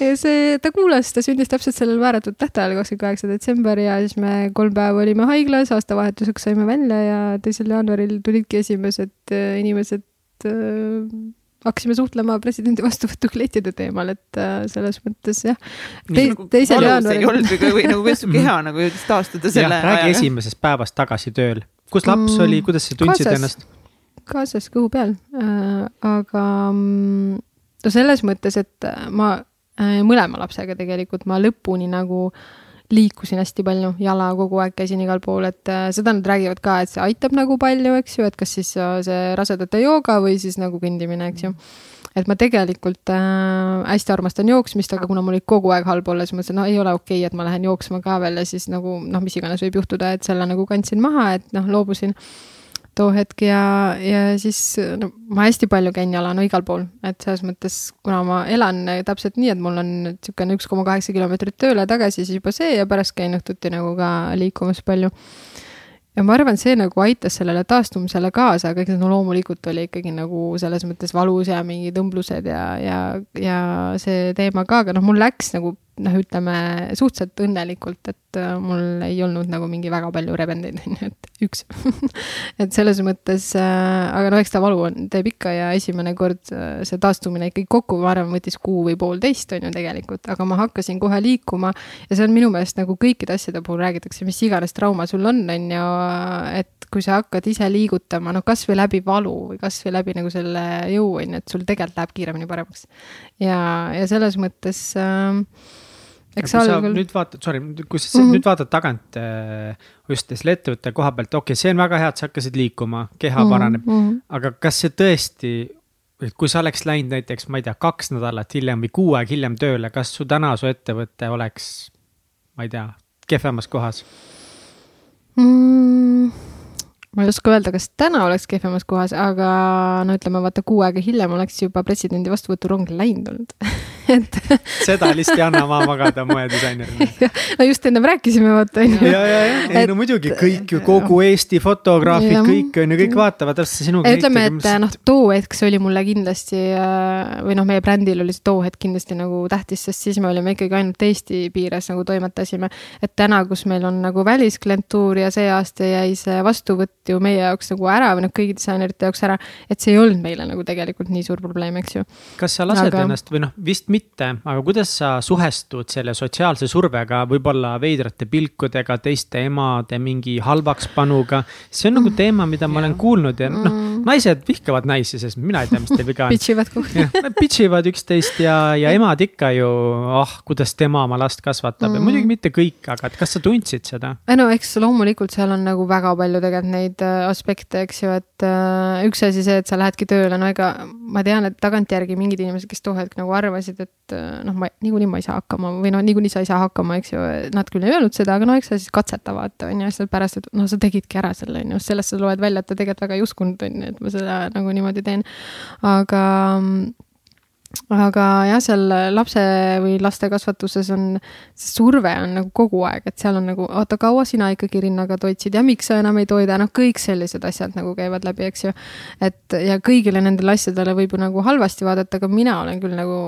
ja see, ta kuulas, ta sündis täpselt sellel määratud tähtajal, kakskümmend kaheksa detsember ja siis me kolm päeva olime haiglas, aastavahetuseks saime välja ja teisel jaanuaril tulidki esimesed äh, inimesed äh, hakkasime suhtlema presidendi vastuvõtuklettide teemal, et äh, selles mõttes jah Te,. Nagu teisel jaanuaril. ei olnud või, või nagu kuidas su keha nagu jõudis taastuda selle ajaga? räägi esimesest päevast tagasi tööl, kus laps mm, oli, kuidas sa tundsid kaasas, ennast? kaasas kõhu peal äh,, aga mm, no selles mõttes, et ma äh, mõlema lapsega tegelikult ma lõpuni nagu äh, liikusin hästi palju, jala kogu aeg käisin igal pool, et äh, seda nad räägivad ka, et see aitab nagu palju, eks ju, et kas siis äh, see rasedate jooga või siis nagu kõndimine, eks ju. et ma tegelikult äh, hästi armastan jooksmist, aga kuna mul oli kogu aeg halb olla, siis mõtlesin, no ei ole okei okay,, et ma lähen jooksma ka veel ja siis nagu noh, mis iganes võib juhtuda, et selle nagu kandsin maha, et noh, loobusin too hetk ja, ja siis no ma hästi palju käin jala, no igal pool, et selles mõttes, kuna ma elan täpselt nii, et mul on niisugune üks koma kaheksa kilomeetrit tööle tagasi, siis juba see ja pärast käin õhtuti nagu ka liikumas palju. Ja ma arvan, see nagu aitas sellele taastumisele kaasa, aga no loomulikult oli ikkagi nagu selles mõttes valus ja mingid õmblused ja, ja, ja see teema ka, aga noh, mul läks nagu noh, ütleme suhteliselt õnnelikult, et äh, mul ei olnud nagu mingi väga palju rebendeid, on ju, et üks et selles mõttes äh,, aga no eks ta valu on, teeb ikka ja esimene kord äh, see taastumine ikkagi kokku, ma arvan, võttis kuu või poolteist, on ju tegelikult, aga ma hakkasin kohe liikuma ja see on minu meelest nagu kõikide asjade puhul räägitakse, mis iganes trauma sul on, on ju, et kui sa hakkad ise liigutama, noh, kasvõi läbi valu või kasvõi läbi nagu selle jõu, on ju, et sul tegelikult läheb kiiremini paremaks. ja, ja selles mõttes äh, eks algul. nüüd vaatad, sorry, kui sa mm -hmm. nüüd vaatad tagant äh, just selle ettevõtte koha pealt, okei okay,, see on väga hea, et sa hakkasid liikuma, keha mm -hmm. paraneb mm. -hmm. aga kas see tõesti, et kui sa oleks läinud näiteks, ma ei tea, kaks nädalat hiljem või kuu aega hiljem tööle, kas su täna su ettevõte oleks, ma ei tea, kehvemas kohas mm.? ma ei oska öelda, kas täna oleks kehvemas kohas, aga no ütleme, vaata kuu aega hiljem oleks juba presidendi vastuvõturong läinud olnud et seda lihtsalt ei anna maha magada moedisainerina. no just ennem rääkisime, vaata on ju. ja, ja, ja, ei no muidugi kõik ju, kogu Eesti fotograafid, kõik on ju, kõik vaatavad täpselt sinuga. ütleme, et noh, too hetk see oli mulle kindlasti äh, või noh, meie brändil oli see too hetk kindlasti nagu tähtis, sest siis me olime ikkagi ainult Eesti piires nagu toimetasime. et täna, kus meil on nagu välisklientuur ja see aasta jäi see vastuvõtt ju meie jaoks nagu ära või noh, kõigi disainerite jaoks ära, et see ei olnud meile nagu tegelikult nii suur probleem, eks ju. kas sa lased Aga... ennast või noh, vist mitte mitte, aga kuidas sa suhestud selle sotsiaalse survega, võib-olla veidrate pilkudega, teiste emade mingi halvakspanuga. see on nagu teema, mida ma olen kuulnud ja noh, mm. Naised vihkavad naisi, sest mina ei tea, mis teil viga on. Bitch ivad kogu aeg. Nad bitch ivad üksteist ja, ja emad ikka ju, ah oh,, kuidas tema oma last kasvatab mm. ja muidugi mitte kõik, aga et kas sa tundsid seda? no eks loomulikult seal on nagu väga palju tegelikult neid äh, aspekte, eks ju, et äh, üks asi see, et sa lähedki tööle, no ega ma tean, et tagantjärgi mingid inimesed, kes too hetk nagu arvasid, et äh, noh, ma niikuinii ma ei saa hakkama või noh, niikuinii sa ei saa hakkama, eks ju, nad küll ei öelnud seda, aga no eks sa siis katseta vaata, on ju, sellepärast, et noh, sa tegidki ära selle, on ju, sellest sa loed välja, et ta tegelikult väga ei uskunud, on ju, et ma seda nagu niimoodi teen. aga aga jah, seal lapse või laste kasvatuses on, see surve on nagu kogu aeg, et seal on nagu, oota, kaua sina ikkagi rinnaga toitsid ja miks sa enam ei toida, noh, kõik sellised asjad nagu käivad läbi, eks ju. et ja kõigile nendele asjadele võib ju nagu halvasti vaadata, aga mina olen küll nagu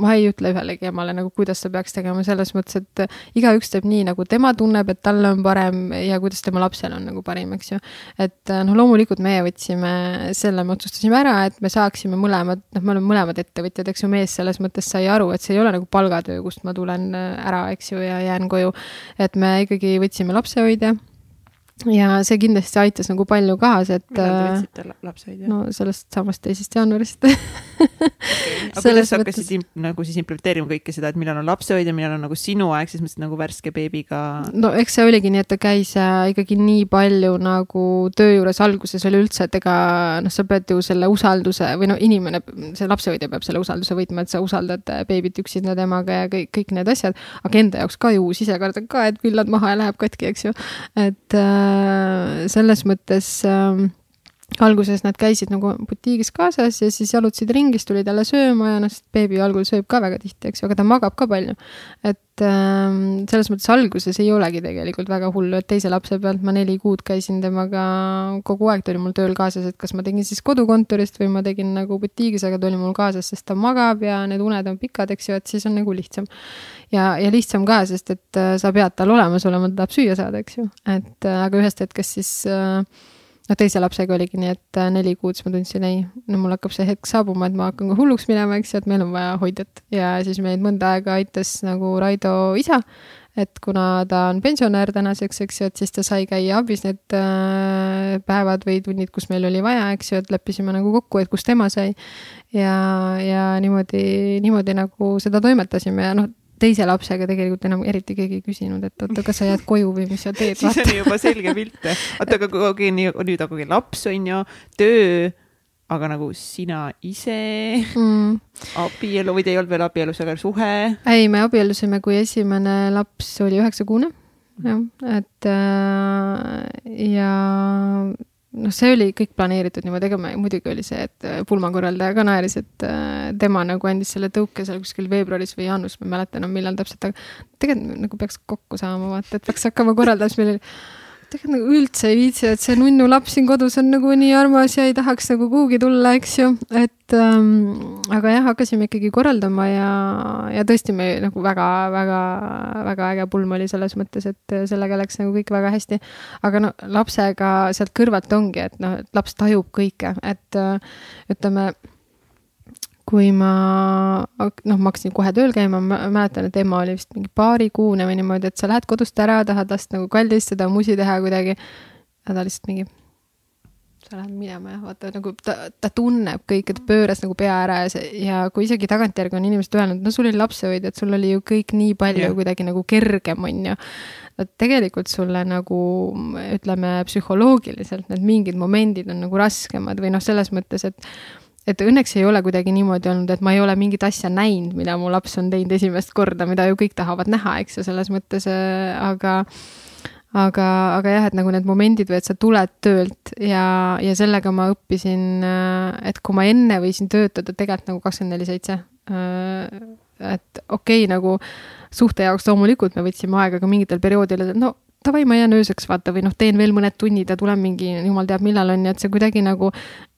ma ei ütle ühelegi emale nagu, kuidas ta peaks tegema, selles mõttes, et igaüks teeb nii, nagu tema tunneb, et talle on parem ja kuidas tema lapsel on nagu parim, eks ju. et noh, loomulikult meie võtsime selle, me otsustasime ära, et me saaksime mõlemad, noh, me oleme mõlemad ettevõtjad, eks ju, mees selles mõttes sai aru, et see ei ole nagu palgatöö, kust ma tulen ära, eks ju, ja jään koju. et me ikkagi võtsime lapsehoidja ja see kindlasti aitas nagu palju kaasa, et. millal te äh, võtsite lapsehoidja? no sellest samast teisest jaanuarist okay.. aga kuidas sa hakkasid mõttes... nagu siis implementeerima kõike seda, et millal on lapsehoidja, millal on nagu sinu aeg, siis mõtlesid nagu värske beebiga? no eks see oligi nii, et ta käis äh, ikkagi nii palju nagu töö juures alguses oli üldse, et ega noh, sa pead ju selle usalduse või no inimene, see lapsehoidja peab selle usalduse võitma, et sa usaldad äh, beebit üksinda temaga ja kõik, kõik need asjad, aga enda jaoks ka ju uus, ise kardan ka, et pillad maha ja läheb katki, eks ju, et Äh, selles mõttes äh, alguses nad käisid nagu butiigis kaasas ja siis jalutasid ringis, tulid jälle sööma ja noh, sest beebi algul sööb ka väga tihti, eks ju, aga ta magab ka palju. et äh, selles mõttes alguses ei olegi tegelikult väga hullu, et teise lapse pealt ma neli kuud käisin temaga kogu aeg, ta oli mul tööl kaasas, et kas ma tegin siis kodukontorist või ma tegin nagu butiigis, aga ta oli mul kaasas, sest ta magab ja need uned on pikad, eks ju, et siis on nagu lihtsam. ja, ja lihtsam ka, sest et äh, sa pead tal olemas olema, ta tahab süüa saada, eks ju, et äh, aga ühest hetkest siis äh, noh, teise lapsega oligi nii, et äh, neli kuud siis ma tundsin, ei, no mul hakkab see hetk saabuma, et ma hakkan ka hulluks minema, eks ju, et meil on vaja hoidjat ja siis meid mõnda aega aitas nagu Raido isa. et kuna ta on pensionär tänaseks, eks ju, et siis ta sai käia abis need äh, päevad või tunnid, kus meil oli vaja, eks ju, et leppisime nagu kokku, et kus tema sai. ja, ja niimoodi, niimoodi nagu seda toimetasime ja noh teise lapsega tegelikult enam eriti keegi ei küsinud, et oota, kas sa jääd koju või mis sa teed. siis on juba selge pilt. oota, aga kui nii, nüüd hakkabki laps on ju, töö, aga nagu sina ise mm., abielu või te ei olnud veel abielus, aga suhe? ei, me abiellusime, kui esimene laps oli üheksakuune, jah, et äh, ja noh, see oli kõik planeeritud niimoodi, ega me, muidugi oli see, et äh, pulmakorraldaja ka naeris, et äh, tema nagu andis selle tõuke seal kuskil veebruaris või jaanuaris, ma ei mäleta enam, millal täpselt, aga tegelikult nagu peaks kokku saama, vaata, et peaks hakkama korraldama, siis meil oli tegelikult nagu üldse ei viitsi, et see nunnu laps siin kodus on nagu nii armas ja ei tahaks nagu kuhugi tulla, eks ju, et ähm, aga jah, hakkasime ikkagi korraldama ja, ja tõesti me nagu väga-väga-väga äge pulm oli selles mõttes, et sellega läks nagu kõik väga hästi. aga no lapsega sealt kõrvalt ongi, et noh, et laps tajub kõike, et ütleme kui ma noh, ma hakkasin kohe tööl käima, ma mäletan, et ema oli vist mingi paarikuune või niimoodi, et sa lähed kodust ära, tahad last nagu kaldistada, musi teha kuidagi. ja ta lihtsalt mingi, sa lähed minema ja vaata nagu ta, ta tunneb kõike, ta pööras nagu pea ära ja see ja kui isegi tagantjärgi on inimesed öelnud, no sul oli lapsehoidja, et sul oli ju kõik nii palju yeah. kuidagi nagu kergem, on ju et tegelikult sulle nagu ütleme psühholoogiliselt need mingid momendid on nagu raskemad või noh, selles mõttes, et et õnneks ei ole kuidagi niimoodi olnud, et ma ei ole mingit asja näinud, mida mu laps on teinud esimest korda, mida ju kõik tahavad näha, eks ju, selles mõttes, äh, aga aga, aga jah, et nagu need momendid või et sa tuled töölt ja, ja sellega ma õppisin, äh, et kui ma enne võisin töötada tegelikult nagu kakskümmend neli seitse, äh, et okei okay,, nagu suhte jaoks loomulikult me võtsime aega ka mingitel perioodidel, no davai, ma jään ööseks, vaata, või noh, teen veel mõned tunnid ja tulen mingi, jumal teab, millal on ju, et see kuidagi nagu,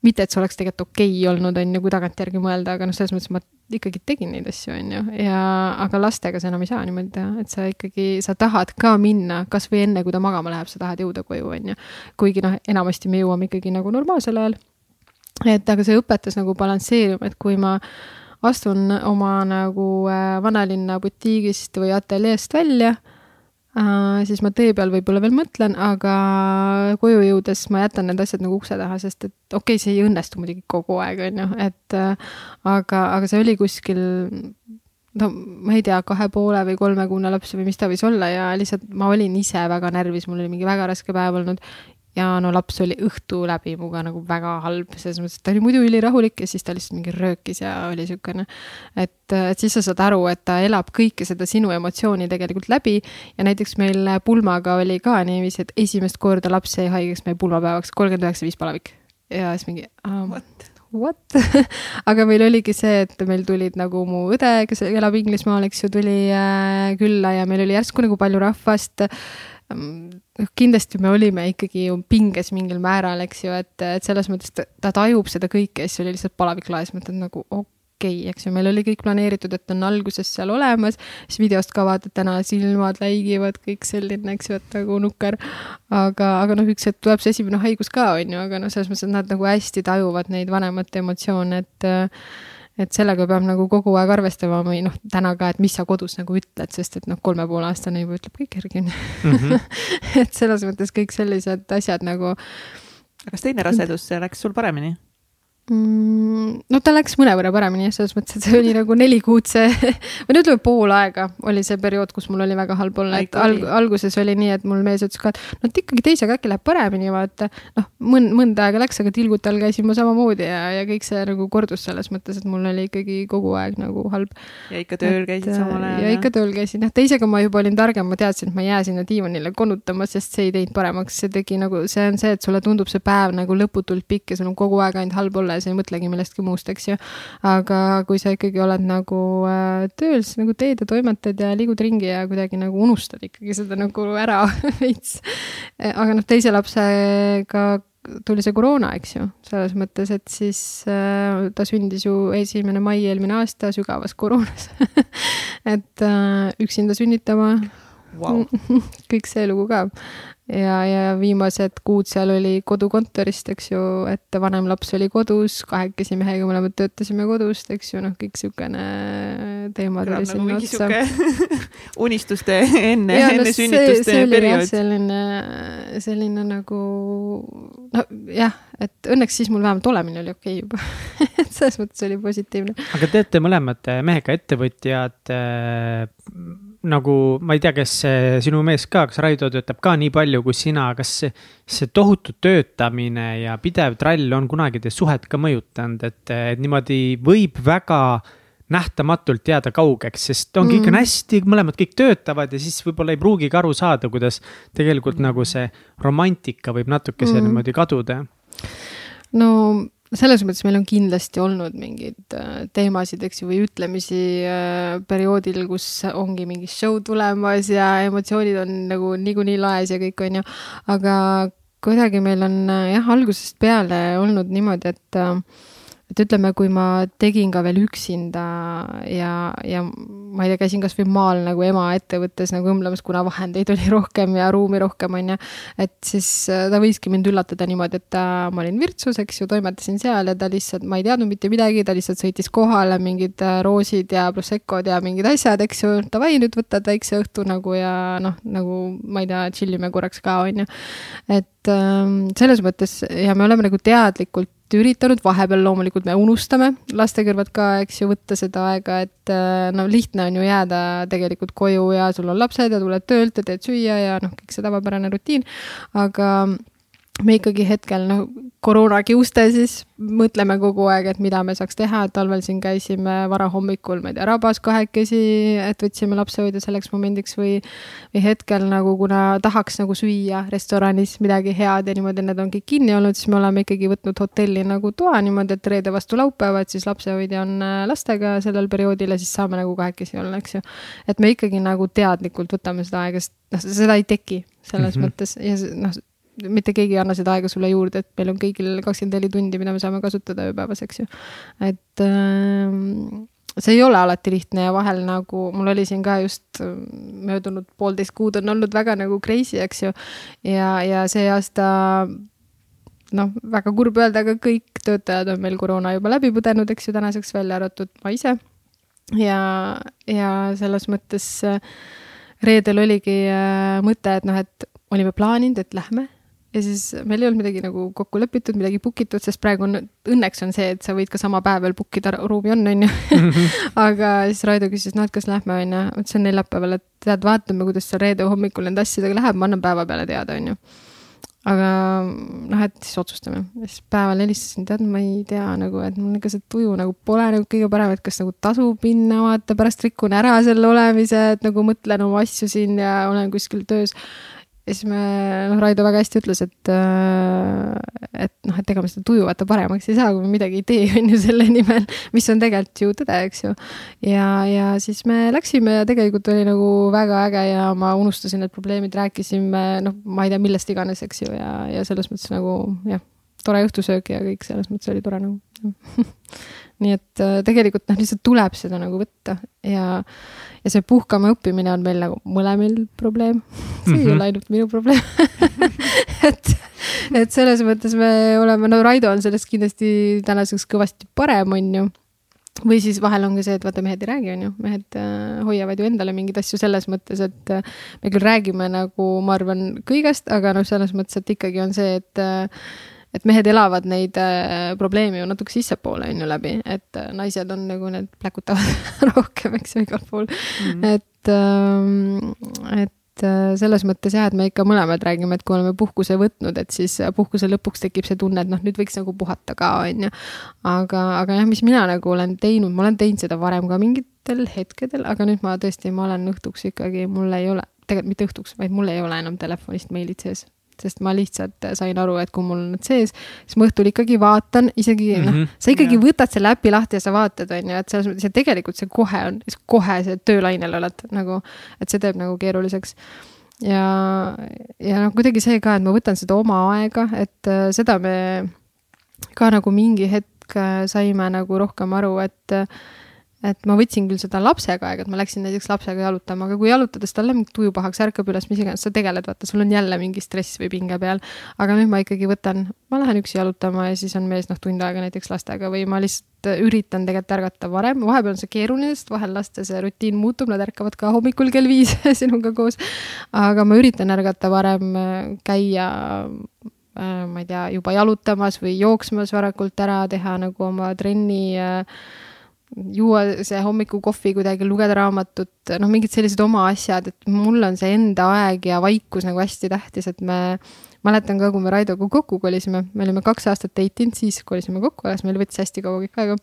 mitte et see oleks tegelikult okei okay olnud, on ju, kui tagantjärgi mõelda, aga noh, selles mõttes ma ikkagi tegin neid asju, on ju, ja aga lastega sa enam ei saa niimoodi teha, et sa ikkagi, sa tahad ka minna kasvõi enne, kui ta magama läheb, sa tahad jõuda koju, on ju. kuigi noh, enamasti me jõuame ikkagi nagu normaalsel ajal. et aga see õpetas nagu balansseerima, et kui ma astun oma nagu äh, vanalinna butiigist või ateljeest välja Uh, siis ma tee peal võib-olla veel mõtlen, aga koju jõudes ma jätan need asjad nagu ukse taha, sest et okei okay,, see ei õnnestu muidugi kogu aeg, on ju, et uh, aga, aga see oli kuskil no ma ei tea, kahe poole või kolmekuune laps või mis ta võis olla ja lihtsalt ma olin ise väga närvis, mul oli mingi väga raske päev olnud ja no laps oli õhtu läbi minuga nagu väga halb, selles mõttes, et ta oli muidu ülirahulik ja siis ta lihtsalt mingi röökis ja oli niisugune. et, et siis sa saad aru, et ta elab kõike seda sinu emotsiooni tegelikult läbi ja näiteks meil pulmaga oli ka niiviisi, et esimest korda laps jäi haigeks meil pulmapäevaks, kolmkümmend üheksa viis palavik. ja siis mingi um, what? what aga meil oligi see, et meil tulid nagu mu õde, kes elab Inglismaal, eks ju, tuli äh, külla ja meil oli järsku nagu palju rahvast noh, kindlasti me olime ikkagi ju pinges mingil määral, eks ju, et, et selles mõttes ta, ta tajub seda kõike ja siis oli lihtsalt palavik laes, mõtled nagu okei okay,, eks ju, meil oli kõik planeeritud, et on alguses seal olemas, siis videost ka vaatad täna silmad läigivad, kõik selline, eks ju, et nagu nukker. aga, aga noh, üks hetk tuleb see esimene haigus ka, on ju, aga noh, selles mõttes, et nad nagu hästi tajuvad neid vanemate emotsioone, et et sellega peab nagu kogu aeg arvestama või noh, täna ka, et mis sa kodus nagu ütled, sest et noh, kolme poole aastane juba ütleb kõik järgi on ju. et selles mõttes kõik sellised asjad nagu. kas teine rasedus läks sul paremini? Mm,? no ta läks mõnevõrra paremini selles mõttes, et see oli nagu neli kuud see või no ütleme, pool aega oli see periood, kus mul oli väga halb olla, et alg, alguses oli nii, et mul mees ütles ka, et no et ikkagi teisega äkki läheb paremini, vaata. noh, mõnd-, mõnda aega läks, aga tilgute all käisin ma samamoodi ja, ja kõik see nagu kordus selles mõttes, et mul oli ikkagi kogu aeg nagu halb. ja ikka tööl käisid samal ajal? ja ikka tööl käisin, jah, teisega ma juba olin targem, ma teadsin, et ma ei jää sinna diivanile konutama, sest see ei teinud paremaks, see tegi nagu, see on see, et sulle tundub see päev nagu lõputult pikk ja sul on kogu aeg ainult halb olla ja sa ei mõtlegi millestki muust, eks ju. aga kui sa ikkagi oled nagu äh, tööl, siis nagu teed ja toimetad ja liigud ringi ja kuidagi nagu unustad ikkagi seda nagu ära veits. aga noh, teise lapsega tuli see koroona, eks ju, selles mõttes, et siis äh, ta sündis ju esimene mai eelmine aasta sügavas koroonas et äh, üksinda sünnitama wow. kõik see lugu ka ja, ja viimased kuud seal oli kodukontorist, eks ju, et vanem laps oli kodus, kahekesi mehega mõlemad töötasime kodust, eks ju, noh, kõik siukene teema tuli nagu sinna otsa. unistuste enne, enne no, sünnituste periood. selline, selline nagu nojah, et õnneks siis mul vähemalt olemine oli okei okay juba et selles mõttes oli positiivne. aga te olete mõlemad mehega ettevõtjad äh, nagu ma ei tea, kas sinu mees ka, kas Raido töötab ka nii palju kui sina, kas see, see tohutu töötamine ja pidev trall on kunagi teie suhet ka mõjutanud, et, et niimoodi võib väga nähtamatult jääda kaugeks, sest on, kõik on Mm. hästi, mõlemad kõik töötavad ja siis võib-olla ei pruugigi aru saada, kuidas tegelikult nagu see romantika võib natukese Mm. niimoodi kaduda. no selles mõttes meil on kindlasti olnud mingeid äh, teemasid, eks ju, või ütlemisi äh, perioodil, kus ongi mingi show tulemas ja emotsioonid on nagu niikuinii laes ja kõik, on ju. aga kuidagi meil on äh, jah, algusest peale olnud niimoodi, et et ütleme, kui ma tegin ka veel üksinda ja, ja ma ei tea, käisin kasvõi maal nagu ema ettevõttes nagu õmblemas, kuna vahendeid oli rohkem ja ruumi rohkem, on ju. et siis äh, ta võiski mind üllatada niimoodi, et ta, ma olin Virtsus, eks ju, toimetasin seal ja ta lihtsalt, ma ei teadnud mitte midagi, ta lihtsalt sõitis kohale, mingid äh, roosid ja Proseccod ja mingid asjad, eks ju. Davai, nüüd võtad väikse õhtu nagu ja noh, nagu ma ei tea, chill ime korraks ka, on ju. et ähm, selles mõttes ja me oleme nagu teadlikult üritanud, vahepeal loomulikult me unustame laste kõrvalt ka, eks ju, võtta seda aega, et äh, no lihtne on ju jääda tegelikult koju ja sul on lapsed ja tuled töölt ja teed süüa ja noh, kõik see tavapärane rutiin. aga me ikkagi hetkel noh, koroona kiuste siis mõtleme kogu aeg, et mida me saaks teha, et talvel siin käisime varahommikul, ma ei tea, rabas kahekesi, et võtsime lapsehoidja selleks momendiks või, või hetkel nagu, kuna tahaks nagu süüa restoranis midagi head ja niimoodi need on kõik kinni olnud, siis me oleme ikkagi võtnud hotelli nagu toa niimoodi, et reede vastu laupäeva, et siis lapsehoidja on äh, lastega sellel perioodil ja siis saame nagu kahekesi olla, eks ju. et me ikkagi nagu teadlikult võtame seda aega, sest noh, seda ei teki selles mm -hmm. mõttes ja noh, mitte keegi ei anna seda aega sulle juurde, et meil on kõigil kakskümmend neli tundi, mida me saame kasutada ööpäevas, eks ju. et ähm, see ei ole alati lihtne ja vahel nagu mul oli siin ka just möödunud poolteist kuud on olnud väga nagu crazy, eks ju. ja, ja see aasta noh, väga kurb öelda, aga kõik töötajad on meil koroona juba läbi põdenud, eks ju, tänaseks välja arvatud ma ise. ja, ja selles mõttes äh, reedel oligi äh, mõte, et noh, et olime plaaninud, et lähme ja siis meil ei olnud midagi nagu kokku lepitud, midagi book itud, sest praegu on, õnneks on see, et sa võid ka sama päev veel book ida, ruumi on, on ju. aga siis Raido küsis, noh, et kas lähme, on ju, ma ütlesin neljapäeval, et tead, vaatame, kuidas seal reede hommikul nende asjadega läheb, ma annan päeva peale teada, on ju. aga noh, et siis otsustame, siis päeval helistasin, tead, ma ei tea nagu, et mul ikka see tuju nagu pole nagu kõige parem, et kas nagu tasub minna, vaata, pärast rikun ära selle olemise, et nagu mõtlen oma asju siin ja olen kuskil töös ja siis me, noh, Raido väga hästi ütles, et, et noh, et ega me seda tuju vaata paremaks ei saa, kui me midagi ei tee, on ju, selle nimel, mis on tegelikult ju tõde, eks ju. ja, ja siis me läksime ja tegelikult oli nagu väga äge ja ma unustasin need probleemid, rääkisime, noh, ma ei tea, millest iganes, eks ju, ja, ja selles mõttes nagu jah, tore õhtusöök ja kõik selles mõttes oli tore nagu nii et äh, tegelikult noh, lihtsalt tuleb seda nagu võtta ja, ja see puhkama õppimine on meil nagu mõlemil probleem. see mm -hmm. ei ole ainult minu probleem et, et selles mõttes me oleme, no Raido on sellest kindlasti tänaseks kõvasti parem, on ju või siis vahel on ka see, et vaata, mehed ei räägi, on ju, mehed äh, hoiavad ju endale mingeid asju selles mõttes, et äh, me küll räägime nagu, ma arvan, kõigest, aga noh, selles mõttes, et ikkagi on see, et äh, et mehed elavad neid äh, probleeme ju natuke sissepoole on ju läbi, et äh, naised on nagu need pläkutavad rohkem, eks ju, igal pool mm. -hmm. et ähm,, et selles mõttes jah, et me ikka mõlemad räägime, et kui oleme puhkuse võtnud, et siis puhkuse lõpuks tekib see tunne, et noh, nüüd võiks nagu puhata ka, on ju. aga, aga jah, mis mina nagu olen teinud, ma olen teinud seda varem ka mingitel hetkedel, aga nüüd ma tõesti, ma olen õhtuks ikkagi, mul ei ole, tegelikult mitte õhtuks, vaid mul ei ole enam telefonist meilid sees sest ma lihtsalt sain aru, et kui mul on need sees, siis ma õhtul ikkagi vaatan, isegi mm -hmm. noh, sa ikkagi yeah. võtad selle äpi lahti ja sa vaatad, on ju, et selles mõttes ja tegelikult see kohe on, kohe see töölainel oled nagu, et see teeb nagu keeruliseks. ja, ja noh, kuidagi see ka, et ma võtan seda oma aega, et äh, seda me ka nagu mingi hetk äh, saime nagu rohkem aru, et äh, et ma võtsin küll seda lapsega aega, et ma läksin näiteks lapsega jalutama, aga kui jalutades tal läheb tuju pahaks, ärkab üles, mis iganes, sa tegeled, vaata, sul on jälle mingi stress või pinge peal. aga nüüd ma ikkagi võtan, ma lähen üksi jalutama ja siis on mees noh, tund aega näiteks lastega või ma lihtsalt üritan tegelikult ärgata varem, vahepeal on see keeruline, sest vahel laste see rutiin muutub, nad ärkavad ka hommikul kell viis sinuga koos. aga ma üritan ärgata varem, käia ma ei tea, juba jalutamas või jooksmas varakult ära, teha nagu oma trenni äh, juua see hommikukohvi kuidagi, lugeda raamatut, noh, mingid sellised oma asjad, et mul on see enda aeg ja vaikus nagu hästi tähtis, et me, mäletan ka, kui me Raidoga kokku kolisime, me olime kaks aastat date inud, siis kolisime kokku, alles meil võttis hästi kaua kõik aega.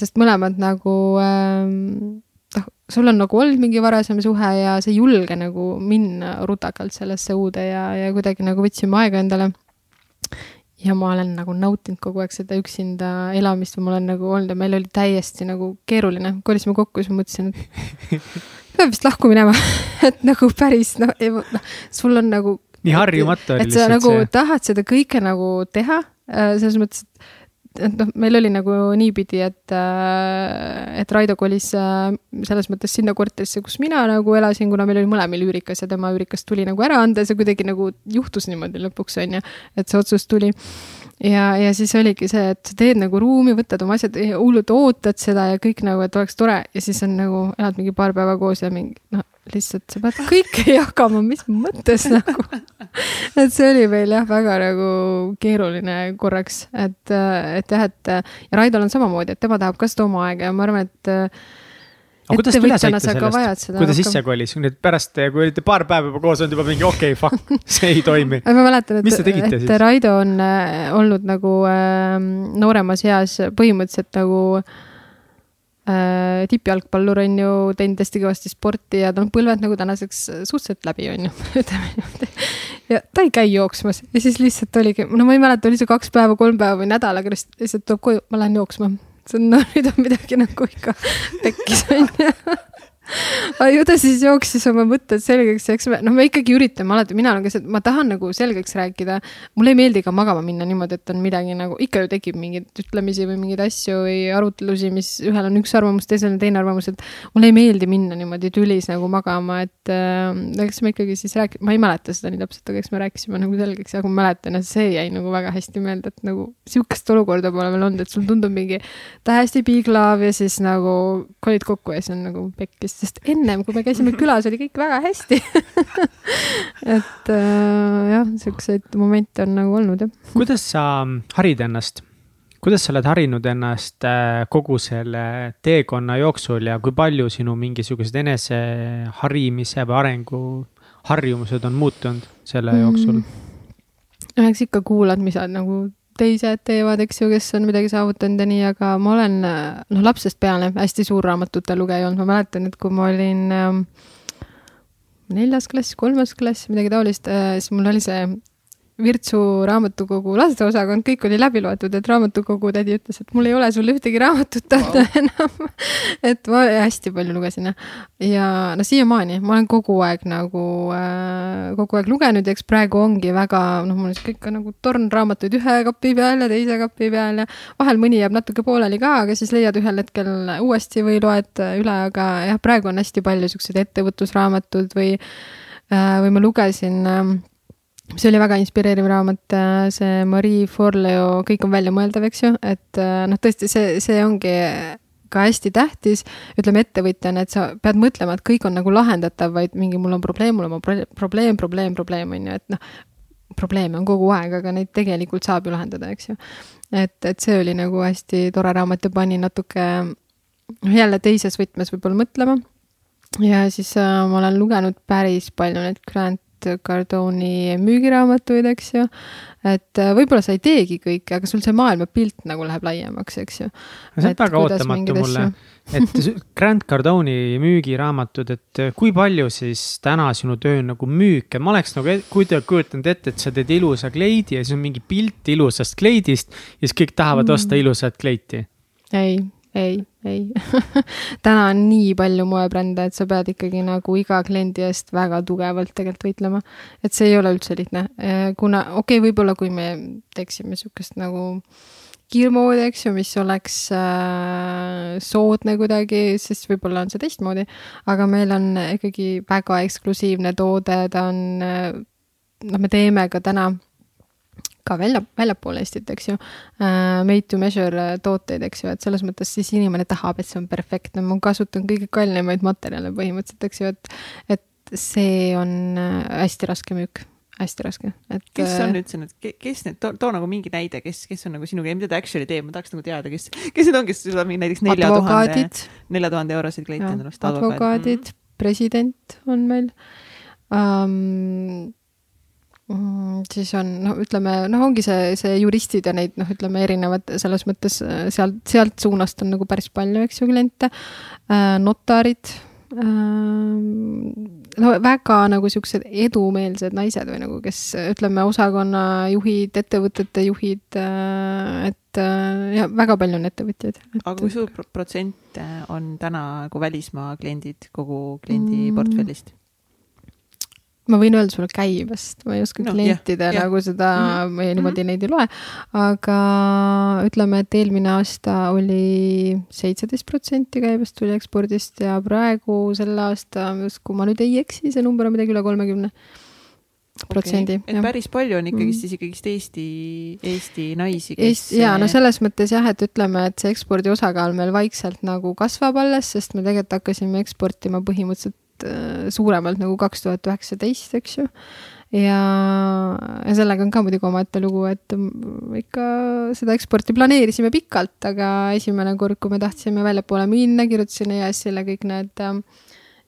sest mõlemad nagu ähm, noh, sul on nagu olnud mingi varasem suhe ja sa ei julge nagu minna rutakalt sellesse uude ja, ja kuidagi nagu võtsime aega endale ja ma olen nagu nautinud kogu aeg seda üksinda elamist või ma olen nagu olnud ja meil oli täiesti nagu keeruline, kolisime kokku, siis ma mõtlesin, et peab vist lahku minema et nagu päris noh, noh, sul on nagu. nii harjumatu oli lihtsalt nagu see. tahad seda kõike nagu teha, äh, selles mõttes, et et noh, meil oli nagu niipidi, et, äh, et Raido kolis äh, selles mõttes sinna korterisse, kus mina nagu elasin, kuna meil oli mõlemil üürikas ja tema üürikas tuli nagu ära anda ja see kuidagi nagu juhtus niimoodi lõpuks, on ju, et see otsus tuli. Ja, ja siis oligi see, et sa teed nagu ruumi, võtad oma asjad, hullult ootad seda ja kõik nagu, et oleks tore. Ja siis on nagu, elad mingi paar päeva koos ja mingi noh, lihtsalt sa pead kõike jagama, mis mõttes nagu. et see oli meil jah, väga nagu keeruline korraks, et, et jah, et ja Raidol on samamoodi, et tema tahab ka seda oma aega ja ma arvan, et aga kuidas te üle saite sellest, kui ta sisse kolis, nüüd pärast, kui olite paar päeva juba koos olnud, juba mingi okei okay,, fuck, see ei toimi. ma mäletan, et, et siis? Raido on äh, olnud nagu äh, nooremas eas põhimõtteliselt nagu äh, tippjalgpallur on ju, teinud hästi kõvasti sporti ja on põlved nagu tänaseks suhteliselt läbi, on ju, ütleme niimoodi. ja ta ei käi jooksmas ja siis lihtsalt oligi, no ma ei mäleta, oli see kaks päeva, kolm päeva või nädal, aga lihtsalt tuleb koju, ma lähen jooksma see on, no nüüd on midagi nagu ikka pekkis onju aga ju ta siis jooksis oma mõtted selgeks eks me, noh, me ikkagi üritame alati, mina olen ka see, et ma tahan nagu selgeks rääkida. mulle ei meeldi ka magama minna niimoodi, et on midagi nagu, ikka ju tekib mingeid ütlemisi või mingeid asju või arutlusi, mis ühel on üks arvamus, teisel on teine arvamus, et mulle ei meeldi minna niimoodi tülis nagu magama, et äh, eks me ikkagi siis rääk-, ma ei mäleta seda nii täpselt, aga eks me rääkisime nagu selgeks, aga ma mäletan ja see jäi nagu väga hästi meelde, et nagu sihukest olukorda pole veel olnud, et sul tundub mingi täiesti love ja siis nagu kolid kokku ja siis on nagu pekkis sest ennem, kui me käisime külas, oli kõik väga hästi et äh, jah, siukseid momente on nagu olnud jah. kuidas sa harid ennast? kuidas sa oled harinud ennast äh, kogu selle teekonna jooksul ja kui palju sinu mingisugused eneseharimise või arengu harjumused on muutunud selle jooksul mm.? eks ikka kuulad, mis sa nagu teised teevad, eks ju, kes on midagi saavutanud ja nii, aga ma olen noh, lapsest peale hästi suur raamatute lugeja olnud, ma mäletan, et kui ma olin äh, neljas klass, kolmas klass, midagi taolist äh,, siis mul oli see Virtsu raamatukogu lasteosakond, kõik oli läbi loetud, et raamatukogu tädi ütles, et mul ei ole sulle ühtegi raamatut anda wow. enam et ma hästi palju lugesin ja no siiamaani ma olen kogu aeg nagu äh,, kogu aeg lugenud ja eks praegu ongi väga, noh, mul on sihuke ikka nagu torn raamatuid ühe kapi peal ja teise kapi peal ja vahel mõni jääb natuke pooleli ka, aga siis leiad ühel hetkel uuesti või loed üle, aga jah, praegu on hästi palju siukseid ettevõtlusraamatud või äh,, või ma lugesin äh, see oli väga inspireeriv raamat, äh, see Marie Forleo Kõik on väljamõeldav, eks ju, et äh, noh, tõesti see, see ongi ka hästi tähtis, ütleme ettevõtjana, et sa pead mõtlema, et kõik on nagu lahendatav, vaid mingi mul on probleem, mul on probleem, probleem, probleem on ju, et noh, probleeme on kogu aeg, aga neid tegelikult saab ju lahendada, eks ju. et, et see oli nagu hästi tore raamat ja pani natuke jälle teises võtmes võib-olla mõtlema. ja siis äh, ma olen lugenud päris palju neid Grant Cardone'i müügiraamatuid, eks ju. et äh, võib-olla sa ei teegi kõike, aga sul see maailmapilt nagu läheb laiemaks, eks ju. see on väga ootamatu mulle, et Grant Cardone'i müügiraamatud, et äh, kui palju siis täna sinu töö nagu müük, et ma oleks nagu kuidagi kujutanud ette, et sa teed ilusa kleidi ja siis on mingi pilt ilusast kleidist ja siis kõik tahavad mm. osta ilusat kleiti. ei, ei, ei täna on nii palju moebrände, et sa pead ikkagi nagu iga kliendi eest väga tugevalt tegelikult võitlema. et see ei ole üldse lihtne, äh, kuna okei okay,, võib-olla kui me teeksime sihukest nagu kiirmoodi, eks ju, mis oleks äh, soodne kuidagi, siis võib-olla on see teistmoodi. aga meil on ikkagi väga eksklusiivne toode, ta on äh,, noh, me teeme ka täna ka välja, väljapoole Eestit, eks ju uh,. Made to measure äh, tooteid, eks ju, et selles mõttes siis inimene tahab, et see on perfektne, ma kasutan kõige kallimaid materjale põhimõtteliselt, eks ju, et, et see on äh, hästi raske müük hästi raske, et. kes on üldse need, kes need, too, nagu mingi näide, kes, kes on nagu sinuga ja mida ta actually teeb, ma tahaks nagu teada, kes, kes need on, kes suudab mingi näiteks nelja tuhande, nelja tuhande euroseid kleite endale osta. advokaadid, mm -hmm. president on meil um,. Mm, siis on, no ütleme, noh, ongi see, see juristid ja neid noh, ütleme erinevad selles mõttes äh, sealt, sealt suunast on nagu päris palju, eks ju, kliente. Äh, notarid no väga nagu siuksed edumeelsed naised või nagu, kes ütleme, osakonnajuhid, ettevõtete juhid, et ja väga palju on ettevõtjaid et.... aga kui suur protsent on täna nagu välismaa kliendid kogu kliendi mm. portfellist? Ma võin öelda sulle käibest, ma ei oska no, klientide yeah, nagu seda mm, -hmm. niimoodi mm -hmm. neid ei loe, aga ütleme, et eelmine aasta oli seitseteist protsenti käibest tuli ekspordist ja praegu sel aasta, kui ma nüüd ei eksi, see number on midagi üle kolmekümne protsendi okay.. et päris palju on ikkagist mm. siis ikkagist Eesti, Eesti naisi, kes Eesti, jaa, no selles mõttes jah, et ütleme, et see ekspordi osakaal meil vaikselt nagu kasvab alles, sest me tegelikult hakkasime eksportima põhimõtteliselt suuremalt nagu kaks tuhat üheksateist, eks ju. ja, ja sellega on ka muidugi omaette lugu, et ikka seda eksporti planeerisime pikalt, aga esimene kord, kui me tahtsime väljapoole minna, kirjutasin EAS-ile kõik need äh,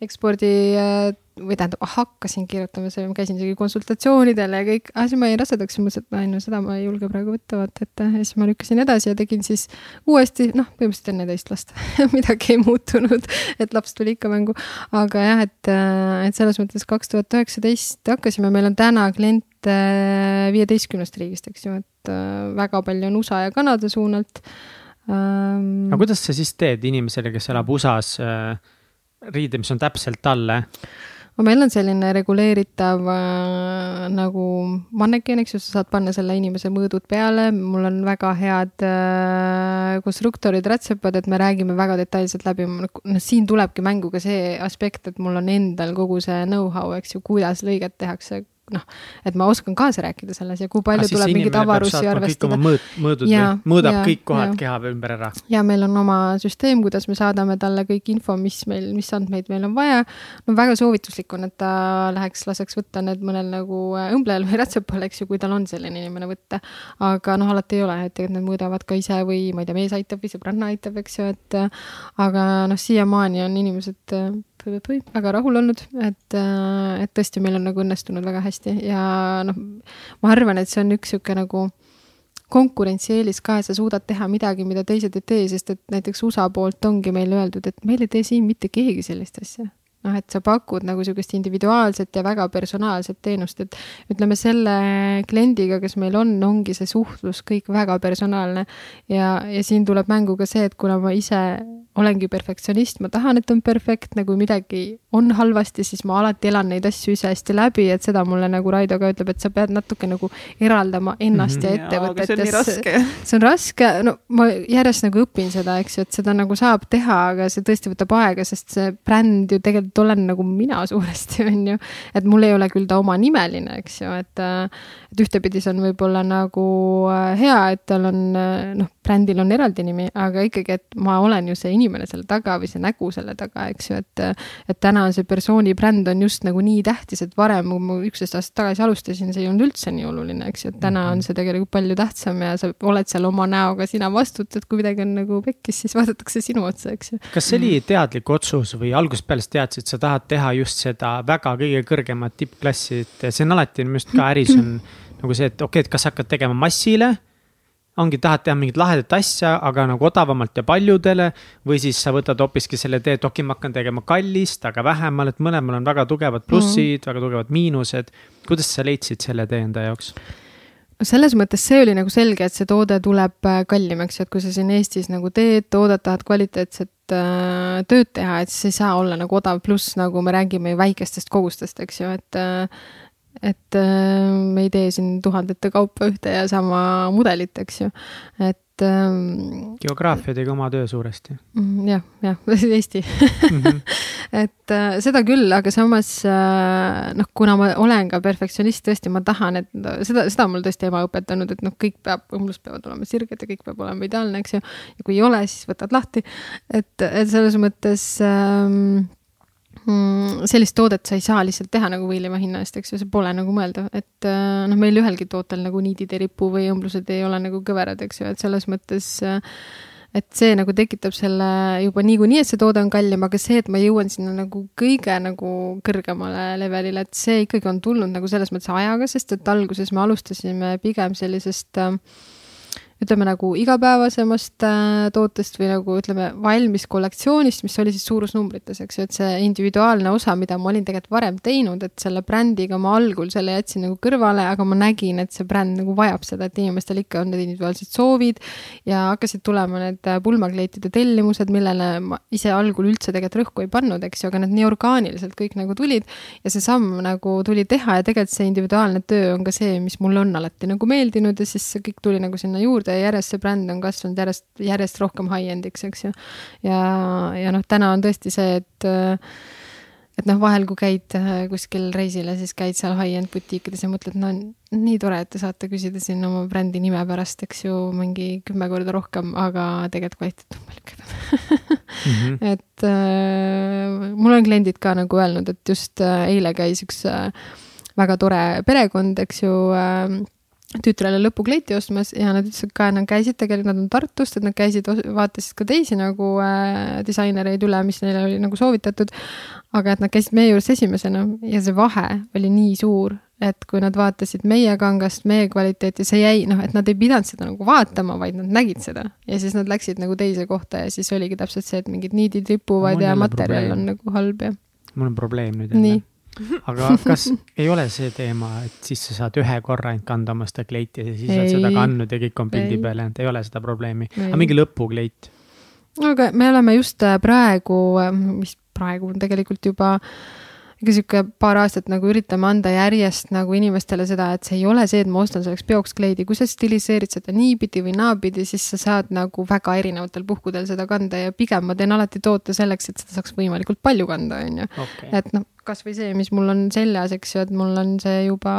ekspordi äh, või tähendab, hakkasin kirjutama, see, ma käisin isegi konsultatsioonidel ja kõik, ah siis ma jäin rasedaks ja mõtlesin, et no seda ma ei julge praegu võtta, vaata, et ja siis ma lükkasin edasi ja tegin siis uuesti, noh, põhimõtteliselt enne teist last midagi ei muutunud, et laps tuli ikka mängu. aga jah, et, et selles mõttes kaks tuhat üheksateist hakkasime, meil on täna kliente viieteistkümnest riigist, eks ju, et äh, väga palju on USA ja Kanada suunalt ähm,. aga kuidas sa siis teed inimesele, kes elab USA-s riide, mis on täpselt talle? No meil on selline reguleeritav äh, nagu manneken, eks ju, sa saad panna selle inimese mõõdud peale, mul on väga head äh, konstruktorid, rätsepad, et me räägime väga detailselt läbi, noh, siin tulebki mängu ka see aspekt, et mul on endal kogu see know-how, eks ju, kuidas lõiget tehakse noh, et ma oskan kaasa rääkida selles ja kui palju tuleb mingeid avarusi arvestada. mõõt, mõõdud mõõdab ja, kõik kohad ja. keha ümber ära. ja meil on oma süsteem, kuidas me saadame talle kõik info, mis meil, mis andmeid meil on vaja. no väga soovituslik on, et ta läheks, laseks võtta need mõnel nagu äh, õmblejal või rätsepal, eks ju, kui tal on selline inimene võtta. aga noh, alati ei ole, et tegelikult nad mõõdavad ka ise või ma ei tea, mees aitab või sõbranna aitab, eks ju, et aga noh, siiamaani on inimesed äh, väga rahul olnud, et, äh, et tõesti, meil on nagu õnnestunud väga hästi. Ja noh, ma arvan, et see on üks niisugune nagu konkurentsieelis ka, et sa suudad teha midagi, mida teised ei tee, sest et näiteks USA poolt ongi meile öeldud, et meil ei tee siin mitte keegi sellist asja noh, et sa pakud nagu niisugust individuaalset ja väga personaalset teenust, et ütleme, selle kliendiga, kes meil on, ongi see suhtlus kõik väga personaalne. ja, ja siin tuleb mängu ka see, et kuna ma ise olengi perfektsionist, ma tahan, et on perfektne, kui midagi on halvasti, siis ma alati elan neid asju ise hästi läbi, et seda mulle nagu Raido ka ütleb, et sa pead natuke nagu eraldama ennast mm -hmm. ja ettevõtet. see on nii raske. see on raske, no ma järjest nagu õpin seda, eks ju, et seda nagu saab teha, aga see tõesti võtab aega, sest see bränd ju tegelikult olen nagu mina suuresti, on ju. et mul ei ole küll ta omanimeline, eks ju, et, et ühtepidi see on võib-olla nagu äh, hea, et tal on äh, noh, brändil on eraldi nimi, aga ikkagi, et ma olen ju see inimene selle taga või see nägu selle taga, eks ju, et et täna on see persooni bränd on just nagu nii tähtis, et varem, kui ma üksteist aastat tagasi alustasin, see ei olnud üldse nii oluline, eks ju, et täna on mhm. see tegelikult palju tähtsam ja sa oled seal oma näoga, sina vastutad, kui midagi on nagu pekkis, siis vaadatakse sinu otsa, eks ju. kas see oli teadlik otsus või algusest peale teadsid, sa tahad teha just seda väga kõige kõrgemat tippklassi, et see on alati minu arust ka äris on nagu see, et okei okay,, et kas hakkad tegema massile ongi, tahad teha mingit lahedat asja, aga nagu odavamalt ja paljudele. või siis sa võtad hoopiski selle tee, et okei ma hakkan tegema kallist, aga vähemal, et mõlemal on väga tugevad plussid mm, -hmm. väga tugevad miinused. kuidas sa leidsid selle tee enda jaoks? selles mõttes see oli nagu selge, et see toode tuleb äh, kallim, eks ju, et kui sa siin Eestis nagu teed toodet, tahad kvaliteetset äh, tööd teha, et siis ei saa olla nagu odav, pluss nagu me räägime ju väikestest kogustest, eks ju, et äh, et äh, me ei tee siin tuhandete kaupa ühte ja sama mudelit, eks ju, et ähm,. geograafia tegi oma töö suuresti. Mm, jah, jah, Eesti mm. -hmm. et äh, seda küll, aga samas äh, noh, kuna ma olen ka perfektsionist, tõesti, ma tahan, et seda, seda on mul tõesti ema õpetanud, et noh, kõik peab, õmblus peavad olema sirged ja kõik peab olema ideaalne, eks ju. ja kui ei ole, siis võtad lahti. et, et selles mõttes ähm, mm, sellist toodet sa ei saa lihtsalt teha nagu võileiva hinna eest, eks ju, see pole nagu mõeldav, et äh, noh, meil ühelgi tootel nagu niidid ei ripu või õmblused ei ole nagu kõverad, eks ju, et selles mõttes äh, et see nagu tekitab selle juba niikuinii, et see toode on kallim, aga see, et ma jõuan sinna nagu kõige nagu kõrgemale levelile, et see ikkagi on tulnud nagu selles mõttes ajaga, sest et alguses me alustasime pigem sellisest äh, ütleme nagu igapäevasemast äh, tootest või nagu ütleme, valmis kollektsioonist, mis oli siis suurusnumbrites, eks ju, et see individuaalne osa, mida ma olin tegelikult varem teinud, et selle brändiga ma algul selle jätsin nagu kõrvale, aga ma nägin, et see bränd nagu vajab seda, et inimestel ikka on need individuaalsed soovid ja hakkasid tulema need äh, pulmakleitide tellimused, millele ma ise algul üldse tegelikult rõhku ei pannud, eks ju, aga need nii orgaaniliselt kõik nagu tulid ja see samm nagu tuli teha ja tegelikult see individuaalne töö on ka see, mis mulle on alati nagu meeldinud ja siis see kõik tuli nagu sinna juurde juurde ja järjest see bränd on kasvanud järjest, järjest rohkem high-end'iks, eks ju. ja, ja noh, täna on tõesti see, et et noh, vahel kui käid äh, kuskil reisile, siis käid seal high-end butiikides ja mõtled, no nii tore, et te saate küsida siin oma brändi nime pärast, eks ju, mingi kümme korda rohkem, aga tegelikult kvaliteet on palju kehvem mm. -hmm. et äh, mul on kliendid ka nagu öelnud, et just äh, eile käis üks äh, väga tore perekond, eks ju äh, tütrele lõpukleiti ostmas ja nad ütlesid ka, et nad käisid tegelikult, nad on Tartust, et nad käisid, vaatasid ka teisi nagu äh, disainereid üle, mis neile oli nagu soovitatud. aga et nad käisid meie juures esimesena ja see vahe oli nii suur, et kui nad vaatasid meie kangast, meie kvaliteeti, see jäi noh, et nad ei pidanud seda nagu vaatama, vaid nad nägid seda ja siis nad läksid nagu teise kohta ja siis oligi täpselt see, et mingid niidid ripuvad ja materjal probleem. on nagu halb ja. mul on probleem nüüd jälle aga kas ei ole see teema, et siis sa saad ühe korra ainult kanda oma seda kleiti ja siis ei, oled seda kandnud ja kõik on pildi peal jäänud, ei ole seda probleemi. aga mingi lõpukleit? aga me oleme just äh, praegu, äh, mis praegu on tegelikult juba ikka sihuke paar aastat nagu üritame anda järjest nagu inimestele seda, et see ei ole see, et ma ostan selleks peoks kleidi, kui sa stiliseerid seda niipidi või naapidi, siis sa saad nagu väga erinevatel puhkudel seda kanda ja pigem ma teen alati toote selleks, et seda saaks võimalikult palju kanda, on ju. et noh, kasvõi see, mis mul on seljas, eks ju, et mul on see juba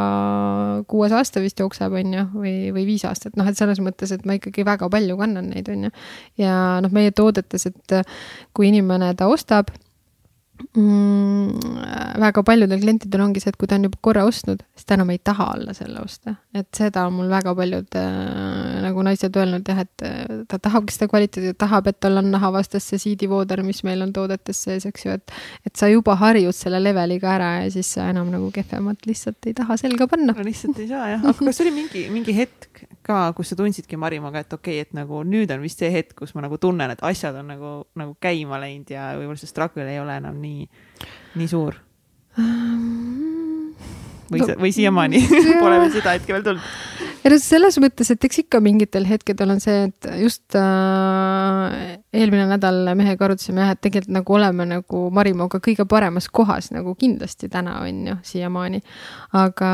kuues aasta vist jookseb, on ju, või, või viis aastat, noh, et selles mõttes, et ma ikkagi väga palju kannan neid, on ju. ja noh, meie toodetes, et kui inimene ta ostab mm, väga paljudel klientidel ongi see, et kui ta on juba korra ostnud, siis ta enam ei taha alla selle osta. et seda on mul väga paljud äh, nagu naised öelnud jah, et äh, ta tahabki seda kvaliteeti, tahab, et tal on nahavastas see siidivooder, mis meil on toodetes sees, eks ju, et et sa juba harjud selle leveliga ära ja siis sa enam nagu kehvemat lihtsalt ei taha selga panna. no lihtsalt ei saa jah, aga kas oli mingi, mingi hetk ka, kus sa tundsidki Marimaga, et okei okay,, et nagu nüüd on vist see hetk, kus ma nagu tunnen, et asjad on nagu, nagu käima läinud ja võib-olla see struggle ei ole enam nii, nii suur või no,, või siiamaani pole veel seda hetke veel tulnud? ei no selles mõttes, et eks ikka mingitel hetkedel on see, et just äh, eelmine nädal mehega arutasime jah, et tegelikult nagu oleme nagu Marimoga kõige paremas kohas nagu kindlasti täna on ju, siiamaani. aga,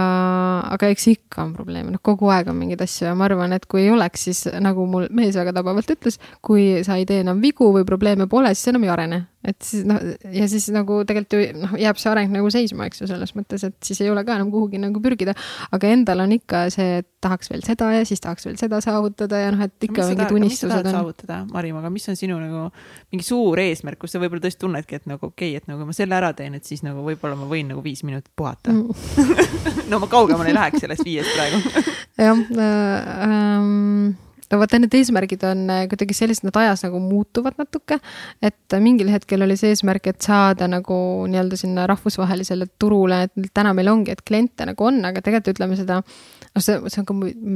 aga eks ikka on probleeme, noh kogu aeg on mingeid asju ja ma arvan, et kui ei oleks, siis nagu mul mees väga tabavalt ütles, kui sa ei tee enam vigu või probleeme pole, siis enam ei arene et siis noh, ja siis nagu tegelikult ju noh, jääb see areng nagu seisma, eks ju, selles mõttes, et siis ei ole ka enam kuhugi nagu pürgida. aga endal on ikka see, et tahaks veel seda ja siis tahaks veel seda saavutada ja noh, et ikka mingid unistused on. saavutada, Marim, aga mis on sinu nagu mingi suur eesmärk, kus sa võib-olla tõesti tunnedki, et nagu okei okay,, et nagu ma selle ära teen, et siis nagu võib-olla ma võin nagu viis minutit puhata mm. no ma kaugemale ei läheks sellest viiest praegu jah äh,. Ähm no vaata, need eesmärgid on äh, kuidagi sellised, nad ajas nagu muutuvad natuke. et mingil hetkel oli see eesmärk, et saada nagu nii-öelda sinna rahvusvahelisele turule, et täna meil ongi, et kliente nagu on, aga tegelikult ütleme seda noh, see, see on ka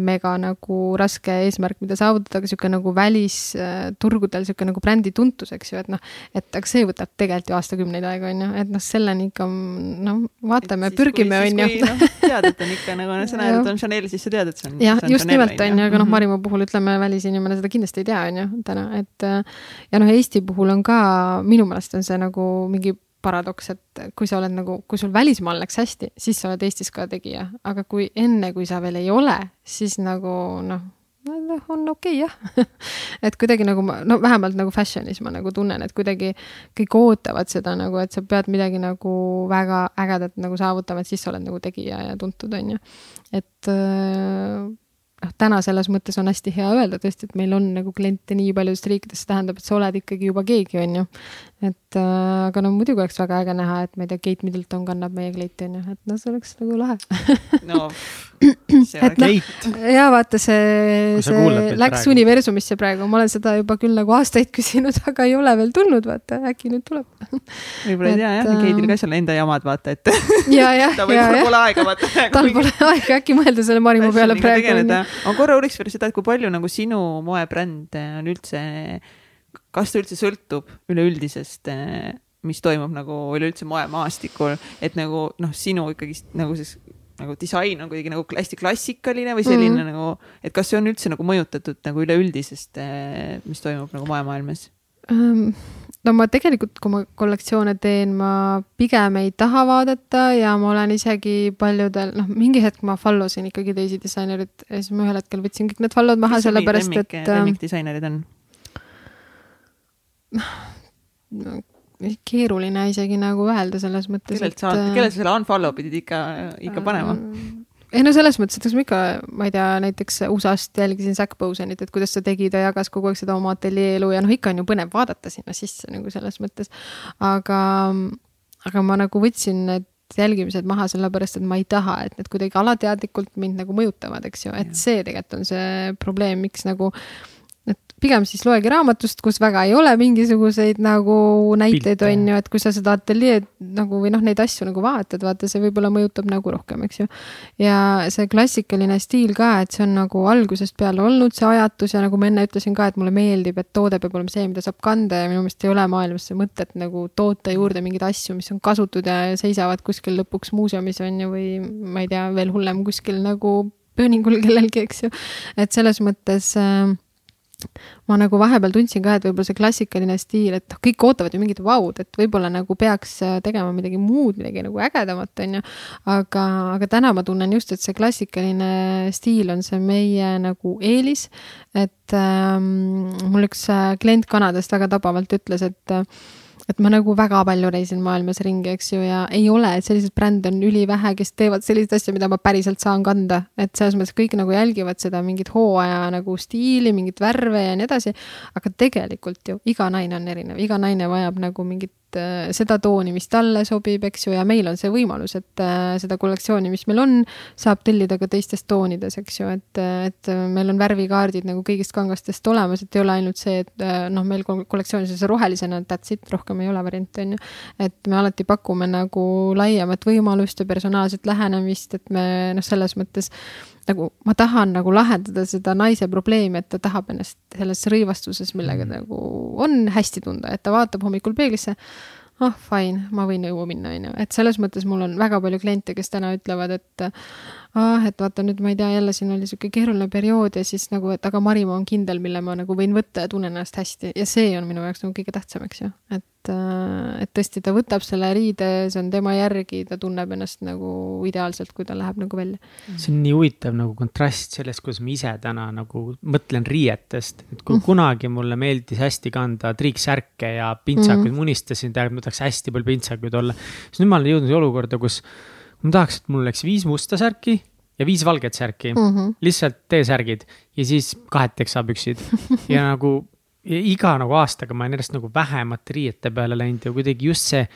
mega nagu raske eesmärk, mida saavutada, aga sihuke nagu välisturgudel äh, sihuke nagu brändi tuntus, eks ju, et noh, et aga see võtab tegelikult ju aastakümneid aega, on ju, et noh, selleni ikka noh, vaatame, pürgime, on ju. noh, tead, et on ikka nagu näed, et on Chanel, siis sa tead, et see on. jah, just nimelt on ju, aga noh, mhm. Marimaa puhul ütleme, välisinimene seda kindlasti ei tea, on ju, täna, et ja noh, Eesti puhul on ka minu meelest on see nagu mingi paradoks, et kui sa oled nagu, kui sul välismaal läks hästi, siis sa oled Eestis ka tegija, aga kui enne, kui sa veel ei ole, siis nagu noh, on okei okay, jah et kuidagi nagu ma, no vähemalt nagu fashion'is ma nagu tunnen, et kuidagi kõik ootavad seda nagu, et sa pead midagi nagu väga ägedat nagu saavutama, et siis sa oled nagu tegija ja tuntud, on ju. et noh, täna selles mõttes on hästi hea öelda tõesti, et meil on nagu kliente nii paljudest riikidest, see tähendab, et sa oled ikkagi juba keegi, on ju. Et äh, aga no muidugi oleks väga äge näha, et ma ei tea, Kate Middleton kannab meie kleiti on ju, et noh, see oleks nagu lahe no see oleks noh, Keit, ja vaata see, see kuulad meid läks praegu. universumisse praegu, ma olen seda juba küll nagu aastaid küsinud, aga ei ole veel tulnud, vaata äkki nüüd tuleb. võib-olla ei tea et, jah, Keidil ähm, ka seal enda jamad vaata, et ja, jah, ta ja, võib-olla pole aega vaata. tal pole aega äkki mõelda selle Marimu peale praegu. ma korra uuriks veel seda, et kui palju nagu sinu moebränd on üldse, kas ta üldse sõltub üleüldisest, mis toimub nagu üleüldse moemaastikul, et nagu noh, sinu ikkagist nagu siis nagu disain on kuidagi nagu hästi klassikaline või selline mm. -hmm. nagu, et kas see on üldse nagu mõjutatud nagu üleüldisest, mis toimub nagu moemaailmas? Ähm, no ma tegelikult, kui ma kollektsioone teen, ma pigem ei taha vaadata ja ma olen isegi paljudel, noh, mingi hetk ma follow sin ikkagi teisi disainereid ja siis ma ühel hetkel võtsin kõik need follow'd maha, sellepärast et ähm, lemmikdisainerid on? No, keeruline isegi nagu öelda selles mõttes, kellelt sa, äh, kellelt sa selle unfollow pidid ikka, ikka panema? ei no selles mõttes, et kas ma ikka, ma ei tea, näiteks USA-st jälgisin Zack Bosenit, et kuidas ta tegi, ta jagas kogu aeg seda oma ateljee elu ja noh, ikka on ju põnev vaadata sinna sisse nagu selles mõttes. aga, aga ma nagu võtsin need jälgimised maha sellepärast, et ma ei taha, et need kuidagi alateadlikult mind nagu mõjutavad, eks ju, et Jah. see tegelikult on see probleem, miks nagu et pigem siis loegi raamatust, kus väga ei ole mingisuguseid nagu näiteid, on ju, et kui sa seda ateljeed nagu või noh, neid asju nagu vaatad, vaata, see võib-olla mõjutab nagu rohkem, eks ju. ja see klassikaline stiil ka, et see on nagu algusest peale olnud see ajatus ja nagu ma enne ütlesin ka, et mulle meeldib, et toode peab olema see, mida saab kanda ja minu meelest ei ole maailmas see mõtet nagu toota juurde mingeid asju, mis on kasutud ja seisavad kuskil lõpuks muuseumis on ju, või ma ei tea, veel hullem kuskil nagu pööningul kellelgi, eks ju. et selles mõttes äh, ma nagu vahepeal tundsin ka, et võib-olla see klassikaline stiil, et noh, kõik ootavad ju mingit vaud, et võib-olla nagu peaks äh, tegema midagi muud, midagi nagu ägedamat, on ju. aga, aga täna ma tunnen just, et see klassikaline stiil on see meie nagu eelis. et ähm, mul üks äh, klient Kanadast väga tabavalt ütles, et äh, et ma nagu väga palju reisin maailmas ringi, eks ju, ja ei ole, et selliseid brände on ülivähe, kes teevad selliseid asju, mida ma päriselt saan kanda, et selles mõttes kõik nagu jälgivad seda mingit hooaja nagu stiili, mingit värve ja nii edasi. aga tegelikult ju iga naine on erinev, iga naine vajab nagu mingit äh, seda tooni, mis talle sobib, eks ju, ja meil on see võimalus, et äh, seda kollektsiooni, mis meil on, saab tellida ka teistes toonides, eks ju, et, et meil on värvikaardid nagu kõigist kangastest olemas, et ei ole ainult see, et äh, noh, meil kol- kollektsioonis on see rohelisena, that's it, rohkem ei ole variante, on ju. et me alati pakume nagu laiemat võimalust ja personaalset lähenemist, et me noh, selles mõttes nagu ma tahan nagu lahendada seda naise probleemi, et ta tahab ennast selles rõivastuses, millega nagu on hästi tunda, et ta vaatab hommikul peeglisse ah oh, fine, ma võin õue minna, onju, et selles mõttes mul on väga palju kliente, kes täna ütlevad, et ah, et vaata nüüd ma ei tea, jälle siin oli sihuke keeruline periood ja siis nagu, et aga Marimaa on kindel, mille ma nagu võin võtta ja tunnen ennast hästi. Ja see on minu jaoks nagu kõige tähtsam, eks ju, et, et tõesti, ta võtab selle riide, see on tema järgi, ta tunneb ennast nagu ideaalselt, kui ta läheb nagu välja. see on nii huvitav nagu kontrast sellest, kuidas ma ise täna nagu mõtlen riietest, et Mm. kui kunagi mulle meeldis hästi kanda triiksärke ja pintsakuid mm. -hmm. unistasin, tähendab, ma tahaks hästi palju pintsakuid olla. siis nüüd ma olen jõudnud olukorda, kus ma tahaks, et mul oleks viis musta särki ja viis valget särki mm. -hmm. lihtsalt T-särgid ja siis kahed teksapüksid ja nagu iga nagu aastaga ma olen järjest nagu vähemate riiete peale läinud ja kuidagi just see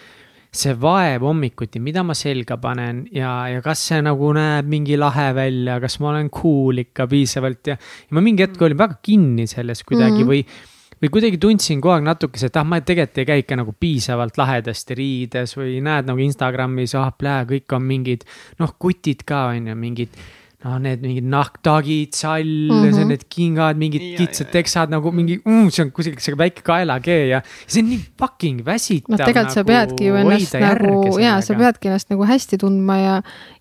see vaev hommikuti, mida ma selga panen ja, ja kas see nagu näeb mingi lahe välja, kas ma olen cool ikka piisavalt ja, ja ma mingi hetk olin väga kinni selles kuidagi mm. -hmm. või, või kuidagi tundsin kogu aeg natukese, et ah, ma tegelikult ei käi ikka nagu piisavalt lahedasti riides või näed nagu Instagramis, ah, plää, kõik on mingid noh, kutid ka on ju, mingid noh, need mingid nahktagid, sall mm, Mhm. -hmm. need kingad, mingid Ja, kitsad ja, teksad nagu mingi mm,, see on kuskil see väike kaelakee ja see on nii fucking väsitav. noh, tegelikult sa peadki ju ennast nagu ja sa peadki ennast nagu hästi tundma ja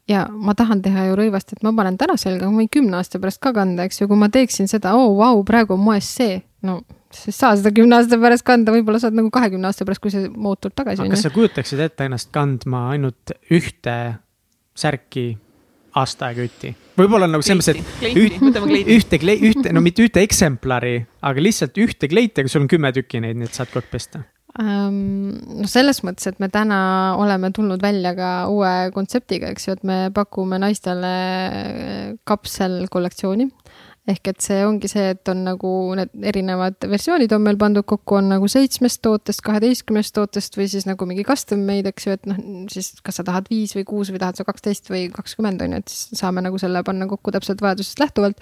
ja ma tahan teha ju rõivast, et ma panen täna selga, ma võin kümne aasta pärast ka kanda, eks ju, kui ma teeksin seda, oo vau, praegu on moes see, no sa ei saa seda kümne aasta pärast kanda, võib-olla saad nagu kahekümne aasta pärast, kui see mood tuleb tagasi, kas sa kujutaksid ette ennast kandma ainult ühte särki aasta aega jutti? võib-olla nagu selles mõttes, et ühte klei-, ühte, no mitte ühte eksemplari, aga lihtsalt ühte kleiti, aga sul on kümme tükki neid, nii et saad aeg pesta. no selles mõttes, et me täna oleme tulnud välja ka uue kontseptiga, eks ju, et me pakume naistele kapselkollektsiooni. Ehk et see ongi see, et on nagu need erinevad versioonid on meil pandud kokku, on nagu seitsmest tootest, kaheteistkümnest tootest või siis nagu mingi custom made, eks ju, et noh, siis kas sa tahad viis või kuus või tahad sa kaksteist või kakskümmend on ju, et siis saame nagu selle panna kokku täpselt vajadusest lähtuvalt.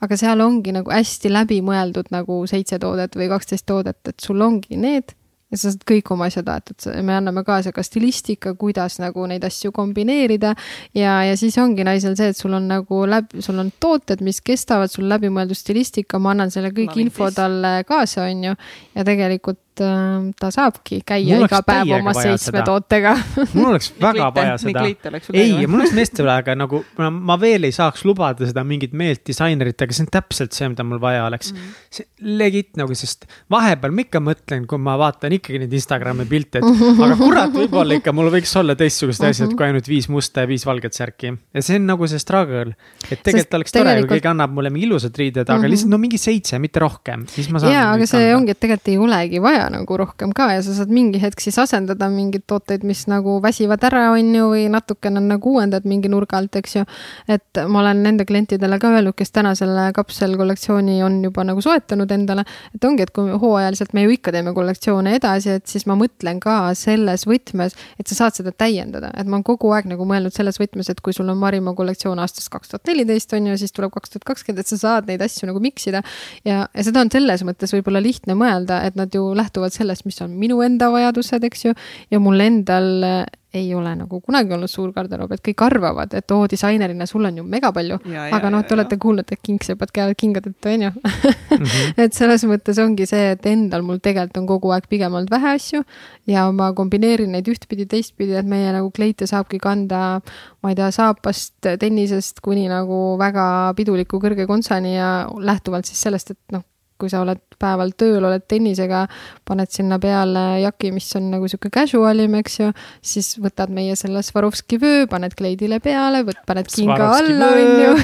aga seal ongi nagu hästi läbimõeldud nagu seitse toodet või kaksteist toodet, et sul ongi need ja sa saad kõik oma asjad aetud, me anname kaasa ka stilistika, kuidas nagu neid asju kombineerida. ja, ja siis ongi naisel see, et sul on nagu läbi, sul on tooted, mis kestavad, sul läbimõeldud stilistika, ma annan selle kõik info talle kaasa, on ju. ja tegelikult et äh, ta saabki käia mul iga päev oma seitsme tootega mul oleks väga vaja seda. ei, mul oleks meeste vaja, aga nagu ma veel ei saaks lubada seda mingit meelt disainerit, aga see on täpselt see, mida mul vaja oleks mm. see legit nagu, sest vahepeal ma ikka mõtlen, kui ma vaatan ikkagi neid Instagrami pilte, et aga kurat, võib-olla ikka mul võiks olla teistsugused asjad mm -hmm. kui ainult viis musta ja viis valget särki. ja see on nagu see struggle, et tegelikult oleks tore, kui keegi annab mulle mingi ilusad riided, aga mm -hmm. lihtsalt no mingi seitse, mitte rohkem, siis ma saan. jaa, aga see kanda. ongi, et tegelikult ei olegi vaja nagu rohkem ka ja sa saad mingi hetk siis asendada mingeid tooteid, mis nagu väsivad ära, on ju, või natukene nagu uuendad mingi nurga alt, eks ju. et ma olen nende klientidele ka öelnud, kes täna selle kapselkollektsiooni on juba nagu soetanud endale, et ongi, et kui hooajaliselt me ju ikka teeme kollektsioone edasi, et siis ma mõtlen ka selles võtmes, et sa saad seda täiendada, et ma olen kogu aeg nagu mõelnud selles võtmes, et kui sul on Marimo kollektsioon aastast kaks tuhat neliteist on ju, siis tuleb kaks tuhat kakskümmend, et sa saad neid asju nagu mix ida. ja, ja seda on selles mõttes võib-olla lihtne mõelda, et nad ju lähtuvad sellest, mis on minu enda vajadused, eks ju, ja mul endal ei ole nagu kunagi olnud suur garderoob, et kõik arvavad, et oo, disainerina sul on ju mega palju, aga noh, te olete kuulnud, et kingsepad käivad kingadeta, on ju. Mhm. et selles mõttes ongi see, et endal mul tegelikult on kogu aeg pigem olnud vähe asju ja ma kombineerin neid ühtpidi, teistpidi, et meie nagu kleite saabki kanda, ma ei tea, saapast, tennisest kuni nagu väga piduliku kõrge kontsani ja lähtuvalt siis sellest, et noh, kui sa oled päeval tööl, oled tennisega, paned sinna peale jaki, mis on nagu sihuke casual im, eks ju, siis võtad meie selle Swarovski vöö, paned kleidile peale, võt-, paned kinga alla, on ju.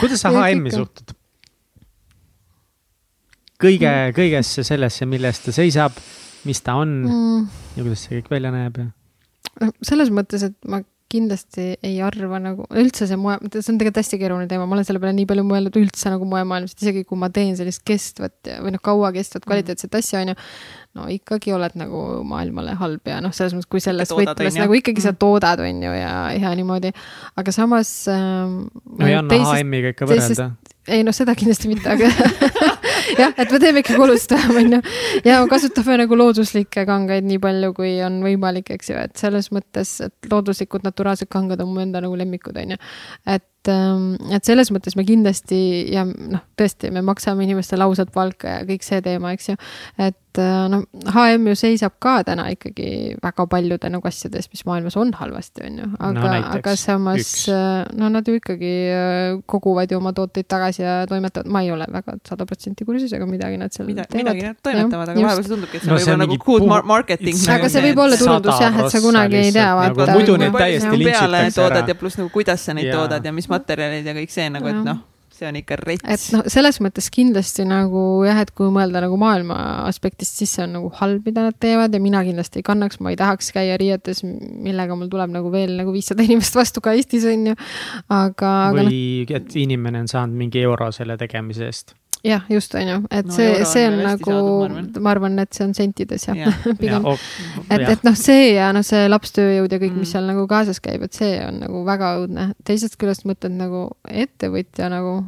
kuidas sa HM-i suhtud? kõige mm., kõigesse sellesse, millest ta seisab, mis ta on mm. ja kuidas see kõik välja näeb ja? noh, selles mõttes, et ma kindlasti ei arva nagu, üldse see moe, see on tegelikult hästi keeruline teema, ma olen selle peale nii palju mõelnud üldse nagu moemaailmas, et isegi kui ma teen sellist kestvat või noh, kaua kestvat kvaliteetset asja, on ju, no ikkagi oled nagu maailmale halb ja noh, selles mõttes, kui selles võtmes nagu ikkagi sa mm. toodad, on ju, ja, ja niimoodi, aga samas ähm,. no ei anna HM-iga ikka võrrelda. ei noh, seda kindlasti mitte, aga jah, et me teeme ikkagi oluliselt vähem, onju. ja kasutame nagu looduslikke kangaid nii palju, kui on võimalik, eks ju, et selles mõttes, et looduslikud naturaalsed kangad on mu enda nagu lemmikud, onju. et et selles mõttes me kindlasti ja noh, tõesti, me maksame inimestele ausat palka ja kõik see teema, eks ju. et äh, noh, HM ju seisab ka täna ikkagi väga paljude nagu asjades, mis maailmas on halvasti, on ju. aga no,, aga samas, äh, no nad ju ikkagi äh, koguvad ju oma tooteid tagasi ja toimetavad, ma ei ole väga sada protsenti kursis, aga midagi nad seal Mida, teevad. midagi nad toimetavad, aga vahepeal see tundubki, et see no, võib olla nagu good puh... marketing. aga see võib olla turundus jah, et sa kunagi ei tea, vaata. muidu neid täiesti lintšitakse ära. ja pluss nagu kuidas sa neid toodad ja mis materjalid ja kõik see nagu, et noh, see on ikka rets. et noh, selles mõttes kindlasti nagu jah, et kui mõelda nagu maailma aspektist, siis see on nagu halb, mida nad teevad ja mina kindlasti ei kannaks, ma ei tahaks käia riietes, millega mul tuleb nagu veel nagu viissada inimest vastu ka Eestis on ju, aga. või no, et inimene on saanud mingi euro selle tegemise eest jah, just on ju, et no, see, see on nagu, ma arvan, et see on sentides jah ja. pigem ja,. et, et noh, see ja noh, see lapstööjõud ja kõik mm., mis seal nagu kaasas käib, et see on nagu väga õudne. teisest küljest mõtled nagu ettevõtja nagu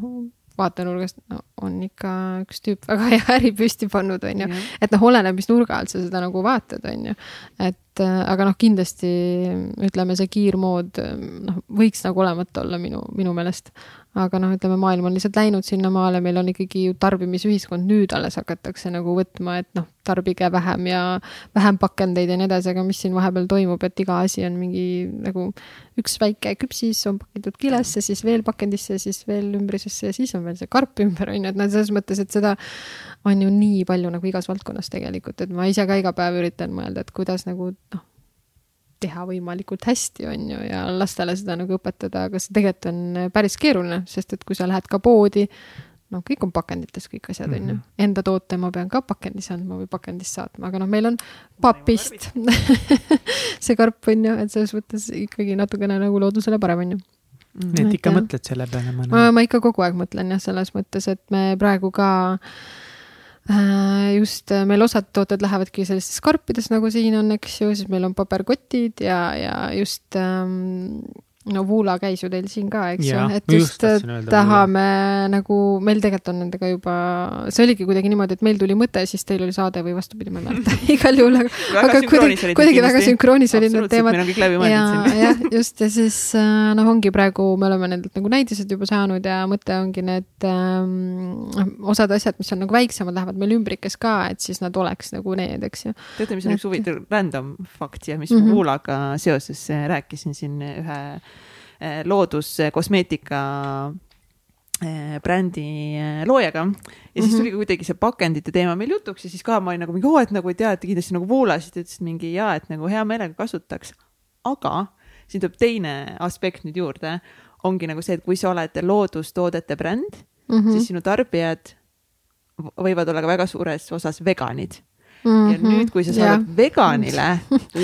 vaatenurgast no, on ikka üks tüüp väga hea äri püsti pannud, on ju. et noh, oleneb, mis nurga alt sa seda nagu vaatad, on ju. et äh, aga noh, kindlasti ütleme, see kiirmood noh, võiks nagu olemata olla minu, minu meelest aga noh, ütleme, maailm on lihtsalt läinud sinnamaale, meil on ikkagi ju tarbimisühiskond, nüüd alles hakatakse nagu võtma, et noh, tarbige vähem ja vähem pakendeid ja nii edasi, aga mis siin vahepeal toimub, et iga asi on mingi nagu üks väike küpsis on pakitud kilesse, siis veel pakendisse, siis veel ümbrisesse ja siis on veel see karp ümber, on ju, et noh, selles mõttes, et seda on ju nii palju nagu igas valdkonnas tegelikult, et ma ise ka iga päev üritan mõelda, et kuidas nagu noh teha võimalikult hästi, on ju, ja lastele seda nagu õpetada, aga see tegelikult on päris keeruline, sest et kui sa lähed ka poodi, noh, kõik on pakendites, kõik asjad mm, -hmm. on ju. Mhm. Enda toote ma pean ka pakendis andma või pakendist saatma, aga noh, meil on papist see karp on ju, et selles mõttes ikkagi natukene nagu loodusele parem on ju nii et ikka mõtled selle peale ma, ma ikka kogu aeg mõtlen jah, selles mõttes, et me praegu ka äh, just äh, meil osad tooted lähevadki sellistes karpides, nagu siin on, eks ju, siis meil on paberkotid ja, ja just ähm, no Voola käis ju teil siin ka, eks ju. Et just just tahame nagu, meil tegelikult on nendega juba, see oligi kuidagi niimoodi, et meil tuli mõte, siis teil oli saade või vastupidi, ma ei mäleta igal juhul, aga aga kuidagi, kuidagi väga sünkroonis olid need teemad. ja jah, just ja siis äh, noh, ongi praegu me oleme nendelt nagu näidised juba saanud ja mõte ongi need ähm, osad asjad, mis on nagu väiksemad, lähevad meil ümbrikes ka, et siis nad oleks nagu need, eks ju. teate, mis on üks Et- huvitav random fakt ja mis mm -hmm. Voolaga seoses rääkisin siin ühe looduskosmeetika äh, brändi äh, loojaga ja siis Mhm. tuli ka kuidagi see pakendite teema meil jutuks ja siis ka ma olin nagu mingi, oo, et nagu ei tea, et kindlasti nagu Voola, siis ta ütles mingi jaa, et nagu hea meelega kasutaks. aga siin tuleb teine aspekt nüüd juurde, ongi nagu see, et kui sa oled loodustoodete bränd mm, Mhm. -hmm. siis sinu tarbijad võivad olla ka väga suures osas veganid ja nüüd, kui sa saadad veganile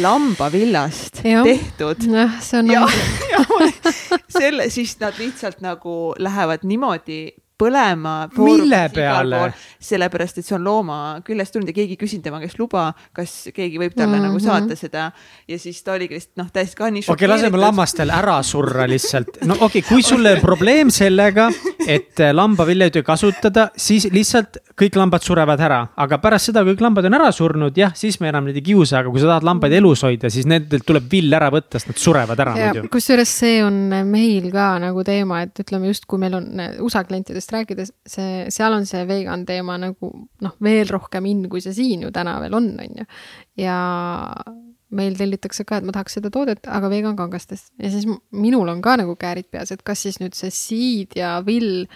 lambavillast tehtud jah, see on ja nagu, ja selle, siis nad lihtsalt nagu lähevad niimoodi põlema. Mille peale? sellepärast, et see on looma küljest tulnud ja keegi ei küsinud tema käest luba, kas keegi võib talle mm Mhm. -hmm. nagu saata seda ja siis ta oligi lihtsalt noh, täiesti ka nii okei okay,, laseme. lammastel ära surra lihtsalt. no okei okay,, kui sul on probleem sellega, et äh, lambavilja ei kasutada, siis lihtsalt kõik lambad surevad ära, aga pärast seda, kui kõik lambad on ära surnud, jah, siis me enam neid ei kiusa, aga kui sa tahad lambaid elus hoida, siis nendelt tuleb vill ära võtta, sest nad surevad ära ja muidu. kusjuures see on meil ka nagu teema, et ütleme just, kui meil on USA klientidest rääkides, see, seal on see vegan teema nagu noh, veel rohkem in, kui see siin ju täna veel on, on ju. ja meil tellitakse ka, et ma tahaks seda toodet, aga vegan kangastest ja siis minul on ka nagu käärid peas, et kas siis nüüd see siid ja vill,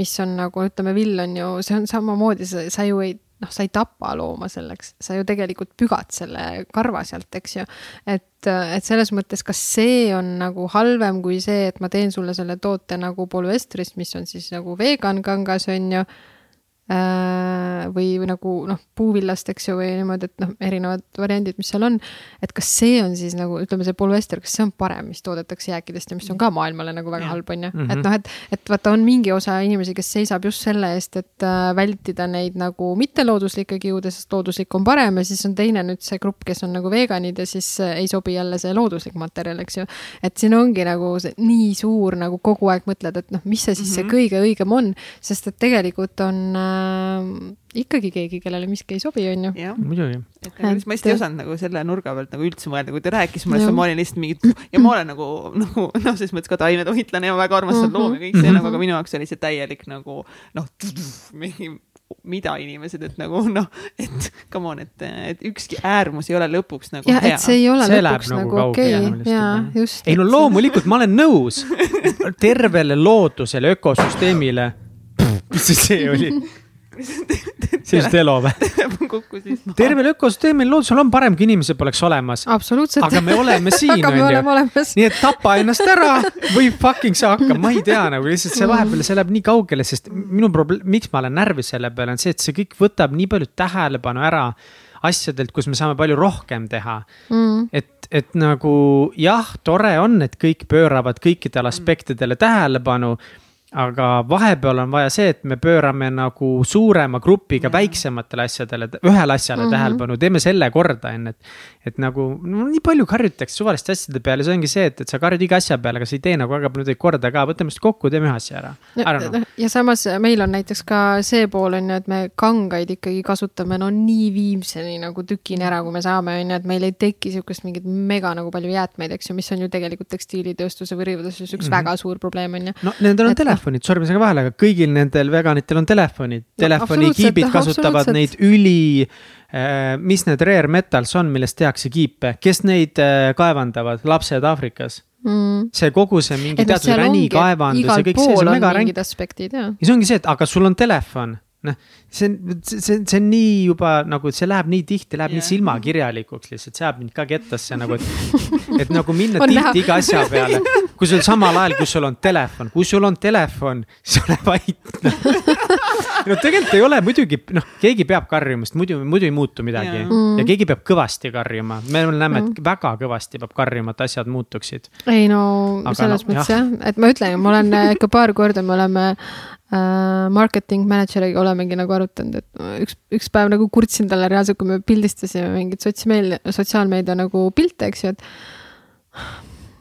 mis on nagu ütleme, vill on ju, see on samamoodi, sa, sa ju ei noh, sa ei tapa looma selleks, sa ju tegelikult pügad selle karva sealt, eks ju. et, et selles mõttes, kas see on nagu halvem kui see, et ma teen sulle selle toote nagu polüestrist, mis on siis nagu vegan kangas, on ju või või nagu noh, puuvillast, eks ju, või niimoodi, et noh, erinevad variandid, mis seal on. et kas see on siis nagu ütleme, see polüester, kas see on parem, mis toodetakse jääkidest ja mis on ka maailmale nagu väga Jah. halb, on ju, Mhm. et noh, et, et vaata, on mingi osa inimesi, kes seisab just selle eest, et äh, vältida neid nagu mittelooduslikke kiude, sest looduslik on parem ja siis on teine nüüd see grupp, kes on nagu veganid ja siis äh, ei sobi jälle see looduslik materjal, eks ju. et siin ongi nagu see nii suur nagu kogu aeg mõtled, et noh, mis see siis mm -hmm. see kõige õigem on, sest et tegelikult on äh, ikkagi keegi, kellele miski ei sobi, on ju. jah, muidugi. et nagu ma hästi ei osanud nagu selle nurga pealt nagu üldse mõelda, kui ta rääkis mulle, ma olin lihtsalt mingi ja ma olen nagu, nagu noh, selles mõttes ka taimetoitlane ja väga armastan Mhm. loomi ja kõik see Mhm. nagu, aga minu jaoks oli see täielik nagu noh, mingi mida inimesed, et nagu noh, et come on, et, et ükski äärmus ei ole lõpuks nagu jah, hea et see ei ole See läheb lõpuks nagu nagu okei lihtsalt, ja just. ei no. loomulikult ma olen nõus. tervele loodusele, ökosüsteemile. mis see see oli? See just Elo või? tervel ökosüsteemil loodusel on parem, kui inimesed poleks olemas. absoluutselt. aga me oleme siin, onju. nii et tapa ennast ära või fucking saa hakkama, ma ei tea nagu lihtsalt see vahepeal, see läheb nii kaugele, sest minu probleem, miks ma olen närvis selle peale, on see, et see kõik võtab nii palju tähelepanu ära asjadelt, kus me saame palju rohkem teha Mm. et, et nagu jah, tore on, et kõik pööravad kõikidele aspektidele tähelepanu. Aga vahepeal on vaja see, et me pöörame nagu suurema grupiga väiksematele asjadele, ühele asjale mm. -hmm. tähelepanu, teeme selle korda, on ju, et. et nagu no, nii palju karjutakse suvaliste asjade peale, see ongi see, et, et sa karjud iga asja peale, aga sa ei tee nagu väga palju neid korda ka, võtame ennast kokku, teeme ühe asja ära. Don't know. ja samas meil on näiteks ka see pool on ju, et me kangaid ikkagi kasutame no nii viimseni nagu tükini ära, kui me saame, on ju, et meil ei teki sihukest mingit mega nagu palju jäätmeid, eks ju, mis on ju tegelikult tekstiilitööstuse või rõivatööstuses üks mm. -hmm. väga suur probleem on ju. no nendel on Et noh- telefonid, sormisega vahele, aga kõigil nendel veganitel on telefonid. telefonikiibid absoluutselt, kasutavad neid üli, mis need rare metals on, millest tehakse kiipe, kes neid äh, kaevandavad, lapsed Aafrikas. Mm. see kogu see mingi teatud ränikaevandus ja kõik see, see on mega ränk ja see ongi see, et aga sul on telefon, noh, see on, see, see, see on nii juba nagu see läheb nii tihti, läheb yeah. Nii silmakirjalikuks lihtsalt, seab mind ka kettasse nagu, et. et nagu minna On näha. tihti iga asja peale, kui sul samal ajal, kui sul on telefon, kui sul on telefon, siis ole vait no tegelikult ei ole muidugi, noh, keegi peab karjuma, sest muidu, muidu ei muutu midagi yeah. ja keegi peab kõvasti karjuma, me näeme, et väga kõvasti peab karjuma, et asjad muutuksid. ei no Aga selles no, mõttes jah, et ma ütlen, ma olen äh, ikka paar korda, me oleme marketing manager'iga olemegi nagu arutanud, et üks, üks päev nagu kurtsin talle reaalselt, kui me pildistasime mingeid sotsmeedia, sotsiaalmeedia nagu pilte, eks ju, et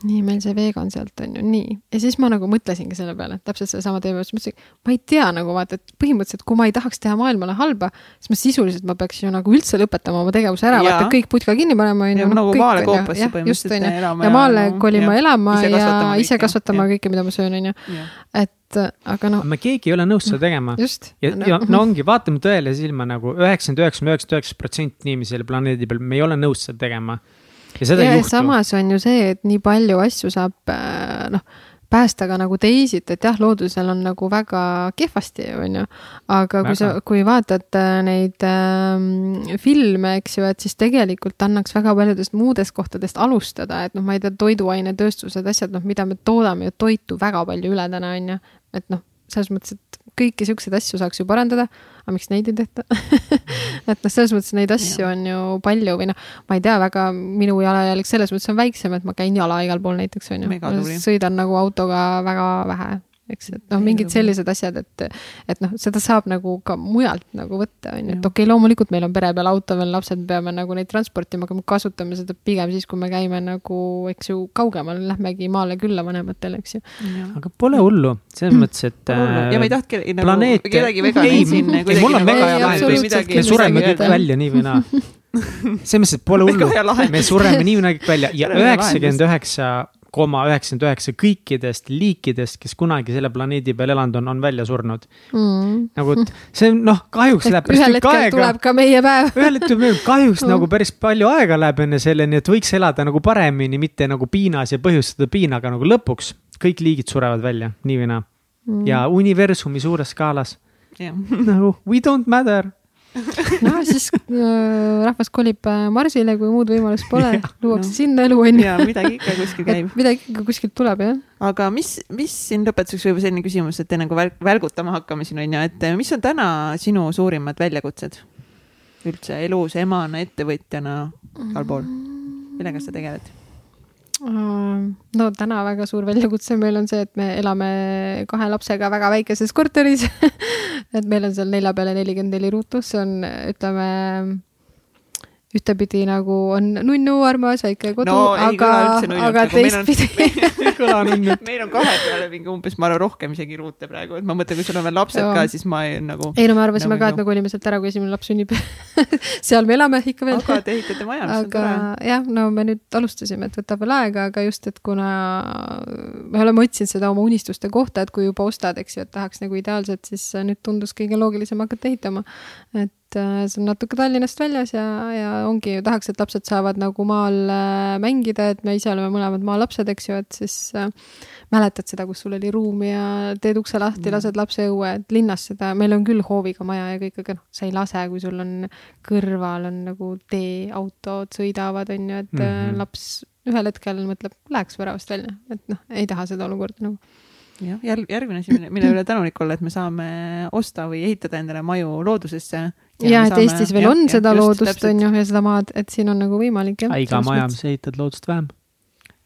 nii, meil see vegan sealt on ju nii. ja siis ma nagu mõtlesingi selle peale, täpselt sedasama teema, siis mõtlesin, ma ei tea nagu vaata, et põhimõtteliselt, kui ma ei tahaks teha maailmale halba, siis ma sisuliselt ma peaks ju nagu üldse lõpetama oma tegevuse ära, vaata kõik putka kinni panema on Ja ju. nagu maale koopasse põhimõtteliselt elama ja ja maale kolima elama Ise ja ise kõike, kasvatama jah. kõike, mida ma söön, on ju. et aga noh, me keegi ei ole nõus seda tegema. just. ja, ja no ongi, vaatame tõele silma nagu üheksakümmend üheksa, üheksakümmend üheksa protsenti inimesi selle planeedi peal, me ei ole nõus seda tegema. Ja seda ja ei juhtu. samas on ju see, et nii palju asju saab äh, noh, päästa ka nagu teisiti, et jah, loodusel on nagu väga kehvasti, on ju. aga kui sa Väga., kui vaatad äh, neid äh, filme, eks ju, et siis tegelikult annaks väga paljudest muudest kohtadest alustada, et noh, ma ei tea, toiduainetööstused, asjad, noh, mida me toodame ju toitu väga palju üle täna, on ju. et noh, selles mõttes, et kõiki siukseid asju saaks ju parandada, aga miks neid ei tehta? et noh, selles mõttes neid asju Jaa. on ju palju või noh, ma ei tea väga, minu jalajälg selles mõttes on väiksem, et ma käin jala igal pool näiteks on ju sõidan nagu autoga väga vähe, eks, et noh, mingid sellised asjad, et et noh, seda saab nagu ka mujalt nagu võtta, on ju, et okei okay,, loomulikult meil on pere peal auto veel, lapsed peame nagu neid transportima, aga me kasutame seda pigem siis, kui me käime nagu, eks ju, kaugemal, lähmegi maale külla vanematele, eks ju. aga pole hullu, selles mõttes, et. ja ma ei tahtki nagu planeet- kedagi ei, veganeid siin ei, mul on nagu väga hea ei, lahendus. me sureme midagi kõik välja nii või naa. selles mõttes, et pole hullu. me sureme nii või naa kõik välja. Ja üheksakümmend üheksa koma üheksakümmend üheksa kõikidest liikidest, kes kunagi selle planeedi peal elanud on, on välja surnud. Mm. nagu, et see on noh, kahjuks läheb päris ühel tükk aega tuleb ka meie päev. ühel hetkel meil kahjuks Mm. nagu päris palju aega läheb enne selleni, et võiks elada nagu paremini, mitte nagu piinas ja põhjustada piina, aga nagu lõpuks kõik liigid surevad välja, nii või naa. Mm. ja universumi suures skaalas jah, nagu we don't matter. no siis äh, rahvas kolib äh, Marsile, kui muud võimalust pole luuakse No. sinna elu, on ju. ja midagi ikka kuskil käib midagi ikka kuskilt tuleb, jah. aga mis, mis siin lõpetuseks võib-olla selline küsimus, et enne kui välg- välgutama hakkame siin on ju, et mis on täna sinu suurimad väljakutsed üldse elus emana, ettevõtjana, igal pool, millega sa tegeled? No täna väga suur väljakutse meil on see, et me elame kahe lapsega väga väikeses korteris. et meil on seal nelja peale nelikümmend neli ruutu, see on, ütleme ühtepidi nagu on nunnu armas väike kodu No aga aga nagu meil on- teistpidi meil on kahe peale mingi umbes, ma arvan, rohkem isegi ruute praegu, et ma mõtlen, kui sul on veel lapsed Joo. ka, siis ma ei nagu. ei no me arvasime Nagu ka, et me kolime sealt ära, kui esimene laps sünnib. seal me elame ikka veel. aga te ehitate maja, mis on tore. jah, no me nüüd alustasime, et võtab veel aega, aga just, et kuna me oleme otsinud seda oma unistuste kohta, et kui juba ostad, eks ju, et tahaks nagu ideaalselt, siis nüüd tundus kõige loogilisem hakata ehitama. et see on natuke Tallinnast väljas ja, ja ongi, tahaks, et lapsed saavad nagu maal äh, mängida, et me ise oleme mõlemad maalapsed, eks ju, et siis äh, mäletad seda, kus sul oli ruum ja teed ukse lahti, lased lapse õue, et linnas seda, meil on küll hooviga maja ja kõik, aga noh, sa ei lase, kui sul on kõrval on nagu tee, autod sõidavad, on ju, et mm. -hmm. laps ühel hetkel mõtleb, läheks väravast välja, et noh, ei taha seda olukorda nagu. jah, järg, järgmine asi, mille, üle tänulik olla, et me saame osta või ehitada endale maju loodusesse. ja et Eestis veel on seda loodust, on ju, ja seda maad, et siin on nagu võimalik jah. iga maja, mis ehitad loodust vähem.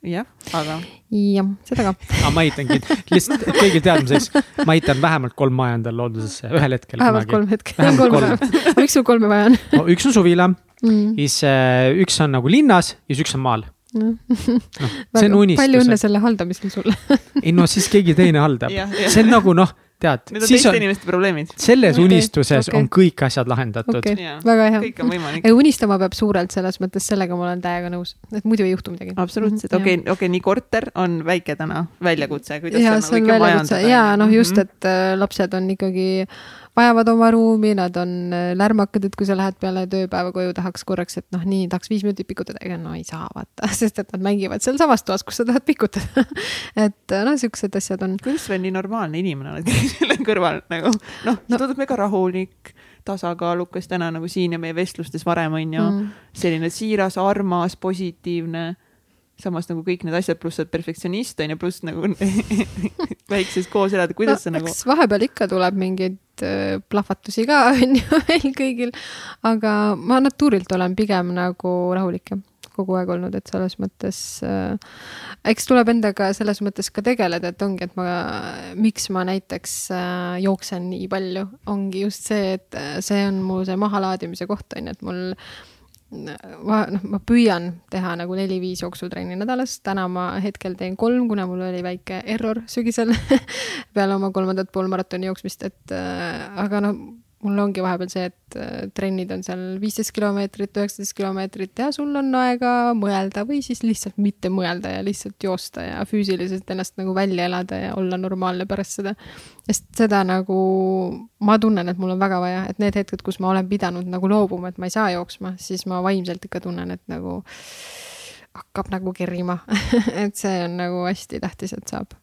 jah, aga jah, seda ka. aga ma ehitangi, lihtsalt kõigil teadmiseks, ma ehitan vähemalt kolm maja endale loodusesse ühel hetkel. vähemalt kolm hetke. Vähemalt kolm miks sul kolme vaja on no,. üks on suvila, mm.? siis äh, üks on nagu linnas ja siis üks on maal. No. noh, see on palju õnne unistus. selle haldamisel sulle. ei no siis keegi teine haldab see on nagu noh, tead need, on teiste on, inimeste probleemid. selles Okei, unistuses okei. on kõik asjad lahendatud Jaa., väga hea. kõik on võimalik. unistama peab suurelt, selles mõttes sellega ma olen täiega nõus, et muidu ei juhtu midagi. absoluutselt, okei, okei, nii korter on väike täna väljakutse, kuidas ja seda kõike majandada. ja noh, just, Mhm. et äh, lapsed on ikkagi vajavad oma ruumi, nad on äh, lärmakad, et kui sa lähed peale tööpäeva koju, tahaks korraks, et noh, nii tahaks viis minutit pikutada, ega no ei saa vaata, sest et nad mängivad sealsamas toas, kus sa tahad pikutada et noh, siuksed asjad on. kuidas sa veel nii normaalne inimene oled selle kõrval nagu noh no., sa tundud mega rahulik tasakaalukas täna nagu siin ja meie vestlustes varem on ju mm. selline siiras, armas, positiivne samas nagu kõik need asjad, pluss sa oled perfektsionist on ju, pluss nagu väikses koos elada, kuidas no, sa nagu. vahepeal ikka tuleb mingeid äh, plahvatusi ka on ju meil kõigil, aga ma natuurilt olen pigem nagu rahulik jah kogu aeg olnud, et selles mõttes äh,, eks tuleb endaga selles mõttes ka tegeleda, et ongi, et ma, miks ma näiteks äh, jooksen nii palju, ongi just see, et äh, see on mu see mahalaadimise koht on ju, et mul äh, ma noh, ma püüan teha nagu neli-viis jooksutrenni nädalas, täna ma hetkel teen kolm, kuna mul oli väike error sügisel peale oma kolmandat poolmaratoni jooksmist, et äh, aga noh mul ongi vahepeal see, et äh, trennid on seal viisteist kilomeetrit, üheksateist kilomeetrit ja sul on aega mõelda või siis lihtsalt mitte mõelda ja lihtsalt joosta ja füüsiliselt ennast nagu välja elada ja olla normaalne pärast seda. sest seda nagu ma tunnen, et mul on väga vaja, et need hetked, kus ma olen pidanud nagu loobuma, et ma ei saa jooksma, siis ma vaimselt ikka tunnen, et nagu hakkab nagu kerima et see on nagu hästi tähtis, et saab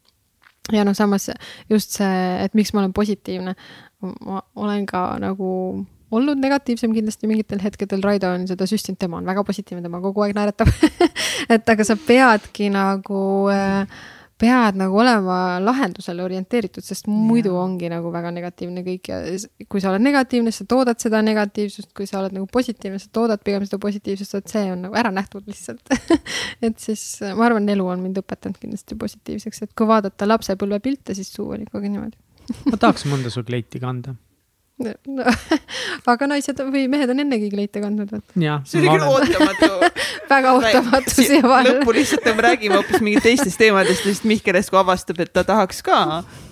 ja noh, samas just see, et miks ma olen positiivne. Ma olen ka nagu olnud negatiivsem kindlasti mingitel hetkedel, Raido on seda süstinud, tema on väga positiivne, tema kogu aeg naeratab. Et aga sa peadki nagu äh, pead nagu olema lahendusele orienteeritud, sest muidu ja. ongi nagu väga negatiivne kõik ja kui sa oled negatiivne, siis sa toodad seda negatiivsust, kui sa oled nagu positiivne, sa toodad pigem seda positiivsust, et see on nagu ära nähtud lihtsalt et siis ma arvan, elu on mind õpetanud kindlasti positiivseks, et kui vaadata lapsepõlvepilte, siis suu oli ikkagi niimoodi ma tahaks mõnda su kleiti kanda no, aga naised või mehed on ennegi kleite kandnud, vaata. see oli küll ootamatu väga ootamatu siia vahele. lõppu lihtsalt me räägime hoopis mingit teistest teemadest, lihtsalt Mihkel Esko avastab, et ta tahaks ka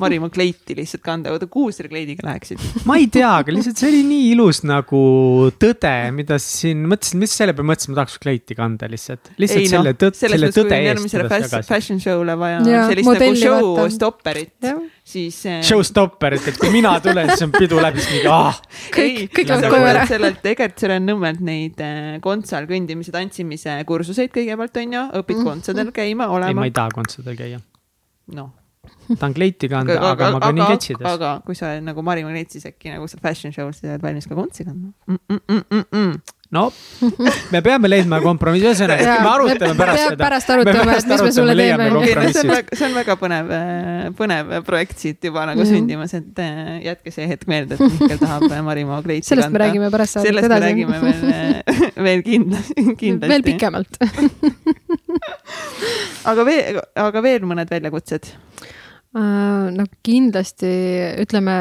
Marimaa kleiti lihtsalt kanda. oota, kuhu selle kleidiga läheksid? ma ei tea, aga lihtsalt see oli nii ilus nagu tõde, mida siin mõtlesin, mis selle peale mõtlesin, ma tahaks kleiti kanda lihtsalt. lihtsalt ei, selle no, tõde, selle tõde eest. Fashion show'le vaja ja, sellist nagu show stopperit siis. Showstopper, et, kui mina tulen, siis on pidu läbi, siis mingi ah. kõik, kõik lähevad koju ära. sellelt, tegelikult seal on Nõmmelt neid äh, kontsal kõndimise, tantsimise kursuseid kõigepealt on ju, õpid mm. kontsadel käima, olema. ei, ma ei taha kontsadel käia. noh tahan kleiti kanda, aga ma käin nii ketsides. aga kui sa oled nagu Mari Magnetsis äkki nagu seal fashion show'l, siis oled valmis ka kontsi kandma? -mm -mm -mm -mm no me peame leidma kompromissi, ühesõnaga me arutame pärast seda. pärast arutame, et mis me sulle teeme. see on väga, see on väga põnev, põnev projekt siit juba nagu mm -hmm. sündimas, et äh, jätke see hetk meelde, et Mihkel tahab äh, Marimaa kleiti sellest kanda. sellest me räägime pärast saadet edasi. sellest me räägime veel, äh, veel kindlasti, kindlasti. veel pikemalt aga veel, aga veel mõned väljakutsed no kindlasti ütleme,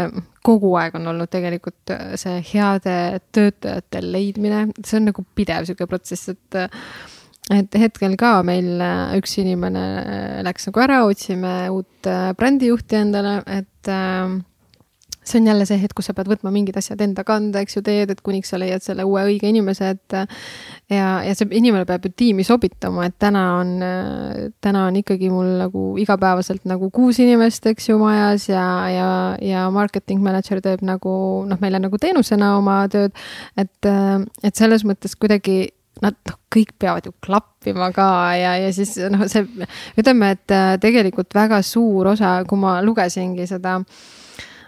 kogu aeg on olnud tegelikult äh, see heade töötajate leidmine, see on nagu pidev sihuke protsess, et et hetkel ka meil äh, üks inimene äh, läks nagu ära, otsime uut brändijuhti endale, et äh, see on jälle see hetk, kus sa pead võtma mingid asjad enda kanda, eks ju, teed, et kuniks sa leiad selle uue õige inimese, et ja, ja see inimene peab ju tiimi sobitama, et täna on, täna on ikkagi mul nagu igapäevaselt nagu kuus inimest, eks ju, majas ja, ja, ja marketing manager teeb nagu noh, meile nagu teenusena oma tööd. et, et selles mõttes kuidagi nad noh, kõik peavad ju klappima ka ja, ja siis noh, see ütleme, et tegelikult väga suur osa, kui ma lugesingi seda äh,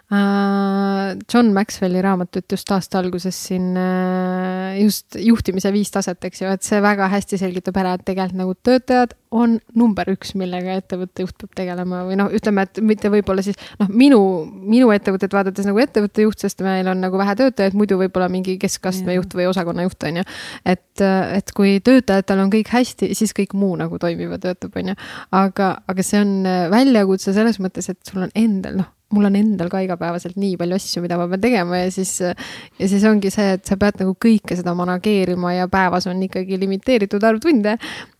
John Maxwelli raamatut just aasta alguses siin äh, just juhtimise viis taset, eks ju, et see väga hästi selgitab ära, et tegelikult nagu töötajad on number üks, millega ettevõtte juht peab tegelema või noh, ütleme, et mitte võib-olla siis noh, minu, minu ettevõtet vaadates nagu ettevõtte juht, sest meil on nagu vähe töötajaid, muidu võib-olla mingi keskastme juht või osakonna juht on ju. et, et kui töötajatel on kõik hästi, siis kõik muu nagu toimib ja töötab, on ju. aga, aga see on väljakutse selles mõttes, et sul on endal noh mul on endal ka igapäevaselt nii palju asju, mida ma pean tegema ja siis, ja siis ongi see, et sa pead nagu kõike seda manageerima ja päevas on ikkagi limiteeritud arv tunde.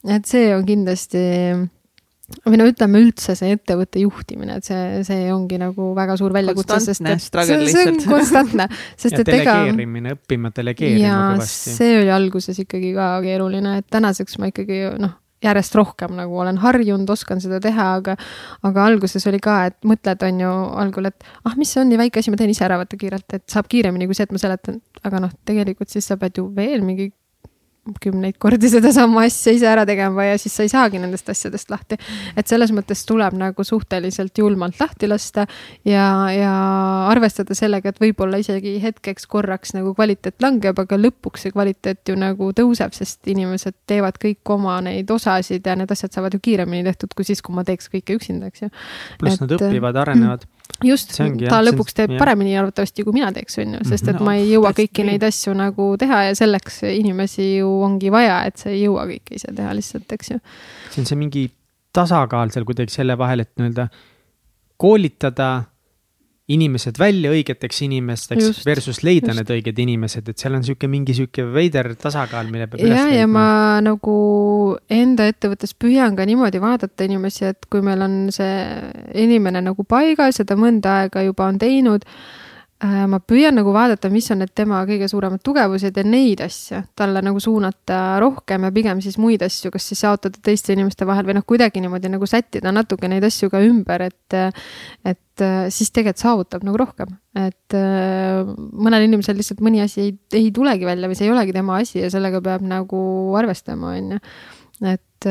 et see on kindlasti või no ütleme üldse see ettevõtte juhtimine, et see, see ongi nagu väga suur väljakutse, sest et see, see on konstantne, sest et ega. delegeerimine, õppima delegeerima kõvasti. see oli alguses ikkagi ka keeruline, et tänaseks ma ikkagi noh järjest rohkem nagu olen harjunud, oskan seda teha, aga, aga alguses oli ka, et mõtled, on ju algul, et ah, mis see on nii väike asi, ma teen ise ära vaata kiirelt, et saab kiiremini kui see, et ma seletan. aga noh, tegelikult siis sa pead ju veel mingi kümneid kordi sedasama asja ise ära tegema ja siis sa ei saagi nendest asjadest lahti. et selles mõttes tuleb nagu suhteliselt julmalt lahti lasta ja, ja arvestada sellega, et võib-olla isegi hetkeks korraks nagu kvaliteet langeb, aga lõpuks see kvaliteet ju nagu tõuseb, sest inimesed teevad kõik oma neid osasid ja need asjad saavad ju kiiremini tehtud, kui siis, kui ma teeks kõike üksinda, eks ju. pluss nad õpivad, arenevad mm just, ta lõpuks teeb jah. paremini arvatavasti, kui mina teeks, on ju, sest et no, ma ei jõua kõiki neid asju nagu teha ja selleks inimesi ju ongi vaja, et sa ei jõua kõike ise teha lihtsalt, eks ju. see on see mingi tasakaal seal kuidagi selle vahel, et nii-öelda koolitada inimesed välja õigeteks inimesteks Just. versus leida Just. need õiged inimesed, et seal on sihuke mingi sihuke veider tasakaal, mille peab üles leidma. ja ma nagu enda ettevõttes püüan ka niimoodi vaadata inimesi, et kui meil on see inimene nagu paigas ja ta mõnda aega juba on teinud ma püüan nagu vaadata, mis on need tema kõige suuremad tugevused ja neid asju talle nagu suunata rohkem ja pigem siis muid asju, kas siis jaotada teiste inimeste vahel või noh, kuidagi niimoodi nagu sättida natuke neid asju ka ümber, et. et äh, siis tegelikult saavutab nagu rohkem, et äh, mõnel inimesel lihtsalt mõni asi ei, ei tulegi välja või see ei olegi tema asi ja sellega peab nagu arvestama, on ju. et,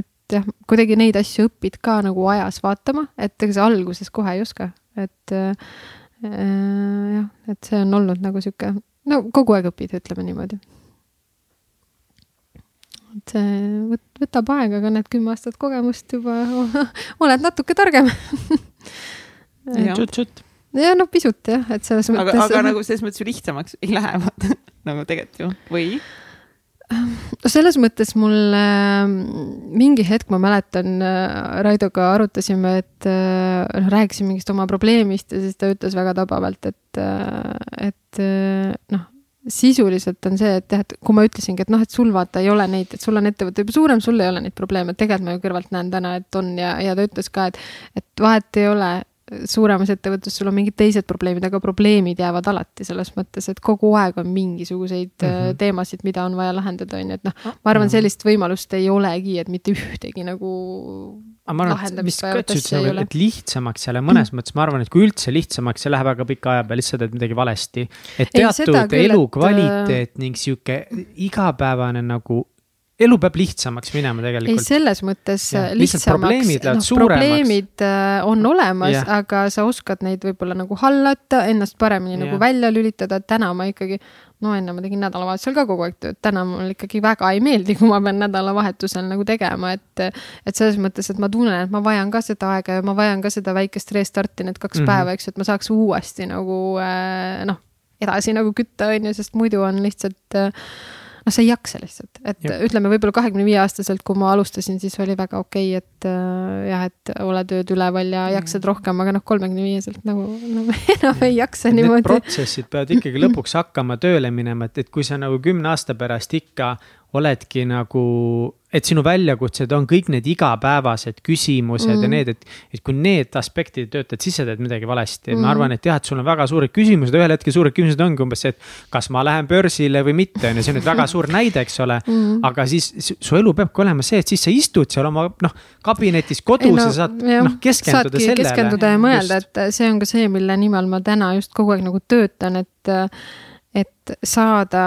et jah, kuidagi neid asju õpid ka nagu ajas vaatama, et ega sa alguses kohe ei oska, et Äh, jah, et see on olnud nagu sihuke, no kogu aeg õpid, ütleme niimoodi. et see võt-, võtab aega, aga näed, kümme aastat kogemust juba oled natuke targem tšut-tšut. ja no pisut jah, et selles mõttes. aga, aga nagu selles mõttes ju lihtsamaks ei lähe vaata nagu tegelikult ju, või? No selles mõttes mul äh, mingi hetk ma mäletan äh,, Raidoga arutasime, et äh, noh, rääkisime mingist oma probleemist ja siis ta ütles väga tabavalt, et äh,, et äh, noh, sisuliselt on see, et jah, et kui ma ütlesingi, et noh, et sul vaata ei ole neid, et sul on ettevõte juba suurem, sul ei ole neid probleeme, et tegelikult ma ju kõrvalt näen täna, et on ja, ja ta ütles ka, et, et vahet ei ole suuremas ettevõttes sul on mingid teised probleemid, aga probleemid jäävad alati selles mõttes, et kogu aeg on mingisuguseid mm -hmm. teemasid, mida on vaja lahendada, on ju, et noh, ma arvan, sellist võimalust ei olegi, et mitte ühtegi nagu. aga ma arvan, et mis ka ütlesid nagu, et lihtsamaks jälle mõnes mm. mõttes, ma arvan, et kui üldse lihtsamaks, see läheb väga pika aja peale, lihtsalt sa teed midagi valesti. et teatud elukvaliteet et... ning sihuke igapäevane nagu elu peab lihtsamaks minema tegelikult. ei, selles mõttes ja, lihtsamaks, probleemid, no, probleemid äh, on olemas, aga sa oskad neid võib-olla nagu hallata, ennast paremini ja. nagu välja lülitada, täna ma ikkagi, no enne ma tegin nädalavahetusel ka kogu aeg tööd, täna mulle ikkagi väga ei meeldi, kui ma pean nädalavahetusel nagu tegema, et et selles mõttes, et ma tunnen, et ma vajan ka seda aega ja ma vajan ka seda väikest restarti, need kaks mm -hmm. päeva, eks ju, et ma saaks uuesti nagu äh, noh, edasi nagu kütta, on ju, sest muidu on lihtsalt äh, noh, sa ei jaksa lihtsalt, et ja. ütleme, võib-olla kahekümne viie aastaselt, kui ma alustasin, siis oli väga okei okay,, et äh, jah, et oled ööd üleval ja jaksad mm. rohkem, aga noh, kolmekümne viieselt nagu no, enam ei jaksa Need niimoodi. protsessid peavad ikkagi lõpuks hakkama tööle minema, et, et kui sa nagu kümne aasta pärast ikka oledki nagu, et sinu väljakutsed on kõik need igapäevased küsimused mm. ja need, et, et kui need aspektid töötad, siis sa teed midagi valesti. Mm.. ma arvan, et jah, et sul on väga suured küsimused, ühel hetkel suured küsimused ongi umbes see, et kas ma lähen börsile või mitte, on ju, see on nüüd väga suur näide, eks ole. Mm.. aga siis su elu peabki olema see, et siis sa istud seal oma noh, kabinetis kodus no, ja saad noh, keskenduda sellele. keskenduda ja mõelda, et see on ka see, mille nimel ma täna just kogu aeg nagu töötan, et, et saada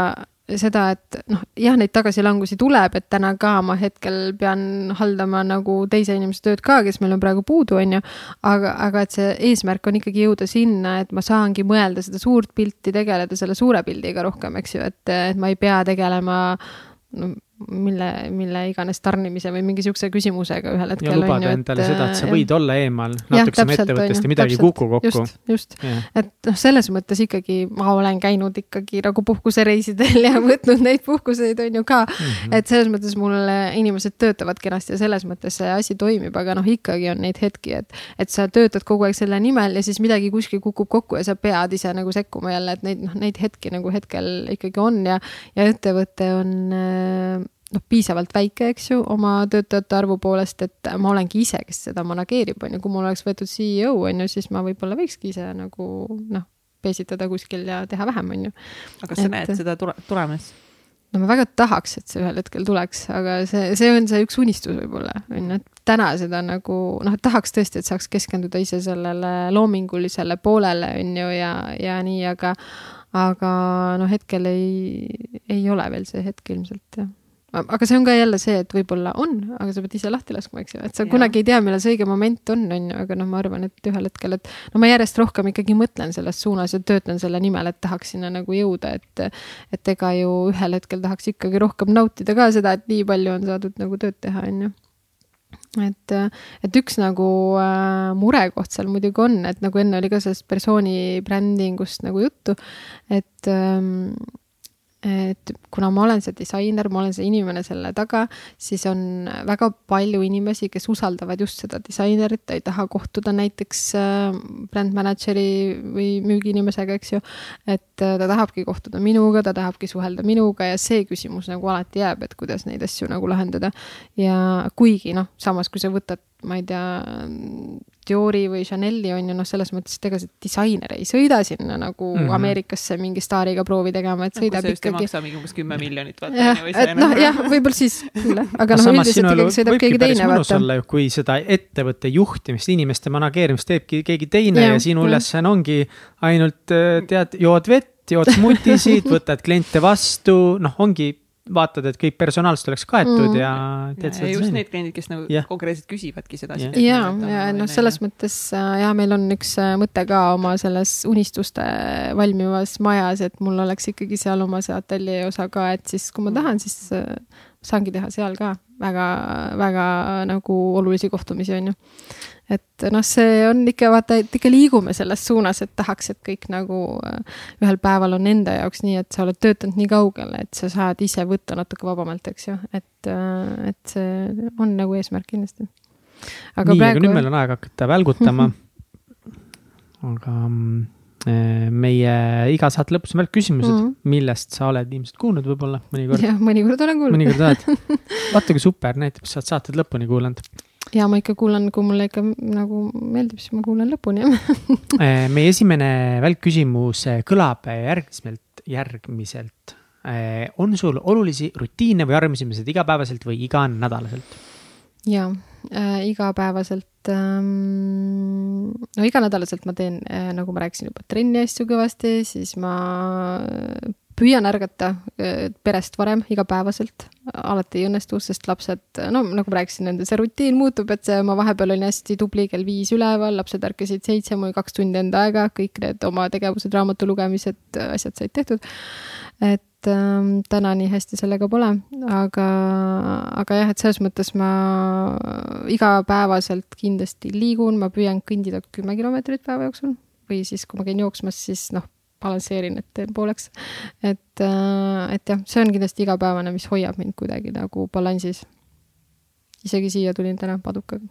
seda, et noh, jah, neid tagasilangusi tuleb, et täna ka ma hetkel pean haldama nagu teise inimese tööd ka, kes meil on praegu puudu, on ju. aga, aga et see eesmärk on ikkagi jõuda sinna, et ma saangi mõelda seda suurt pilti, tegeleda selle suure pildiga rohkem, eks ju, et, et ma ei pea tegelema no, mille, mille iganes tarnimise või mingi sihukese küsimusega ühel hetkel. ja lubada endale et, seda, et sa võid ja, olla eemal natukese oma ettevõttest ja midagi ei kuku kokku. just, just, et noh, selles mõttes ikkagi ma olen käinud ikkagi nagu puhkusereisidel ja võtnud neid puhkuseid, on ju ka mm. -hmm. et selles mõttes mul inimesed töötavad kenasti ja selles mõttes see asi toimib, aga noh, ikkagi on neid hetki, et, et sa töötad kogu aeg selle nimel ja siis midagi kuskil kukub kokku ja sa pead ise nagu sekkuma jälle, et neid noh, neid hetki nagu hetkel ikkagi on ja, ja ettevõte on noh, piisavalt väike, eks ju, oma töötajate arvu poolest, et ma olengi ise, kes seda manageerib, on ju, kui mul oleks võetud CEO, on ju, siis ma võib-olla võikski ise nagu noh, peesitada kuskil ja teha vähem, on ju. aga kas sa et... näed seda tule-, tulemas? no ma väga tahaks, et see ühel hetkel tuleks, aga see, see on see üks unistus võib-olla, on ju, et täna seda nagu noh, et tahaks tõesti, et saaks keskenduda ise sellele loomingulisele poolele, on ju, ja, ja nii, aga aga noh, hetkel ei, ei ole veel see hetk ilmselt jah aga see on ka jälle see, et võib-olla on, aga sa pead ise lahti laskma, eks ju, et sa ja. kunagi ei tea, millal see õige moment on, on ju, aga noh, ma arvan, et ühel hetkel, et no ma järjest rohkem ikkagi mõtlen selles suunas ja töötan selle nimel, et tahaks sinna nagu jõuda, et et ega ju ühel hetkel tahaks ikkagi rohkem nautida ka seda, et nii palju on saadud nagu tööd teha, on ju et, et üks nagu äh, murekoht seal muidugi on, et nagu enne oli ka sellest persooni brändingust nagu juttu, et ähm, et kuna ma olen see disainer, ma olen see inimene selle taga, siis on väga palju inimesi, kes usaldavad just seda disainerit, ta ei taha kohtuda näiteks äh, brand manager'i või müügiinimesega, eks ju. et äh, ta tahabki kohtuda minuga, ta tahabki suhelda minuga ja see küsimus nagu alati jääb, et kuidas neid asju nagu lahendada. ja kuigi noh, samas kui sa võtad ma ei tea, Diori või Chanel'i on ju noh, selles mõttes, et ega see disainer ei sõida sinna nagu mm -hmm. Ameerikasse mingi staariga proovi tegema, et sõidab no, ikkagi. maksab mingi umbes kümme miljonit. jah, et noh, jah, võib-olla siis küll, aga noh, üldiselt ikkagi sõidab keegi teine, vaata. kui seda ettevõtte juhtimist, inimeste manageerimist teebki keegi teine ja, ja sinu ülesanne ongi ainult tead, jood vett, jood smutisid, võtad kliente vastu, noh, ongi vaatad, et kõik personaalselt oleks kaetud mm. ja teed seda. just need kliendid, kes nagu yeah. konkreetselt küsivadki seda. ja, ja, ja noh, selles mõttes äh, ja meil on üks äh, mõte ka oma selles unistuste valmivas majas, et mul oleks ikkagi seal oma see ateljee osa ka, et siis kui ma mm. tahan, siis äh, saangi teha seal ka väga-väga nagu olulisi kohtumisi, on ju et noh, see on ikka vaata, et ikka liigume selles suunas, et tahaks, et kõik nagu äh, ühel päeval on enda jaoks nii, et sa oled töötanud nii kaugele, et sa saad ise võtta natuke vabamalt, eks ju, et, äh, et see on nagu eesmärk kindlasti. aga nii praegu..., nüüd meil on aeg hakata välgutama aga äh, meie iga saate lõpus on veel küsimused mm, -hmm. millest sa oled ilmselt kuulnud võib-olla mõnikord. jah, mõnikord olen kuulnud. mõnikord oled. vaata kui super, näitab, sa oled saated lõpuni kuulanud ja ma ikka kuulan, kui mulle ikka nagu meeldib, siis ma kuulan lõpuni äh, meie esimene välkküsimus äh, kõlab järgmiselt, järgmiselt. Äh, on sul olulisi rutiine või harjumusi, mis teed igapäevaselt või iganädalaselt? ja äh,, igapäevaselt ähm,, no iganädalaselt ma teen äh,, nagu ma rääkisin juba, trenni asju kõvasti, siis ma püüan ärgata äh, perest varem igapäevaselt, alati ei õnnestu, sest lapsed, no nagu ma rääkisin, nende see rutiin muutub, et see, ma vahepeal olin hästi tubli kell viis üleval, lapsed ärkasid seitse, mul oli kaks tundi enda aega, kõik need oma tegevused, raamatu lugemised, asjad said tehtud. et ähm, täna nii hästi sellega pole, aga, aga jah, et selles mõttes ma igapäevaselt kindlasti liigun, ma püüan kõndida kümme kilomeetrit päeva jooksul või siis, kui ma käin jooksmas, siis noh balansseerin, et teen pooleks. et, äh, et jah, see on kindlasti igapäevane, mis hoiab mind kuidagi nagu balansis. isegi siia tulin täna padukaga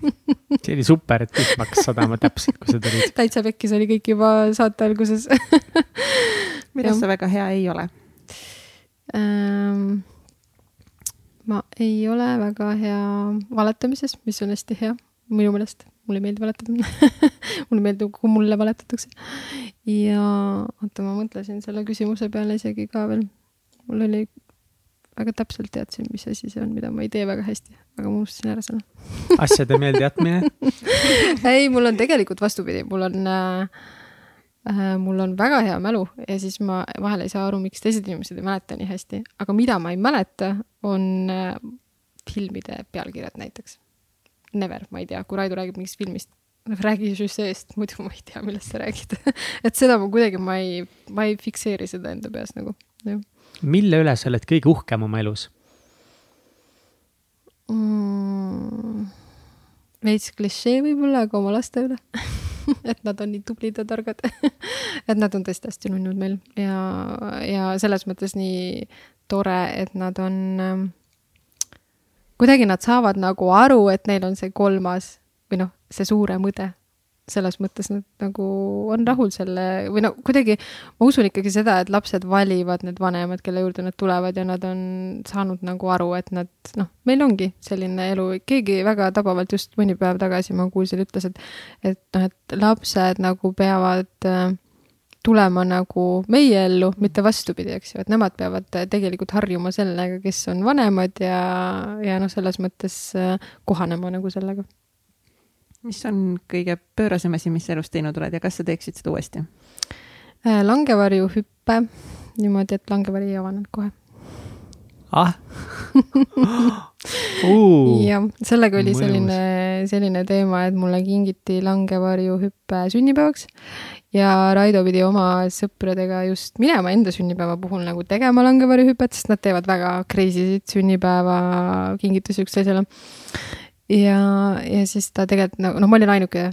see oli super, et kõik hakkas sadama täpselt, kui sa tulid. täitsa pekkis oli kõik juba saate alguses milles sa väga hea ei ole ähm,? ma ei ole väga hea valetamises, mis on hästi hea minu meelest mulle ei meeldi valetada. Mulle meeldib, kui mulle valetatakse. ja oota, ma mõtlesin selle küsimuse peale isegi ka veel. mul oli, väga täpselt teadsin, mis asi see on, mida ma ei tee väga hästi, aga ma unustasin ära selle. Asjade meeldejätmine? Ei, mul on tegelikult vastupidi, mul on äh, äh, mul on väga hea mälu ja siis ma vahel ei saa aru, miks teised inimesed ei mäleta nii hästi, aga mida ma ei mäleta, on äh, filmide pealkirjad näiteks never, ma ei tea, kui Raido räägib mingist filmist, räägi žüsseest, muidu ma ei tea, millest sa räägid. Et seda ma kuidagi, ma ei, ma ei fikseeri seda enda peas nagu, jah. mille üle sa oled kõige uhkem oma elus? Mm,? veits klišee võib-olla, aga oma laste üle. Et nad on nii tublid ja targad. Et nad on tõesti hästi nunnud meil. Ja, ja selles mõttes nii tore, et nad on ähm, kuidagi nad saavad nagu aru, et neil on see kolmas või noh, see suurem õde. selles mõttes nad nagu on rahul selle või no kuidagi, ma usun ikkagi seda, et lapsed valivad need vanemad, kelle juurde nad tulevad ja nad on saanud nagu aru, et nad noh, meil ongi selline elu, keegi väga tabavalt just mõni päev tagasi ma kuulsin, ütles, et et noh, et lapsed nagu peavad äh, tulema nagu meie ellu, mitte vastupidi, eks ju, et nemad peavad tegelikult harjuma sellega, kes on vanemad ja, ja noh, selles mõttes äh, kohanema nagu sellega. mis on kõige pöörasem asi, mis sa elus teinud oled ja kas sa teeksid seda uuesti? Äh, langevarjuhüppe niimoodi, et langevari ei avanenud kohe ah uh. jah, sellega oli Mõjus. selline, selline teema, et mulle kingiti langevarjuhüpe sünnipäevaks ja Raido pidi oma sõpradega just minema enda sünnipäeva puhul nagu tegema langevarjuhüpet, sest nad teevad väga crazy sid sünnipäeva kingitusi üksteisele. ja, ja siis ta tegelikult nagu, noh, ma olin ainuke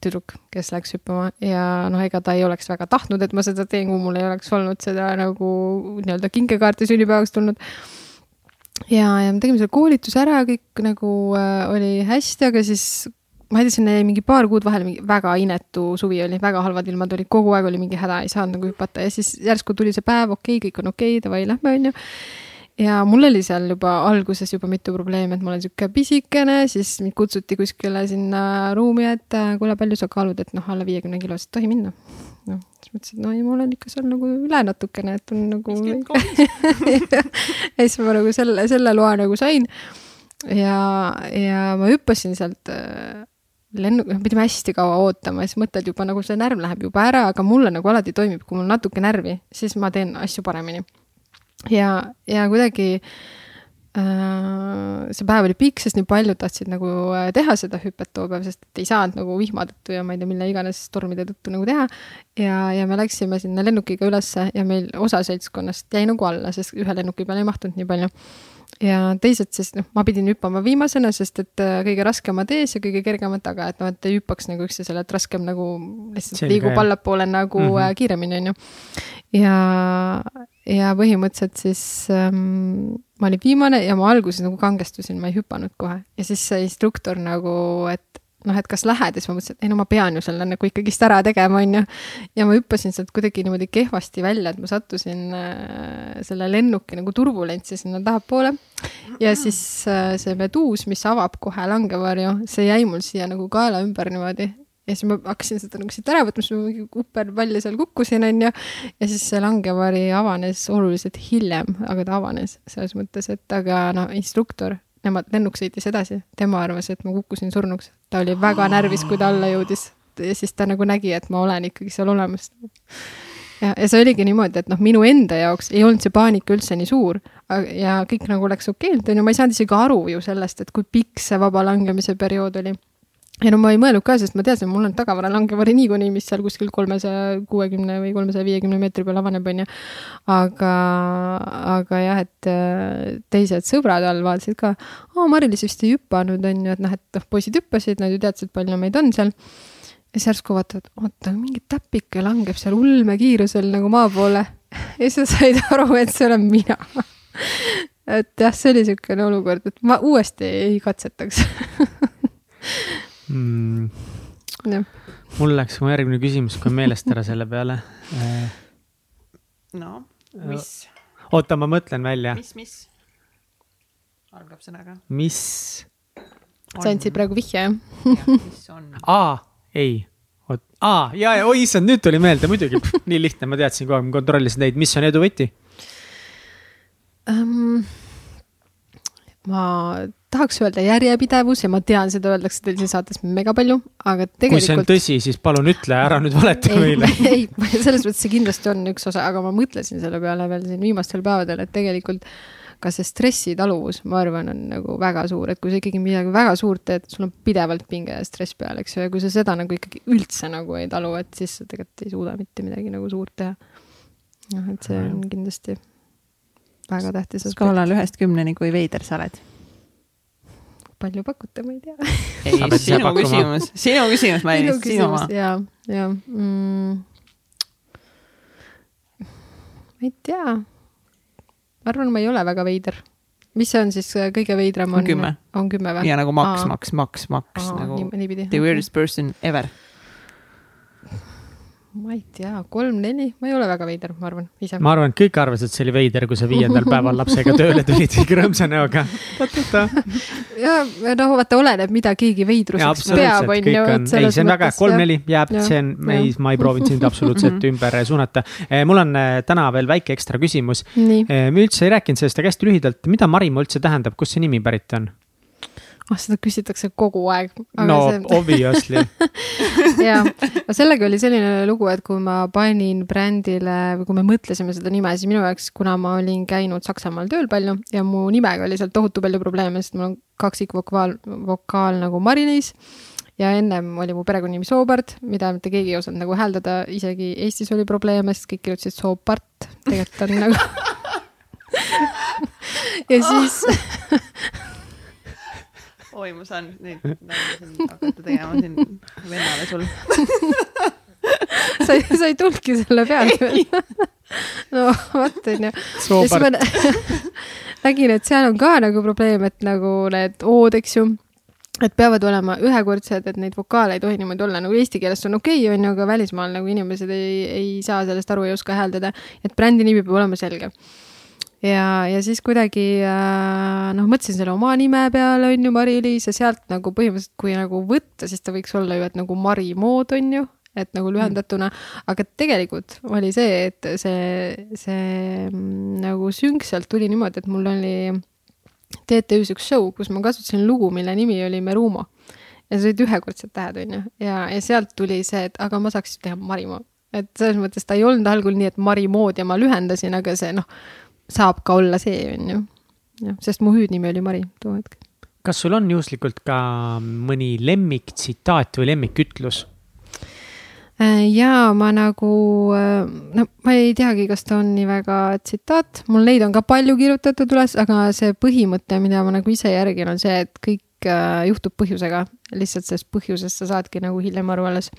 tüdruk, kes läks hüppama ja noh, ega ta ei oleks väga tahtnud, et ma seda teen, kui mul ei oleks olnud seda nagu nii-öelda kinkekaarti sünnipäevaks tulnud ja, ja me tegime selle koolituse ära, kõik nagu äh, oli hästi, aga siis ma ei tea, sinna jäi mingi paar kuud vahele, mingi väga inetu suvi oli, väga halvad ilmad olid, kogu aeg oli mingi häda, ei saanud nagu hüpata ja siis järsku tuli see päev, okei okay,, kõik on okei okay,, davai, lähme, onju ja mul oli seal juba alguses juba mitu probleemi, et ma olen sihuke pisikene, siis mind kutsuti kuskile sinna ruumi, et kuule, palju sa kaalud, et noh, alla viiekümne kilo sa ei tohi minna. noh, siis mõtlesin, et no ei, ma olen ikka seal nagu üle natukene, et on nagu. ja siis ma nagu selle, selle loa nagu sain. ja, ja ma hüppasin sealt äh, lennu, noh, pidime hästi kaua ootama ja siis mõtled juba nagu see närv läheb juba ära, aga mulle nagu alati toimib, kui mul natuke närvi, siis ma teen asju paremini ja, ja kuidagi äh, see päev oli pikk, sest nii paljud tahtsid nagu äh, teha seda hüpet too päev, sest et ei saanud nagu vihma tõttu ja ma ei tea, mille iganes tormide tõttu nagu teha. ja, ja me läksime sinna lennukiga ülesse ja meil osa seltskonnast jäi nagu alla, sest ühe lennuki peale ei mahtunud nii palju ja teised siis noh, ma pidin hüppama viimasena, sest et äh, kõige raskemad ees ja kõige kergemad taga, et noh, et ei hüppaks nagu üksteisele, et raskem nagu lihtsalt Selge, liigub allapoole nagu mm -hmm. kiiremini, on ju. ja, ja põhimõtteliselt siis ähm, ma olin viimane ja ma alguses nagu kangestusin, ma ei hüpanud kohe ja siis see instruktor nagu, et noh, et kas lähed ja siis ma mõtlesin, et ei no ma pean ju selle nagu ikkagist ära tegema, on ju. ja ma hüppasin sealt kuidagi niimoodi kehvasti välja, et ma sattusin äh, selle lennuki nagu turbulentsi sinna tahapoole. ja siis äh, see meduus, mis avab kohe langevarju, see jäi mul siia nagu kaela ümber niimoodi. ja siis ma hakkasin seda nagu siit ära võtma, siis ma mingi kuperpalli seal kukkusin, on ju. ja siis see langevari avanes oluliselt hiljem, aga ta avanes selles mõttes, et aga noh, instruktor nemad, lennuk sõitis edasi, tema arvas, et ma kukkusin surnuks. ta oli väga närvis, kui ta alla jõudis. Ja siis ta nagu nägi, et ma olen ikkagi seal olemas. ja, ja see oligi niimoodi, et noh, minu enda jaoks ei olnud see paanika üldse nii suur. Ja kõik nagu läks okeilt, on ju, ma ei saanud isegi aru ju sellest, et kui pikk see vaba langemise periood oli ja no ma ei mõelnud ka, sest ma teadsin, mul on tagavara langevari niikuinii, mis seal kuskil kolmesaja kuuekümne või kolmesaja viiekümne meetri peal avaneb, onju. aga, aga jah, et äh, teised sõbrad all vaatasid ka, aa, Mari-Liis vist ei hüpanud, onju, et noh, et noh, poisid hüppasid, nad ju teadsid, palju meid on seal. ja siis järsku vaatavad, oota, mingi täpike langeb seal ulmekiirusel nagu maa poole. ja siis sa said aru, et see olen mina et jah, see oli niisugune olukord, et ma uuesti ei katsetaks mm.. mul läks mu järgmine küsimus ka meelest ära selle peale. no, mis? oota, ma mõtlen välja. mis, mis? algab sõnaga. mis? sa andsid praegu vihje, jah? mis on? aa, ei oot, aa, ja, ja oi issand, nüüd tuli meelde muidugi, nii lihtne, ma teadsin kogu aeg, ma kontrollisin neid, mis on edu võti um,? ma tahaks öelda järjepidevus ja ma tean, seda öeldakse teil siin saates mega palju, aga tegelikult. kui see on tõsi, siis palun ütle, ära nüüd valeta meile. ei, selles mõttes see kindlasti on üks osa, aga ma mõtlesin selle peale veel siin viimastel päevadel, et tegelikult ka see stressitaluvus, ma arvan, on nagu väga suur, et kui sa ikkagi midagi väga suurt teed, sul on pidevalt pinge ja stress peal, eks ju, ja kui sa seda nagu ikkagi üldse nagu ei talu, et siis sa tegelikult ei suuda mitte midagi nagu suurt teha. noh, et see on kindlasti väga tähtis. skaalal ühest kümneni, kui veider sa oled palju pakute, ma ei tea. ei, sinu küsimus, sinu küsimus, Mailis, sinu oma. ja, ja mm,. ma ei tea. ma arvan, ma ei ole väga veider. mis see on siis äh, kõige veidram on? on kümme. on kümme või? ja nagu maks, maks, maks, maks nagu niipidi. The weirdest person ever. Ma ei tea, kolm-neli, ma ei ole väga veider, ma arvan ise. ma arvan, et kõik arvasid, et see oli veider, kui sa viiendal päeval lapsega tööle tulid rõõmsa näoga. ja noh, vaata, oleneb, mida keegi veidruseks peab, on ju. ei, see on väga hea, kolm-neli jääb, see on, me ei, ma ei proovinud sind absoluutselt mhm. ümber suunata. Eh, mul on eh, täna veel väike ekstra küsimus. Eh, me üldse ei rääkinud sellest, aga hästi lühidalt, mida Marimaa üldse tähendab, kust see nimi pärit on? Oh, seda küsitakse kogu aeg. no see... obviously ja, no sellega oli selline lugu, et kui ma panin brändile või kui me mõtlesime seda nime, siis minu jaoks, kuna ma olin käinud Saksamaal tööl palju ja mu nimega oli seal tohutu palju probleeme, sest mul on kaksikvokaal, vokaal nagu Mari-Liis ja ennem oli mu perekonnanimi Soobart, mida mitte keegi ei osanud nagu hääldada, isegi Eestis oli probleeme, sest kõik kirjutasid Soopart, tegelikult on nagu ja siis oi, ma saan nüüd hakata tegema siin vennale sul. Sa ei, sa ei tulnudki selle peale veel. No vot onju. ja siis ma nägin, et seal on ka nagu probleem, et nagu need O-d, eks ju et peavad olema ühekordsed, et neid vokaale ei tohi niimoodi olla, nagu eesti keeles on okei okay,, on ju, aga välismaal nagu inimesed ei, ei saa sellest aru, ei oska hääldada. et brändi nimi peab olema selge ja, ja siis kuidagi äh, noh, mõtlesin selle oma nime peale, on ju, Mari-Liis ja sealt nagu põhimõtteliselt, kui nagu võtta, siis ta võiks olla ju, et nagu Mari mood on ju, et nagu lühendatuna, aga tegelikult oli see, et see, see mm, nagu sünk sealt tuli niimoodi, et mul oli TTÜ-s üks show, kus ma kasutasin lugu, mille nimi oli Merumo. ja see olid ühekordsed tähed, on ju, ja, ja sealt tuli see, et aga ma saaks teha Marimaa. et selles mõttes ta ei olnud algul nii, et Mari mood ja ma lühendasin, aga see noh saab ka olla see, on ju. jah, sest mu hüüdnimi oli Mari too hetk. kas sul on juhuslikult ka mõni lemmiktsitaat või lemmikütlus? Äh, ja ma nagu, äh, no ma ei teagi, kas ta on nii väga tsitaat, mul neid on ka palju kirjutatud üles, aga see põhimõte, mida ma nagu ise järgin, on see, et kõik äh, juhtub põhjusega. lihtsalt sellest põhjusest sa saadki nagu hiljem aru alles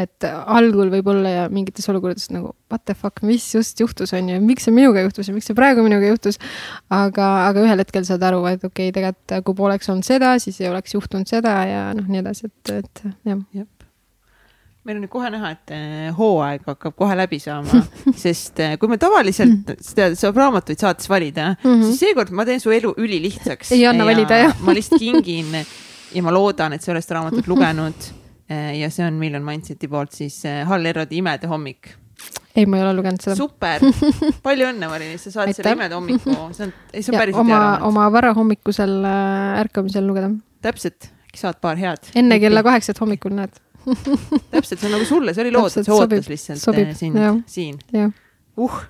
et algul võib-olla ja mingites olukordades nagu what the fuck, mis just juhtus, on ju, miks see minuga juhtus ja miks see praegu minuga juhtus. aga, aga ühel hetkel saad aru, et okei okay,, tegelikult kui poleks olnud seda, siis ei oleks juhtunud seda ja noh, nii edasi, et, et jah. jah meil on nüüd kohe näha, et eh, hooaeg hakkab kohe läbi saama sest eh, kui me tavaliselt seda saab raamatuid saates valida mm, -hmm. siis seekord ma teen su elu ülilihtsaks. ei anna valida, jah. ma lihtsalt kingin ja ma loodan, et sa oled seda raamatut lugenud ja see on Million Mindseti poolt siis eh, Hall Erodi Imede hommik. ei, ma ei ole lugenud seda. super, palju õnne, Mari-Liis, sa saad selle Imede hommiku, see on, ei see on päris hea raamat. oma varahommikusel äh, ärkamisel lugeda. täpselt, äkki saad paar head. enne kella kaheksat hommikul näed täpselt, see on nagu sulle, see oli loodud, see ootas lihtsalt sobib, sind siin. uh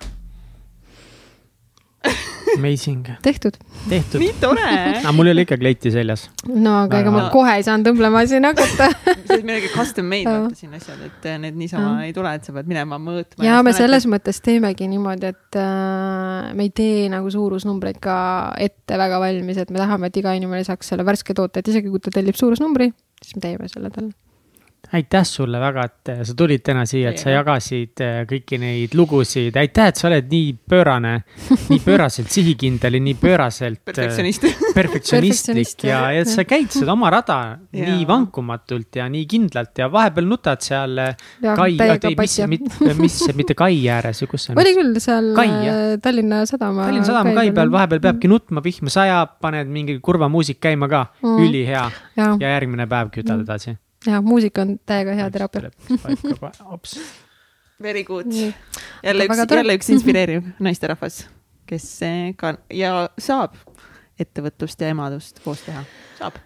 Amazing. tehtud. tehtud. nii tore. aga mul oli ikka kleiti seljas. no aga ega ma kohe ei saanud õmblema siin hakata see on midagi custom made vaata siin asjad, et eh, need niisama ei tule, et sa pead minema mõõtma. ja me selles mõttes teemegi niimoodi, et äh, me ei tee nagu suurusnumbreid ka ette väga valmis, et me tahame, et iga inimene saaks selle värske toote, et isegi kui ta tellib suurusnumbri, siis me teeme selle talle aitäh sulle väga, et äh, sa tulid täna siia, et sa jagasid äh, kõiki neid lugusid, aitäh, et sa oled nii pöörane, nii pööraselt sihikindel ja nii pööraselt. Äh, perfektsionist perfektsionistlik ja, ja sa käid seda oma rada ja. nii vankumatult ja nii kindlalt ja vahepeal nutad seal kai, mis, mis, mis, mitte kai ääres ju, kus see on? oli küll seal kai, Tallinna Sadama. Tallinna Sadama kai peal vahepeal peabki nutma, vihma sajab, paned mingi kurva muusik käima ka mm., ülihea ja. järgmine päev kütad mm. Ja muusika on täiega hea teraapia. Very good. jälle üks, jälle üks inspireeriv naisterahvas, kes ka ja saab ettevõtlust ja emadust koos teha, saab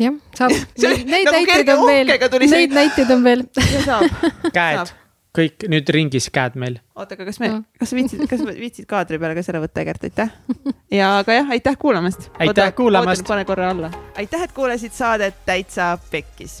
jah, saab. Neid nagu näiteid on veel, neid näiteid on veel. käed, kõik nüüd ringis käed meil. oota, aga kas me, kas sa viitsid, kas viitsid kaadri peale ka selle võtta, Egert, aitäh. ja aga jah, aitäh kuulamast. aitäh kuulamast. pane korra alla. aitäh, et kuulasid saadet Täitsa Pekkis